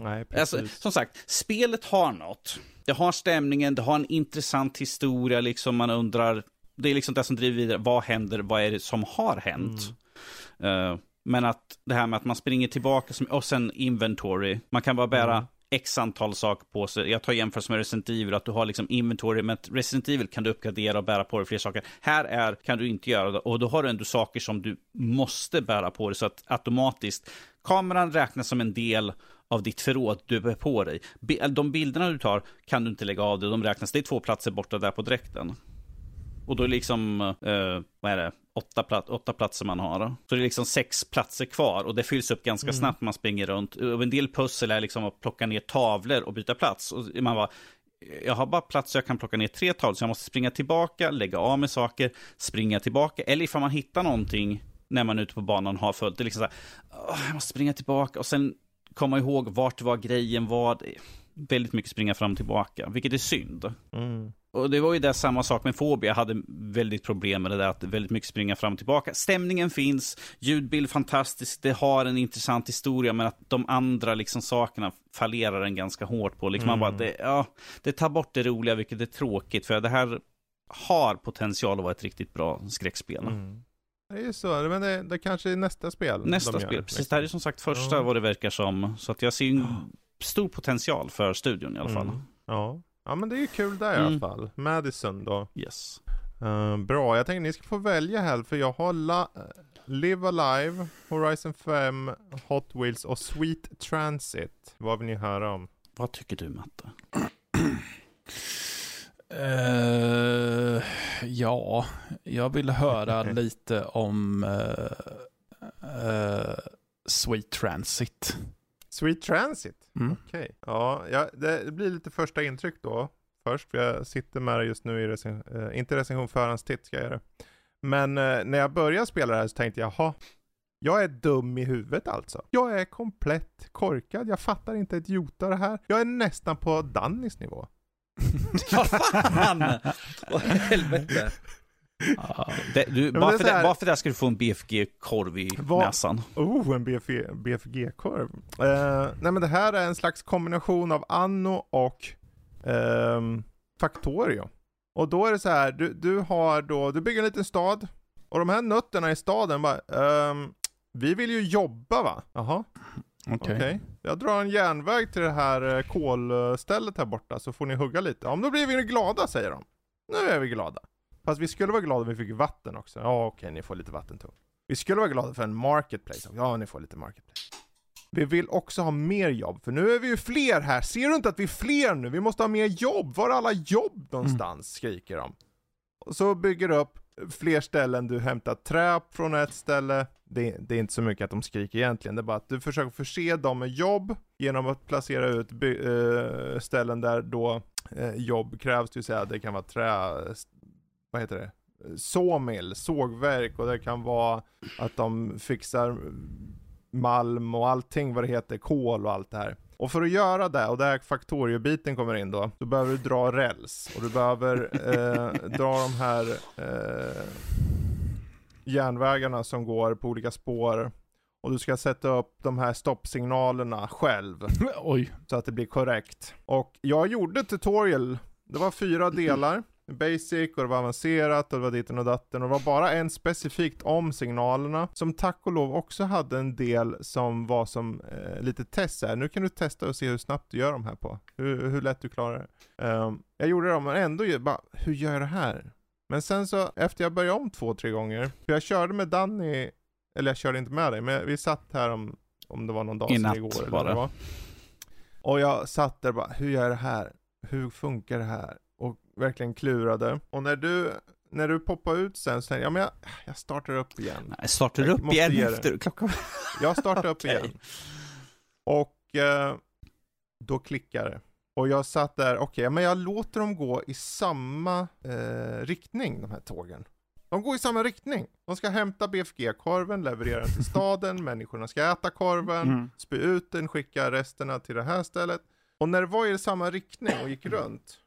Nej, precis. Alltså, som sagt, spelet har något. Det har stämningen, det har en intressant historia, liksom man undrar, det är liksom det som driver vidare, vad händer, vad är det som har hänt? Mm. Uh, men att det här med att man springer tillbaka, och sen inventory, man kan bara bära mm x antal saker på sig. Jag tar jämförelse med Resident Evil, att du har liksom inventory, men Resident Evil kan du uppgradera och bära på dig fler saker. Här är, kan du inte göra det, och då har du ändå saker som du måste bära på dig, så att automatiskt, kameran räknas som en del av ditt förråd du bär på dig. De bilderna du tar kan du inte lägga av dig, de räknas, det är två platser borta där på dräkten. Och då är det liksom, eh, vad är det, åtta, plat åtta platser man har. Så det är liksom sex platser kvar och det fylls upp ganska mm. snabbt man springer runt. Och en del pussel är liksom att plocka ner tavlor och byta plats. Och man bara, jag har bara plats så jag kan plocka ner tre tavlor, så jag måste springa tillbaka, lägga av med saker, springa tillbaka. Eller ifall man hittar någonting när man är ute på banan har följt, det är liksom så här, jag måste springa tillbaka och sen komma ihåg vart var grejen var. Väldigt mycket springa fram och tillbaka, vilket är synd. Mm. Och det var ju det samma sak med Fobia, jag hade väldigt problem med det där att väldigt mycket springa fram och tillbaka. Stämningen finns, ljudbild fantastiskt, det har en intressant historia, men att de andra liksom sakerna fallerar den ganska hårt på. Liksom mm. man bara, det, ja, det tar bort det roliga, vilket är tråkigt, för det här har potential att vara ett riktigt bra skräckspel. Mm. Det är ju så, men det, det kanske är nästa spel. Nästa spel, precis. Det här är som sagt första ja. vad det verkar som. Så att jag ser en stor potential för studion i alla fall. Mm. Ja. Ja men det är ju kul där mm. i alla fall. Madison då. Yes. Uh, bra, jag tänkte ni ska få välja här för jag har la Live Alive, Horizon 5, Hot Wheels och Sweet Transit. Vad vill ni höra om? Vad tycker du Matte? Uh, *clears throat* ja, jag vill höra *laughs* lite om uh, uh, Sweet Transit. Sweet Transit? Mm. Okej. Okay. Ja, ja det, blir lite första intryck då. Först, för jag sitter med det just nu i recension, inte recension förhandstitt ska jag göra. Men när jag började spela det här så tänkte jag, jaha, jag är dum i huvudet alltså. Jag är komplett korkad, jag fattar inte ett jota det här. Jag är nästan på Dannys nivå. *laughs* Vad fan! Vad helvete. Det, du, bara, för det, bara för det ska du få en BFG-korv i Va? näsan. Oh, en BFG-korv. Uh, nej men det här är en slags kombination av Anno och uh, Factorio. Och då är det så här, du, du har då, du bygger en liten stad. Och de här nötterna i staden bara, um, vi vill ju jobba va? Jaha. Okej. Okay. okay. Jag drar en järnväg till det här eh, kolstället här borta så får ni hugga lite. Ja men då blir vi glada säger de. Nu är vi glada. Fast vi skulle vara glada om vi fick vatten också. Ja okej, okay, ni får lite vatten tog. Vi skulle vara glada för en marketplace. Ja, ni får lite marketplace. Vi vill också ha mer jobb, för nu är vi ju fler här. Ser du inte att vi är fler nu? Vi måste ha mer jobb. Var är alla jobb någonstans? Mm. Skriker de. Och så bygger du upp fler ställen, du hämtar trä från ett ställe. Det, det, är inte så mycket att de skriker egentligen, det är bara att du försöker förse dem med jobb genom att placera ut by, äh, ställen där då äh, jobb krävs, det vill säga det kan vara trä, vad heter det? Såmill, sågverk och det kan vara att de fixar malm och allting vad det heter, kol och allt det här. Och för att göra det, och där faktoriebiten kommer in då, då behöver du dra räls och du behöver eh, dra de här eh, järnvägarna som går på olika spår. Och du ska sätta upp de här stoppsignalerna själv. *laughs* Oj. Så att det blir korrekt. Och jag gjorde tutorial, det var fyra delar basic och det var avancerat och det var ditten och datten och det var bara en specifikt om signalerna som tack och lov också hade en del som var som eh, lite test här. Nu kan du testa och se hur snabbt du gör de här på. Hur, hur lätt du klarar det. Um, jag gjorde det men ändå bara, hur gör jag det här? Men sen så efter jag började om två, tre gånger, för jag körde med Danny, eller jag körde inte med dig, men vi satt här om, om det var någon dag sedan igår eller vad det var. Och jag satt där bara, hur gör jag det här? Hur funkar det här? Verkligen klurade. Och när du, när du poppar ut sen så tänkte jag, ja men jag, jag startar upp igen. Nej, startar du upp igen efter klockan? Jag startar upp *laughs* okay. igen. Och eh, då klickar det. Och jag satt där, okej, okay, men jag låter dem gå i samma eh, riktning, de här tågen. De går i samma riktning. De ska hämta BFG-korven, leverera den till staden, *laughs* människorna ska äta korven, mm. spy ut den, skicka resterna till det här stället. Och när det var i samma riktning och gick runt,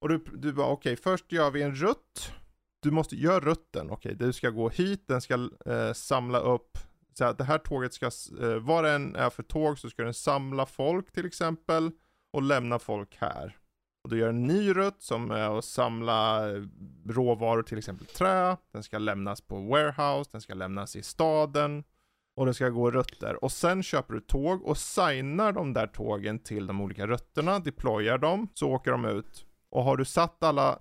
och du, du bara okej, okay, först gör vi en rutt. Du måste göra rutten, okej, okay, du ska gå hit, den ska eh, samla upp, så att det här tåget ska, eh, vad det än är för tåg så ska den samla folk till exempel och lämna folk här. Och du gör en ny rutt som är att samla eh, råvaror, till exempel trä, den ska lämnas på warehouse, den ska lämnas i staden och den ska gå rutter. Och sen köper du tåg och signar de där tågen till de olika rutterna, deployar dem, så åker de ut och har du satt alla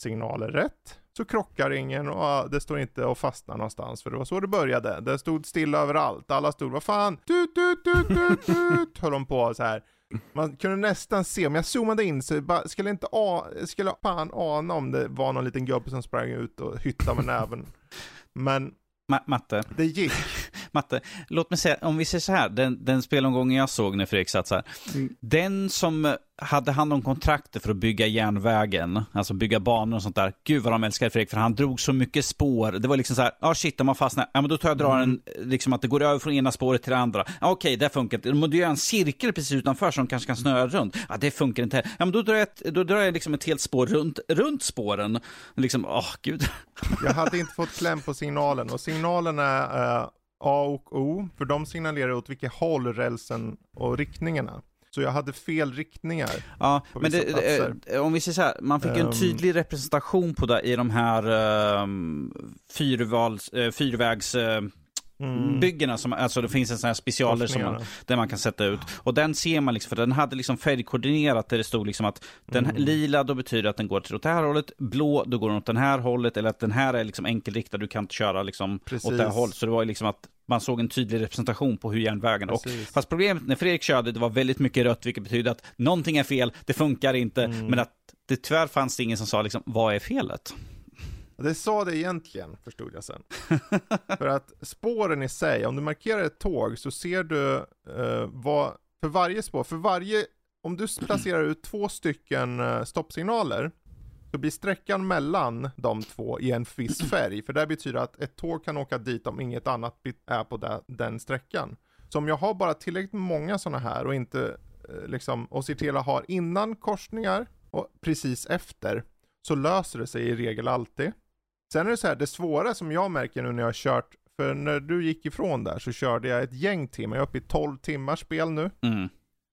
signaler rätt så krockar ingen och det står inte och fastnar någonstans. För det var så det började. Det stod stilla överallt. Alla stod, vad fan, tut, tut, tut, tut, tut, höll de på så här. Man kunde nästan se, om jag zoomade in så bara, skulle inte a, skulle fan ana om det var någon liten gubbe som sprang ut och hyttade med näven. Men Ma Matte. Det gick. Matte, låt mig säga, om vi säger så här, den, den spelomgången jag såg när Fredrik satt så här. Mm. Den som hade hand om kontraktet för att bygga järnvägen, alltså bygga banor och sånt där. Gud vad de älskade Fredrik, för han drog så mycket spår. Det var liksom så här, ja ah, shit, om man fastnar, ja men då tar jag drar mm. en, liksom att det går över från ena spåret till det andra. Ja ah, okej, okay, det funkar inte. Men du gör en cirkel precis utanför som kanske kan snöa runt. Ja, det funkar inte. Ja, men då drar jag, ett, då drar jag liksom ett helt spår runt, runt spåren. Liksom, åh oh, gud. Jag hade inte fått kläm på signalen och signalen är uh, A och O, för de signalerar åt vilket håll rälsen och riktningarna. Så jag hade fel riktningar. Ja, men det, eh, om vi säger så här, man fick en ehm. tydlig representation på det i de här um, fyrvals, uh, fyrvägs... Uh, Mm. byggena, som, alltså det finns en sån här specialer som man, där man kan sätta ut. Och den ser man liksom, för den hade liksom färgkoordinerat där det stod liksom att den Mm. lila då betyder att den går åt det här hållet, blå då går den åt det här hållet, eller att den här är liksom enkelriktad, du kan inte köra liksom åt det här Precis. hållet. Så det var ju liksom att man såg en tydlig representation på hur järnvägen och Precis. Fast problemet när Fredrik körde, det var väldigt mycket rött, vilket betyder att någonting är fel, det funkar inte, Mm. men att det tyvärr fanns det ingen som sa liksom, vad är felet? Det sa det egentligen, förstod jag sen. *laughs* för att spåren i sig, om du markerar ett tåg så ser du eh, vad, för varje spår, för varje, om du placerar ut två stycken eh, stoppsignaler, så blir sträckan mellan de två i en viss *clears throat* färg, för det betyder att ett tåg kan åka dit om inget annat är på den, den sträckan. Så om jag har bara tillräckligt många sådana här och inte eh, liksom, och ser till att ha innan korsningar och precis efter, så löser det sig i regel alltid. Sen är det så här, det svåra som jag märker nu när jag har kört, för när du gick ifrån där så körde jag ett gäng timmar, jag är uppe i 12 timmars spel nu. Mm.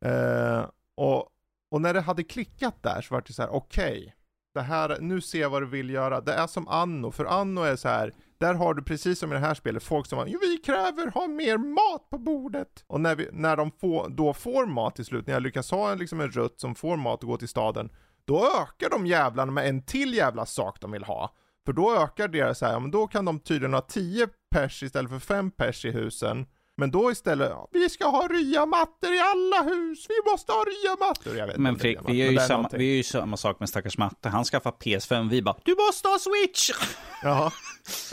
Eh, och, och när det hade klickat där så var det så här, okej, det här, nu ser jag vad du vill göra. Det är som Anno, för Anno är så här, där har du precis som i det här spelet, folk som jo, vi kräver ha mer mat på bordet. Och när, vi, när de får, då får mat till slut, när jag lyckas ha en, liksom en rutt som får mat och gå till staden, då ökar de jävlarna med en till jävla sak de vill ha. För då ökar deras så här, ja, men då kan de tydligen ha 10 pers istället för 5 pers i husen. Men då istället, ja, vi ska ha ryamattor i alla hus, vi måste ha ryamattor. Jag vet Men ryamattor, vi gör ju samma, någonting. vi gör ju samma sak med stackars matte. Han skaffar PS5, vi bara du måste ha Switch! *laughs* Ja,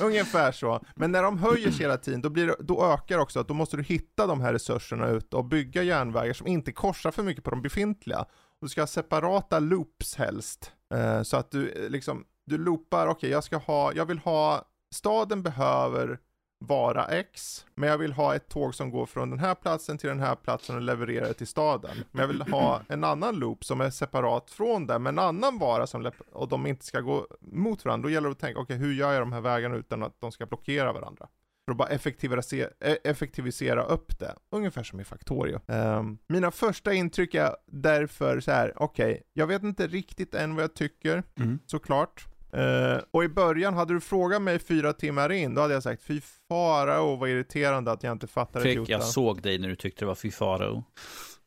ungefär så. Men när de höjer sig hela tiden, då, blir det, då ökar också att då måste du hitta de här resurserna ute och bygga järnvägar som inte korsar för mycket på de befintliga. Du ska ha separata loops helst. Eh, så att du eh, liksom, du loopar, okej jag ska ha, jag vill ha, staden behöver vara X, men jag vill ha ett tåg som går från den här platsen till den här platsen och levererar det till staden. Men jag vill ha en annan loop som är separat från den, med en annan vara som, och de inte ska gå mot varandra. Då gäller det att tänka, okej hur gör jag de här vägarna utan att de ska blockera varandra? För att bara effektivisera, e- effektivisera upp det. Ungefär som i Factorio. Ehm, mina första intryck är därför så här, okej, jag vet inte riktigt än vad jag tycker, Mm. såklart. Eh, och i början, hade du frågat mig fyra timmar in, då hade jag sagt fy farao vad irriterande att jag inte fattade Jota. jag såg dig när du tyckte det var fy faro.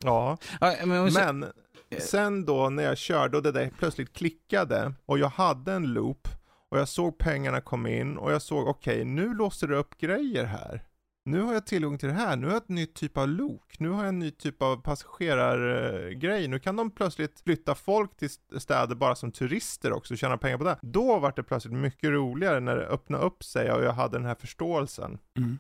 Ja, Ja, men, men, men sen då när jag körde och det där plötsligt klickade och jag hade en loop och jag såg pengarna komma in och jag såg okej, nu låser det upp grejer här. Nu har jag tillgång till det här, nu har jag ett nytt typ av lok, nu har jag en ny typ av passagerargrej, nu kan de plötsligt flytta folk till st- städer bara som turister också och tjäna pengar på det. Då var det plötsligt mycket roligare när det öppnade upp sig och jag hade den här förståelsen. Mm.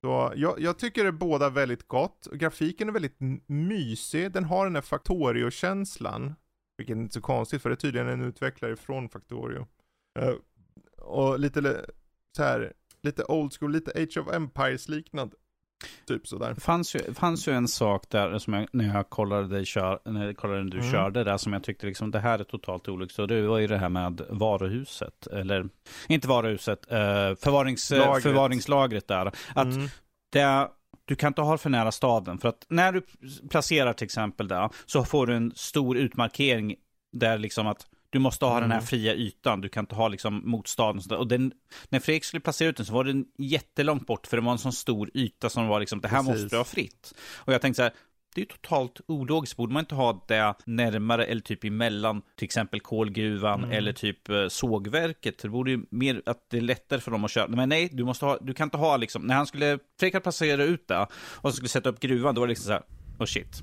Så jag, jag tycker det är båda väldigt gott. Grafiken är väldigt mysig. Den har den här Factorio-känslan. Vilket är inte så konstigt för det är tydligen en utvecklare från Factorio. Eh, och lite så här, lite old school, lite Age of Empires liknande. Typ sådär. Det fanns ju, fanns ju en sak där som jag, när jag kollade dig kör, när jag kollade när du Mm. körde där som jag tyckte liksom det här är totalt olyckligt. Och det var ju det här med varuhuset, eller inte varuhuset, eh, förvarings, Lagret. förvaringslagret där. Att Mm. det, du kan inte ha för nära staden. För att när du placerar till exempel där så får du en stor utmarkering där liksom att du måste ha den här Mm. fria ytan. Du kan inte ha liksom mot staden. Och, sådär. och den, när Fredrik skulle placera ut den så var den jättelångt bort för det var en sån stor yta som var liksom, det här Precis. måste du ha fritt. Och jag tänkte så här, det är ju totalt ologiskt. Borde man inte ha det närmare eller typ emellan till exempel kolgruvan Mm. eller typ eh, sågverket? Det borde ju mer att det är lättare för dem att köra. Men nej, du, måste ha, du kan inte ha liksom, när han skulle, Fredrik hade placerat ut det och skulle sätta upp gruvan, då var det liksom så här, oh shit.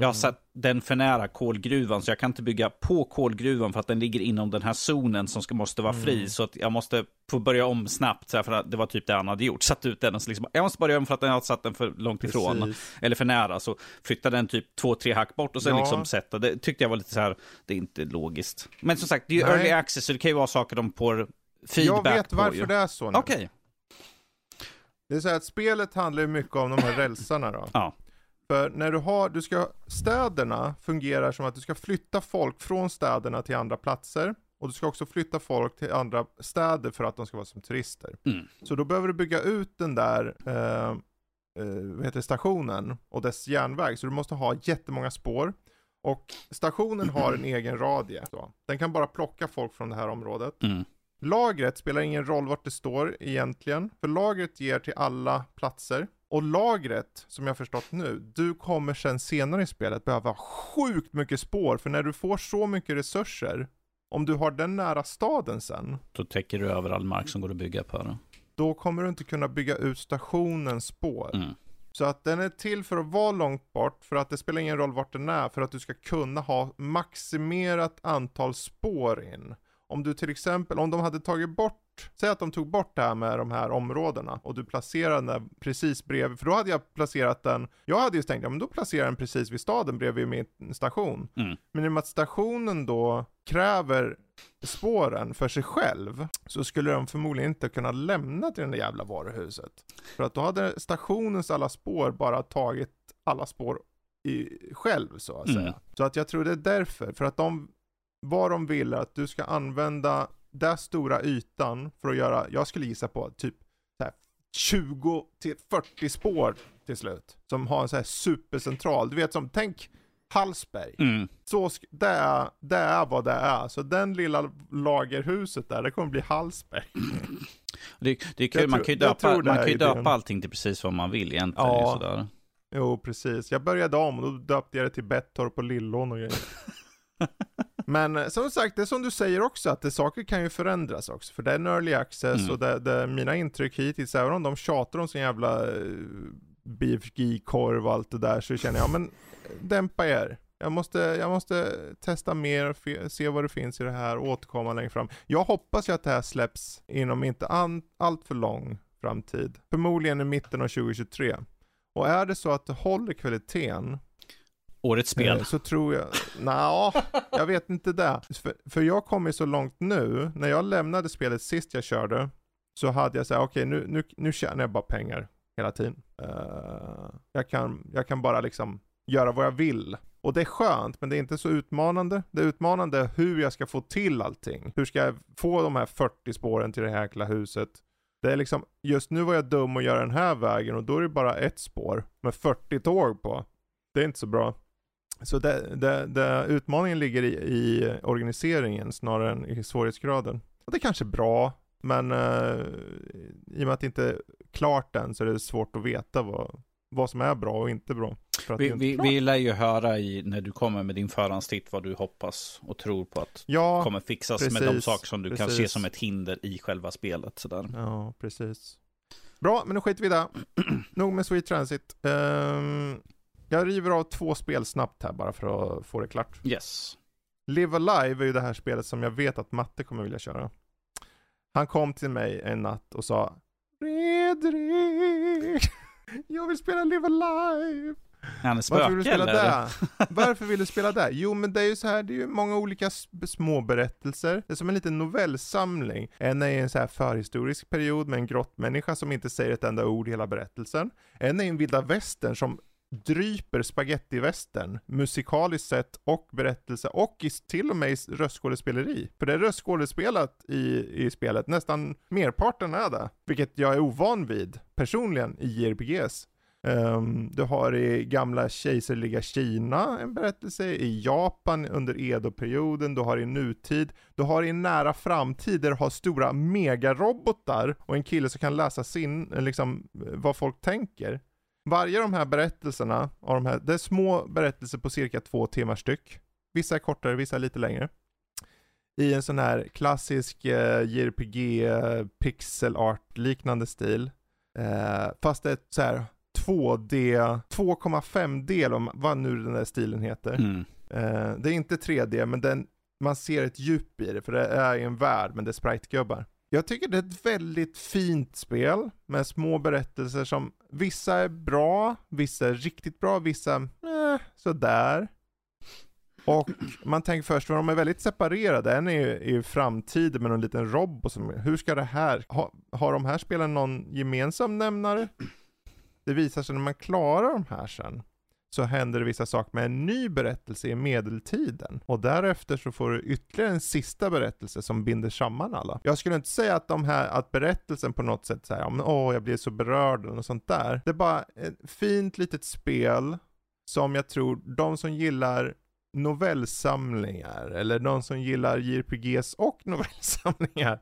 Jag har satt den för nära kolgruvan så jag kan inte bygga på kolgruvan för att den ligger inom den här zonen som ska, måste vara fri. Så att jag måste få börja om snabbt så för att det var typ det han hade gjort. Satt ut den och så liksom, jag måste börja om för att den har satt den för långt ifrån. Precis. Eller för nära. Så flytta den typ två, tre hack bort och sen Ja. liksom sätta. Det tyckte jag var lite så här, det är inte logiskt. Men som sagt, det är ju early access så det kan ju vara saker de får feedback Jag vet på. varför ju. det är så nu. Okej. Det är så här att spelet handlar ju mycket om de här rälsarna då. Ja. För när du har, du ska, städerna fungerar som att du ska flytta folk från städerna till andra platser. Och du ska också flytta folk till andra städer för att de ska vara som turister. Mm. Så då behöver du bygga ut den där eh, eh, heter stationen och dess järnväg. Så du måste ha jättemånga spår. Och stationen har en egen radie. Så. Den kan bara plocka folk från det här området. Mm. Lagret spelar ingen roll vart det står egentligen, för lagret ger till alla platser. Och lagret, som jag förstått nu, du kommer sen senare i spelet behöva sjukt mycket spår, för när du får så mycket resurser, om du har den nära staden sen, Då täcker du över all mark som går att bygga på. Då. då kommer du inte kunna bygga ut stationens spår. Mm. Så att den är till för att vara långt bort, för att det spelar ingen roll vart den är, för att du ska kunna ha maximerat antal spår in. Om du till exempel, om de hade tagit bort, säg att de tog bort det här med de här områdena och du placerar den precis bredvid, för då hade jag placerat den, jag hade ju tänkt, ja men då placerar jag den precis vid staden bredvid min station. Mm. Men i och med att stationen då kräver spåren för sig själv, så skulle de förmodligen inte kunna lämna till det där jävla varuhuset. För att då hade stationens alla spår bara tagit alla spår i, själv så att säga. Mm. Så att jag tror det är därför, för att de, vad de vill är att du ska använda den stora ytan för att göra, jag skulle gissa på typ så här 20 till 40 spår till slut. Som har en så här supercentral, du vet som, tänk Hallsberg. Mm. Så, det, är, det är vad det är. Så den lilla lagerhuset där, det kommer bli Hallsberg. *clears throat* Det, det är kul, Jag man kan ju döpa, man kan ju döpa allting till precis vad man vill egentligen. Ja. Sådär. Jo, precis. Jag började om och då döpte jag det till Bettorp och Lillån och grejer. *laughs* Men eh, som sagt, det är som du säger också, att det, saker kan ju förändras också. För det är en early access Mm. och det, det, mina intryck hittills, även om de tjatar om sin jävla uh, BFG-korv och allt det där, så känner jag, men eh, dämpa er. Jag måste, jag måste testa mer, se vad det finns i det här och återkomma längre fram. Jag hoppas ju att det här släpps inom inte an, allt för lång framtid. Förmodligen i mitten av 2023. Och är det så att det håller kvaliteten, Årets spel. Eh, så tror jag, Nja, jag vet inte det. För, för jag kommer så långt nu, när jag lämnade spelet sist jag körde, så hade jag såhär, okej nu, nu, nu tjänar jag bara pengar hela tiden. Uh, jag, kan, jag kan bara liksom göra vad jag vill. Och det är skönt, men det är inte så utmanande. Det är utmanande hur jag ska få till allting. Hur ska jag få de här 40 spåren till det här jäkla huset? Det är liksom, just nu var jag dum och göra den här vägen och då är det bara ett spår med 40 tåg på. Det är inte så bra. Så det, det, det, utmaningen ligger i, i organiseringen snarare än i svårighetsgraden. Och det är kanske är bra, men eh, i och med att det inte är klart än så är det svårt att veta vad, vad som är bra och inte bra. Vi, vi, klart. vi lär ju höra i, när du kommer med din förhandstitt vad du hoppas och tror på att ja, kommer fixas med de precis, saker som du kan precis. se som ett hinder i själva spelet. Sådär. Ja, precis. Bra, men nu skiter vi i det. Nog med Sweet Transit. Ehm, jag river av två spel snabbt här bara för att få det klart. Yes. Live Alive är ju det här spelet som jag vet att Matte kommer vilja köra. Han kom till mig en natt och sa Fredrik, jag vill spela Live Alive. Är han en Varför vill du spöke spela eller? det? Varför vill du spela det? Jo men det är ju så här, det är ju många olika små berättelser. Det är som en liten novellsamling. En är i en så här förhistorisk period med en grottmänniska som inte säger ett enda ord i hela berättelsen. En är en vilda västern som dryper spagettivästern musikaliskt sett och berättelse och i, till och med i röstskådespeleri. För det är röstskådespelat i, i spelet, nästan merparten är det. Vilket jag är ovan vid personligen i JRPGs. Um, ehm, du har i gamla kejserliga Kina en berättelse, i Japan under Edo-perioden, du har i nutid, du har i nära framtid där du har stora megarobotar och en kille som kan läsa sin, liksom, eh, vad folk tänker. Varje av de här berättelserna, av de här, det är små berättelser på cirka två timmar styck. Vissa är kortare, vissa är lite längre. I en sån här klassisk eh, JRPG pixel art liknande stil. Eh, fast det är så här 2D, 2,5D eller om- vad nu den där stilen heter. Mm. Eh, det är inte 3D men den, man ser ett djup i det för det är en värld men det är sprite-gubbar. Jag tycker det är ett väldigt fint spel med små berättelser som vissa är bra, vissa är riktigt bra, vissa eh, sådär. Och man tänker först, för de är väldigt separerade. En är ju i framtiden med någon liten robot som, hur ska det här, ha, har de här spelen någon gemensam nämnare? Det visar sig när man klarar de här sen, så händer det vissa saker med en ny berättelse i medeltiden. Och därefter så får du ytterligare en sista berättelse som binder samman alla. Jag skulle inte säga att de här, att berättelsen på något sätt säger, ja men åh jag blir så berörd och sånt där. Det är bara ett fint litet spel som jag tror de som gillar novellsamlingar, eller de som gillar JRPGs och *laughs* novellsamlingar,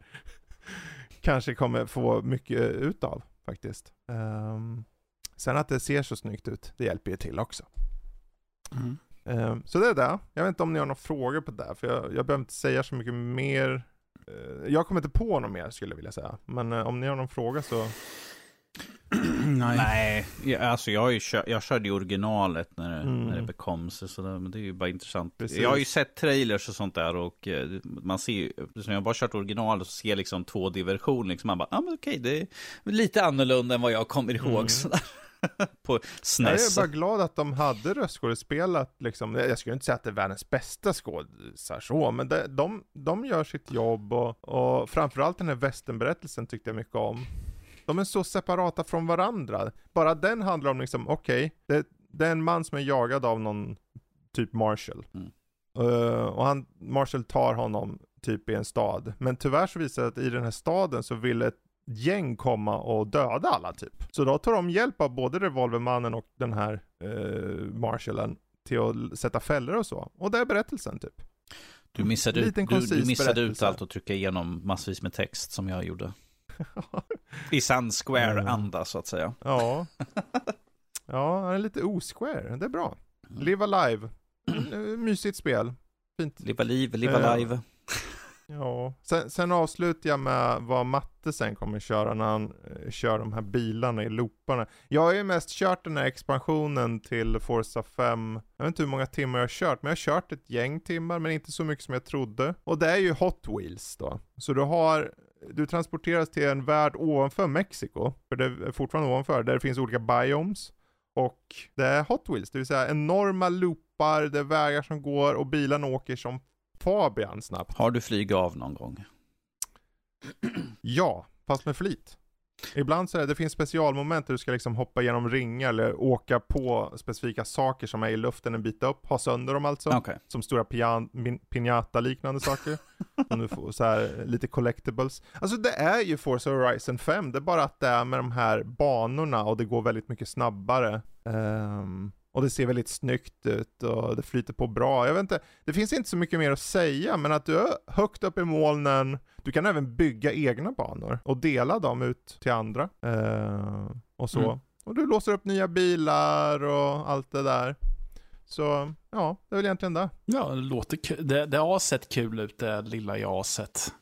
kanske kommer få mycket utav faktiskt. Um, sen att det ser så snyggt ut, det hjälper ju till också. Mm. Um, så det är det. Jag vet inte om ni har några frågor på det, för jag, jag behöver inte säga så mycket mer. Uh, jag kommer inte på något mer skulle jag vilja säga, men uh, om ni har någon fråga så *clears throat* Nej. Nej, jag- alltså jag, har ju kör, jag körde ju originalet när det, Mm. när det bekom sig, så det, men det är ju bara intressant. Precis. Jag har ju sett trailers och sånt där och eh, man ser ju, som jag har bara kört originalet så ser jag liksom 2D-version, liksom man bara, ja ah, men okej, det är lite annorlunda än vad jag kommer ihåg Mm. sådär. *laughs* På Jag SNES. är bara glad att de hade röstskådespelat liksom. Jag skulle inte säga att det är världens bästa skådisar så, men det, de, de gör sitt jobb och, och framförallt den här västernberättelsen tyckte jag mycket om. De är så separata från varandra. Bara den handlar om liksom, okej, det, det är en man som är jagad av någon typ Marshall. Mm. Eh, och han, Marshall tar honom typ i en stad. Men tyvärr så visar det att i den här staden så vill ett gäng komma och döda alla typ. Så då tar de hjälp av både Revolvermannen och den här eh, Marshallen till att sätta fällor och så. Och det är berättelsen typ. Du missade, ut, du, du missade ut allt och trycka igenom massvis med text som jag gjorde. *laughs* I sann Square-anda så att säga. ja. Ja, han är lite osquare. Det är bra. Live Alive. Eh, *clears throat* Mysigt spel. Fint. Leva liv, leva Ja. Ja, sen, sen avslutar jag med vad Matte sen kommer köra när han eh, kör de här bilarna i looparna. Jag har ju mest kört den här expansionen till Forza 5. Jag vet inte hur många timmar jag har kört, men jag har kört ett gäng timmar, men inte så mycket som jag trodde. Och det är ju Hot Wheels då. Så du har, du transporteras till en värld ovanför Mexiko, för det är fortfarande ovanför, där det finns olika biomes. Och det är Hot Wheels, det vill säga enorma loopar, det är vägar som går och bilarna åker som Fabian snabbt. Har du flygit av någon gång? Ja, fast med flit. Ibland så är det, det finns specialmoment där du ska liksom hoppa genom ringar eller åka på specifika saker som är i luften en bit upp, ha sönder dem alltså. Okej. Som stora pinata-liknande saker. *laughs* Som du får så här lite collectibles. Alltså det är ju Forza Horizon 5, det är bara att det är med de här banorna och det går väldigt mycket snabbare. Ehm, och det ser väldigt snyggt ut och det flyter på bra. Jag vet inte, det finns inte så mycket mer att säga, men att du är högt upp i molnen, du kan även bygga egna banor och dela dem ut till andra. Ehm, och så. Mm. Och du låser upp nya bilar och allt det där. Så, ja, det är väl egentligen det. Ja, det låter kul. Det, det har sett kul ut, det lilla jag har sett.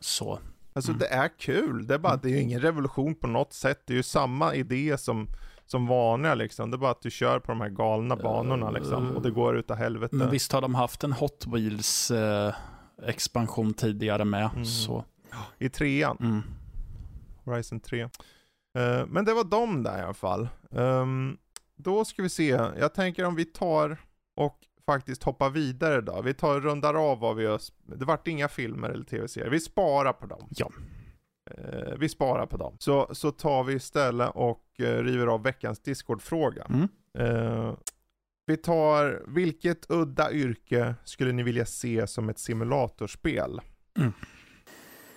Så. Alltså Mm. det är kul, det är bara det är ju ingen revolution på något sätt. Det är ju samma idé som, som vanliga liksom. Det är bara att du kör på de här galna banorna liksom. Och det går utav helvete. Men visst har de haft en Hot Wheels eh, expansion tidigare med. Mm. Så. I trean, Mm. Horizon 3. Eh, men det var de där i alla fall. Ehm, då ska vi se, jag tänker om vi tar och faktiskt hoppar vidare då. Vi tar rundar av vad vi har, det vart inga filmer eller tv-serier. Vi sparar på dem. Ja. Eh, vi sparar på dem. Så, så tar vi istället och eh, river av veckans Discord-fråga. Mm. Eh, vi tar, vilket udda yrke skulle ni vilja se som ett simulatorspel? Mm.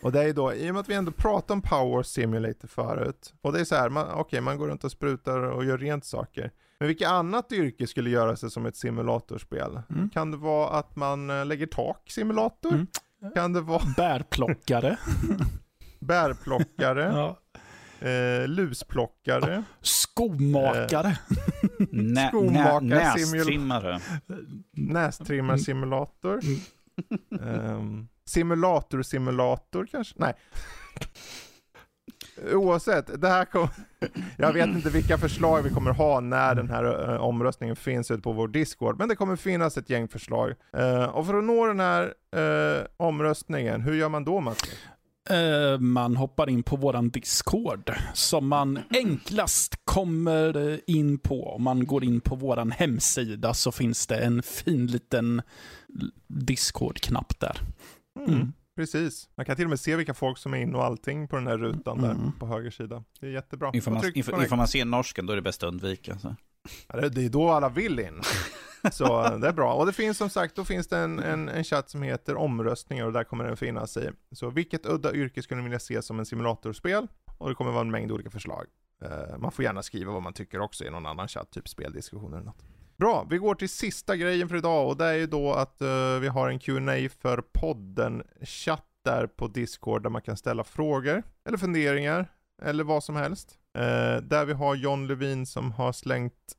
Och det är då, i och med att vi ändå pratade om Power Simulator förut, och det är så här, man, okej man går runt och sprutar och gör rent saker. Men vilket annat yrke skulle göra sig som ett simulatorspel? Mm. Kan det vara att man eh, lägger tak simulator? Mm. Kan det vara Bärplockare. *laughs* bärplockare? *laughs* ja. eh, lusplockare? Skomakare. *laughs* Nä, nä, nästrimmare. Nästrimmarsimulator? Ehm, simulator simulator kanske? Nej. Oavsett, det här kom, *laughs* jag vet inte vilka förslag vi kommer ha när den här eh, omröstningen finns ute på vår Discord, men det kommer finnas ett gäng förslag. Eh, och för att nå den här eh, omröstningen, hur gör man då Mats? Eh, man hoppar in på våran Discord som man enklast kommer in på. Om man går in på våran hemsida så finns det en fin liten Discord-knapp där. Mm. Precis, man kan till och med se vilka folk som är inne och allting på den här rutan där Mm. på höger sida. Det är jättebra. Ifall man, ifall, ifall man ser norsken, då är det bäst att undvika. Så. Det- är då alla vill in. *laughs* Så det är bra. Och det finns som sagt, då finns det en, en, en chatt som heter omröstningar och där kommer den finnas i. Så vilket udda yrke skulle ni vilja se som en simulatorspel? Och det kommer vara en mängd olika förslag. Eh, man får gärna skriva vad man tycker också i någon annan chatt, typ speldiskussioner eller något. Bra, vi går till sista grejen för idag och det är ju då att uh, vi har en Q&A för podden chatt där på Discord där man kan ställa frågor eller funderingar eller vad som helst. Eh, där vi har John Levin som har slängt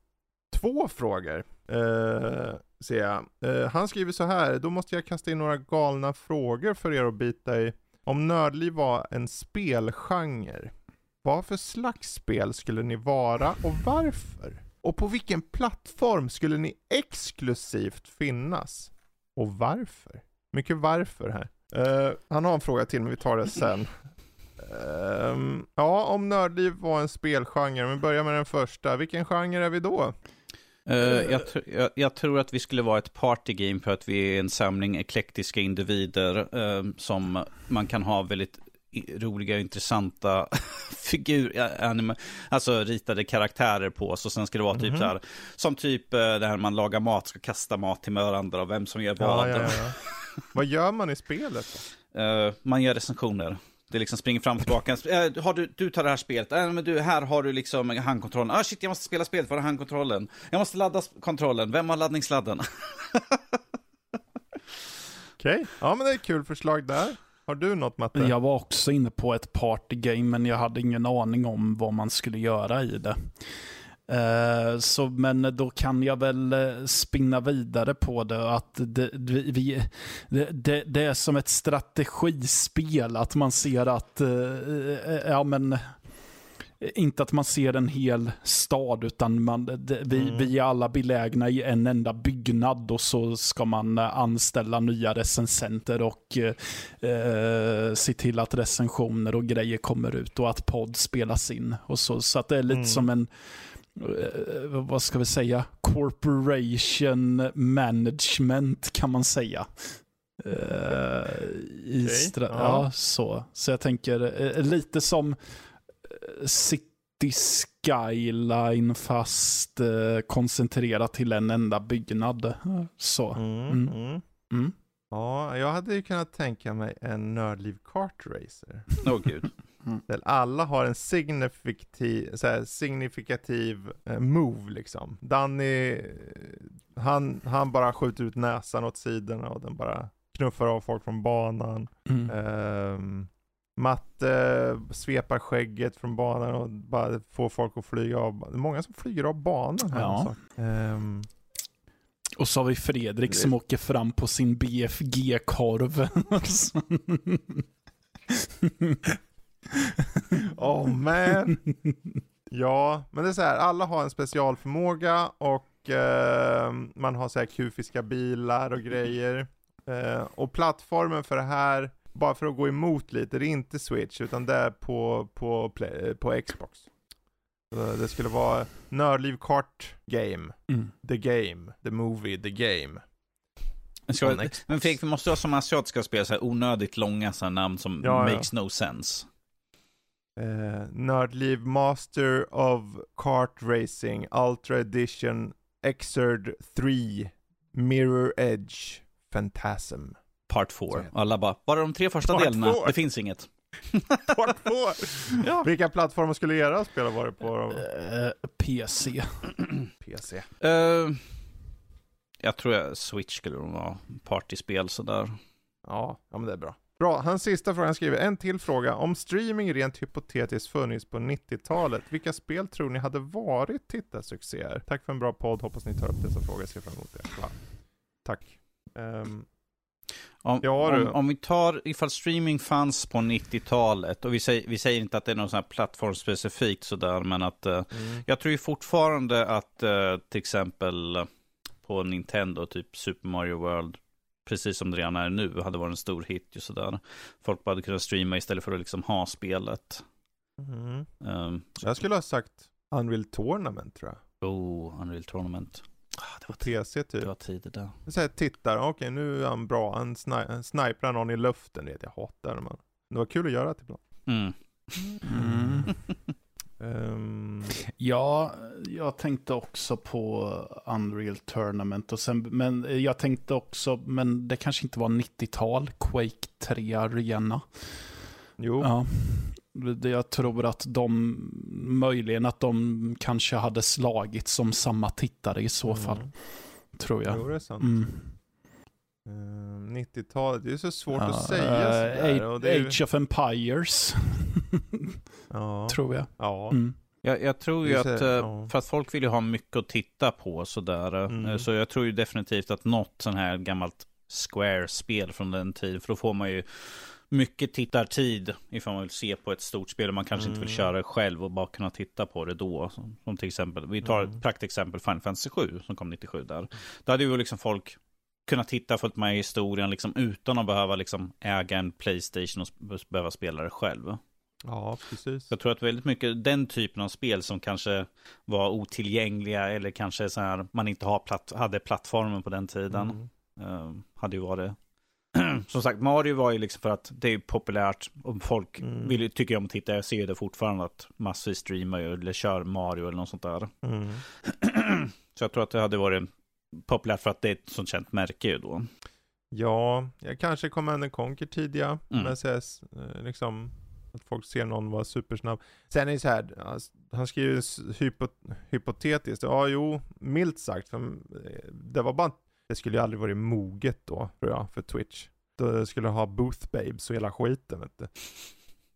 två frågor. Eh, ser jag. Eh, han skriver så här, då måste jag kasta in några galna frågor för er att bita i. Om Nördliv var en spelgenre, vad för slags spel skulle ni vara och varför? Och på vilken plattform skulle ni exklusivt finnas? Och varför? Mycket varför här. Uh, han har en fråga till men vi tar det sen. *clears throat* Uh, ja, om Nördliv var en spelgenre, vi börjar med den första. Vilken genre är vi då? Uh, jag, tr jag, jag, tror att vi skulle vara ett partygame för att vi är en samling eklektiska individer uh, som man kan ha väldigt roliga, intressanta *laughs* figur, alltså ritade karaktärer på. Och sen ska det vara typ mm -hmm. så här, som typ eh, det här man lagar mat, ska kasta mat till varandra och vem som gör vad. Ja, ja, ja. *laughs* vad gör man i spelet? Uh, man gör recensioner. Det liksom springer fram och tillbaka. Äh, har du, du tar det här spelet. Äh, men du, här har du liksom handkontrollen. Ah shit, jag måste spela spelet. Var är handkontrollen? Jag måste ladda kontrollen. Vem har laddningssladden? *laughs* Okej, okay. ja men det är kul förslag där. Har du något Matte? Jag var också inne på ett partygame, men jag hade ingen aning om vad man skulle göra i det. Uh, så, men då kan jag väl uh, spinna vidare på det. Att det, vi, det, det, det, är som ett strategispel. Att man ser att, uh, ja men, inte att man ser en hel stad, utan man, vi, mm. vi är alla belägna i en enda byggnad och så ska man eh, anställa nya recensenter och eh, se till att recensioner och grejer kommer ut och att podd spelas in. Och så, så att det är lite mm. som en, eh, vad ska vi säga, corporation management kan man säga. Uh, i okay. ja. ja. så. Så jag tänker uh, lite som city skyline fast eh, koncentrerat till en enda byggnad. Så. Mm, mm. Mm. mm. Ja, jag hade ju kunnat tänka mig en nördliv kartracer. Åh oh, gud. Mm. Alla har en signifikativ, så här, signifikativ eh, move liksom. Danny, han, han bara skjuter ut näsan åt sidorna och den bara knuffar av folk från banan. Mm. Um, Matte svepar skägget från banan och bara får folk att flyga av. Det är många som flyger av banan här. Ja. Um, och så har vi Fredrik det... som åker fram på sin BFG-korv. *laughs* *laughs* oh man. Ja, men det är så här, alla har en specialförmåga och uh, man har så här kufiska bilar och grejer. Uh, och plattformen för det här bara för att gå emot lite, det är inte Switch utan det är på, på, play, på Xbox. Det skulle vara Nördliv Kart Game, mm. The Game, The Movie, The Game. Ska, men Fredrik, vi måste ha som asiatiska spel så här onödigt långa så namn som ja, makes ja. no sense. Uh, Nördliv Master of Kart Racing Ultra Edition Exerd 3 Mirror Edge Phantasm. Part 4. Alla bara, bara de tre första Part delarna, four. det finns inget. *laughs* Part 4! ja. Vilka plattformar skulle era spel ha varit på? Uh, PC. PC. Uh, jag tror jag Switch skulle nog vara partyspel sådär. Ja, ja men det är bra. Bra, hans sista fråga, han skriver en till fråga. Om streaming rent hypotetiskt funnits på 90-talet, vilka spel tror ni hade varit tittarsuccéer? Tack för en bra podd, hoppas ni tar upp dessa frågor, ser fram emot det. Ja. Tack. Um, om, ja, om, om, vi tar ifall streaming fanns på 90-talet, och vi säger, vi säger inte att det är något sånt här plattformsspecifikt sådär, men att uh, mm. jag tror ju fortfarande att uh, till exempel på Nintendo, typ Super Mario World, precis som det redan är nu, hade varit en stor hit och sådär. Folk bara hade kunnat streama istället för att liksom ha spelet. Mm. Um, jag skulle ha sagt Unreal Tournament tror jag. Oh, Unreal Tournament. Ah, det var PC typ. Det var tider där. Så här, tittar, okej okay, nu är han bra, han, sni han sniprar någon i luften, det jag hatar man. Det var kul att göra det ibland. Mm. Mm. *laughs* *laughs* um... Ja, jag tänkte också på Unreal Tournament, och sen, men jag tänkte också, men det kanske inte var 90-tal, Quake 3 Arena. Jo. Ja. Jag tror att de, möjligen att de kanske hade slagit som samma tittare i så fall. Mm. Tror jag. Jo, det är sant. Mm. Ehm, 90-talet, det är så svårt Ja, att säga eh, sådär. Age- ju- Age of Empires, *laughs* Ja. tror jag. ja. Mm. Jag, jag tror ju att, eh, ja. för att folk vill ju ha mycket att titta på sådär. eh, Mm. Så jag tror ju definitivt att något sån här gammalt Square-spel från den tiden, för då får man ju mycket tittartid ifall man vill se på ett stort spel och man kanske inte vill Mm. köra det själv och bara kunna titta på det då. Som, som till exempel, vi tar Mm. ett praktexempel, Final Fantasy 7 som kom 97 där. Då hade ju liksom folk kunnat titta fullt med i historien liksom utan att behöva liksom äga en Playstation och behöva spela det själv. Ja, precis. Jag tror att väldigt mycket den typen av spel som kanske var otillgängliga eller kanske så här man inte har platt, hade plattformen på den tiden. Mm. eh, hade ju varit. *clears throat* som sagt, Mario var ju liksom för att det är populärt och folk Mm. vill, tycker om att titta. Jag ser ju det fortfarande att massor streamar ju eller kör Mario eller något sånt där. Mm. *clears throat* Så jag tror att det hade varit populärt för att det är ett sånt känt märke ju då. Ja, jag kanske Command Conquer tidiga. Mm. Men CS, eh, liksom att folk ser någon vara supersnabb. Sen är det så här, alltså, han skriver ju s- hypo, hypotetiskt. Ja, jo, milt sagt. För, eh, det var bara, det skulle ju aldrig varit moget då, tror jag, för Twitch. Då skulle ha booth babes och hela skiten, vet du.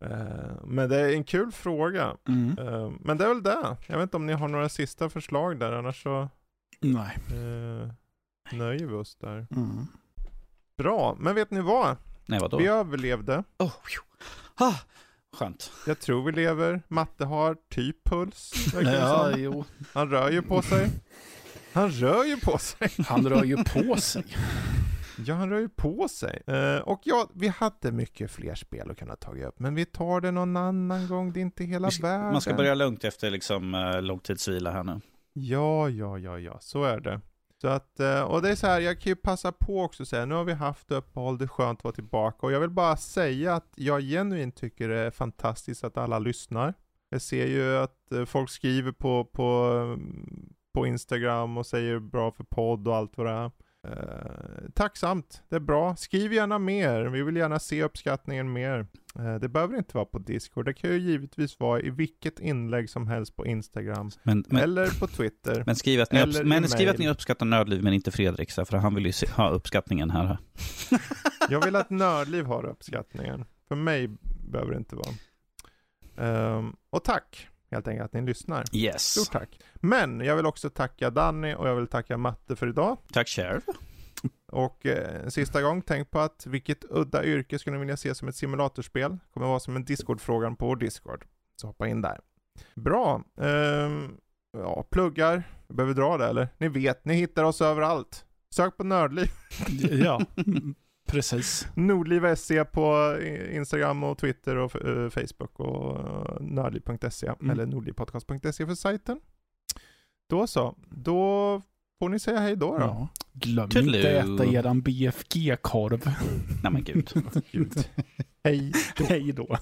Eh, Men det är en kul fråga. Mm. Eh, Men det är väl det. Jag vet inte om ni har några sista förslag där, annars så Nej. nöjer vi oss där. Mm. Bra, men vet ni vad? Nej, vadå? Vi överlevde. Oh, ah, skönt. Jag tror vi lever. Matte har typ puls. Ja, jo. Han rör ju på sig. Han rör ju på sig. Han rör ju på sig. Ja, han rör ju på sig. Eh, och ja, vi hade mycket fler spel att kunna ta upp. Men vi tar det någon annan gång. Det är inte hela ska- världen. Man ska börja lugnt efter liksom uh, långtidsvila här nu. Ja, ja, ja, ja. Så är det. Så att, eh, och det är så här, jag kan ju passa på också att säga, nu har vi haft uppehåll, det är skönt att vara tillbaka. Och jag vill bara säga att jag genuint tycker det är fantastiskt att alla lyssnar. Jag ser ju att eh, folk skriver på, på, mm, på Instagram och säger bra för podd och allt vad det är. Eh, tacksamt, det är bra. Skriv gärna mer, vi vill gärna se uppskattningen mer. Eh, det behöver inte vara på Discord, det kan ju givetvis vara i vilket inlägg som helst på Instagram. Men, men, eller på Twitter. men, skriv, att ni, upps- men skriv att ni uppskattar Nördliv, men inte Fredrik, för han vill ju se, ha uppskattningen här. *laughs* Jag vill att Nördliv har uppskattningen. För mig behöver det inte vara. Ehm, och tack helt enkelt att ni lyssnar. Yes. Stort tack. Men jag vill också tacka Danny och jag vill tacka Matte för idag. Tack själv. Och eh, sista gång, tänk på att vilket udda yrke skulle ni vilja se som ett simulatorspel? Kommer vara som en Discord-frågan på Discord. Så hoppa in där. Bra. Ehm, ja, pluggar. Jag behöver dra det eller? Ni vet, ni hittar oss överallt. Sök på Nördliv. Ja, *laughs* precis. Nordliv SE på i- Instagram och Twitter och eh, Facebook och uh, nördliv.se Mm. eller nordlivpodcast.se för sajten. Då så, då får ni säga hej då. då. Ja. Glöm Toodaloo. inte äta eran BFG-korv. *laughs* Nej men gud. Gud. Hej. *laughs* Hej då. *laughs*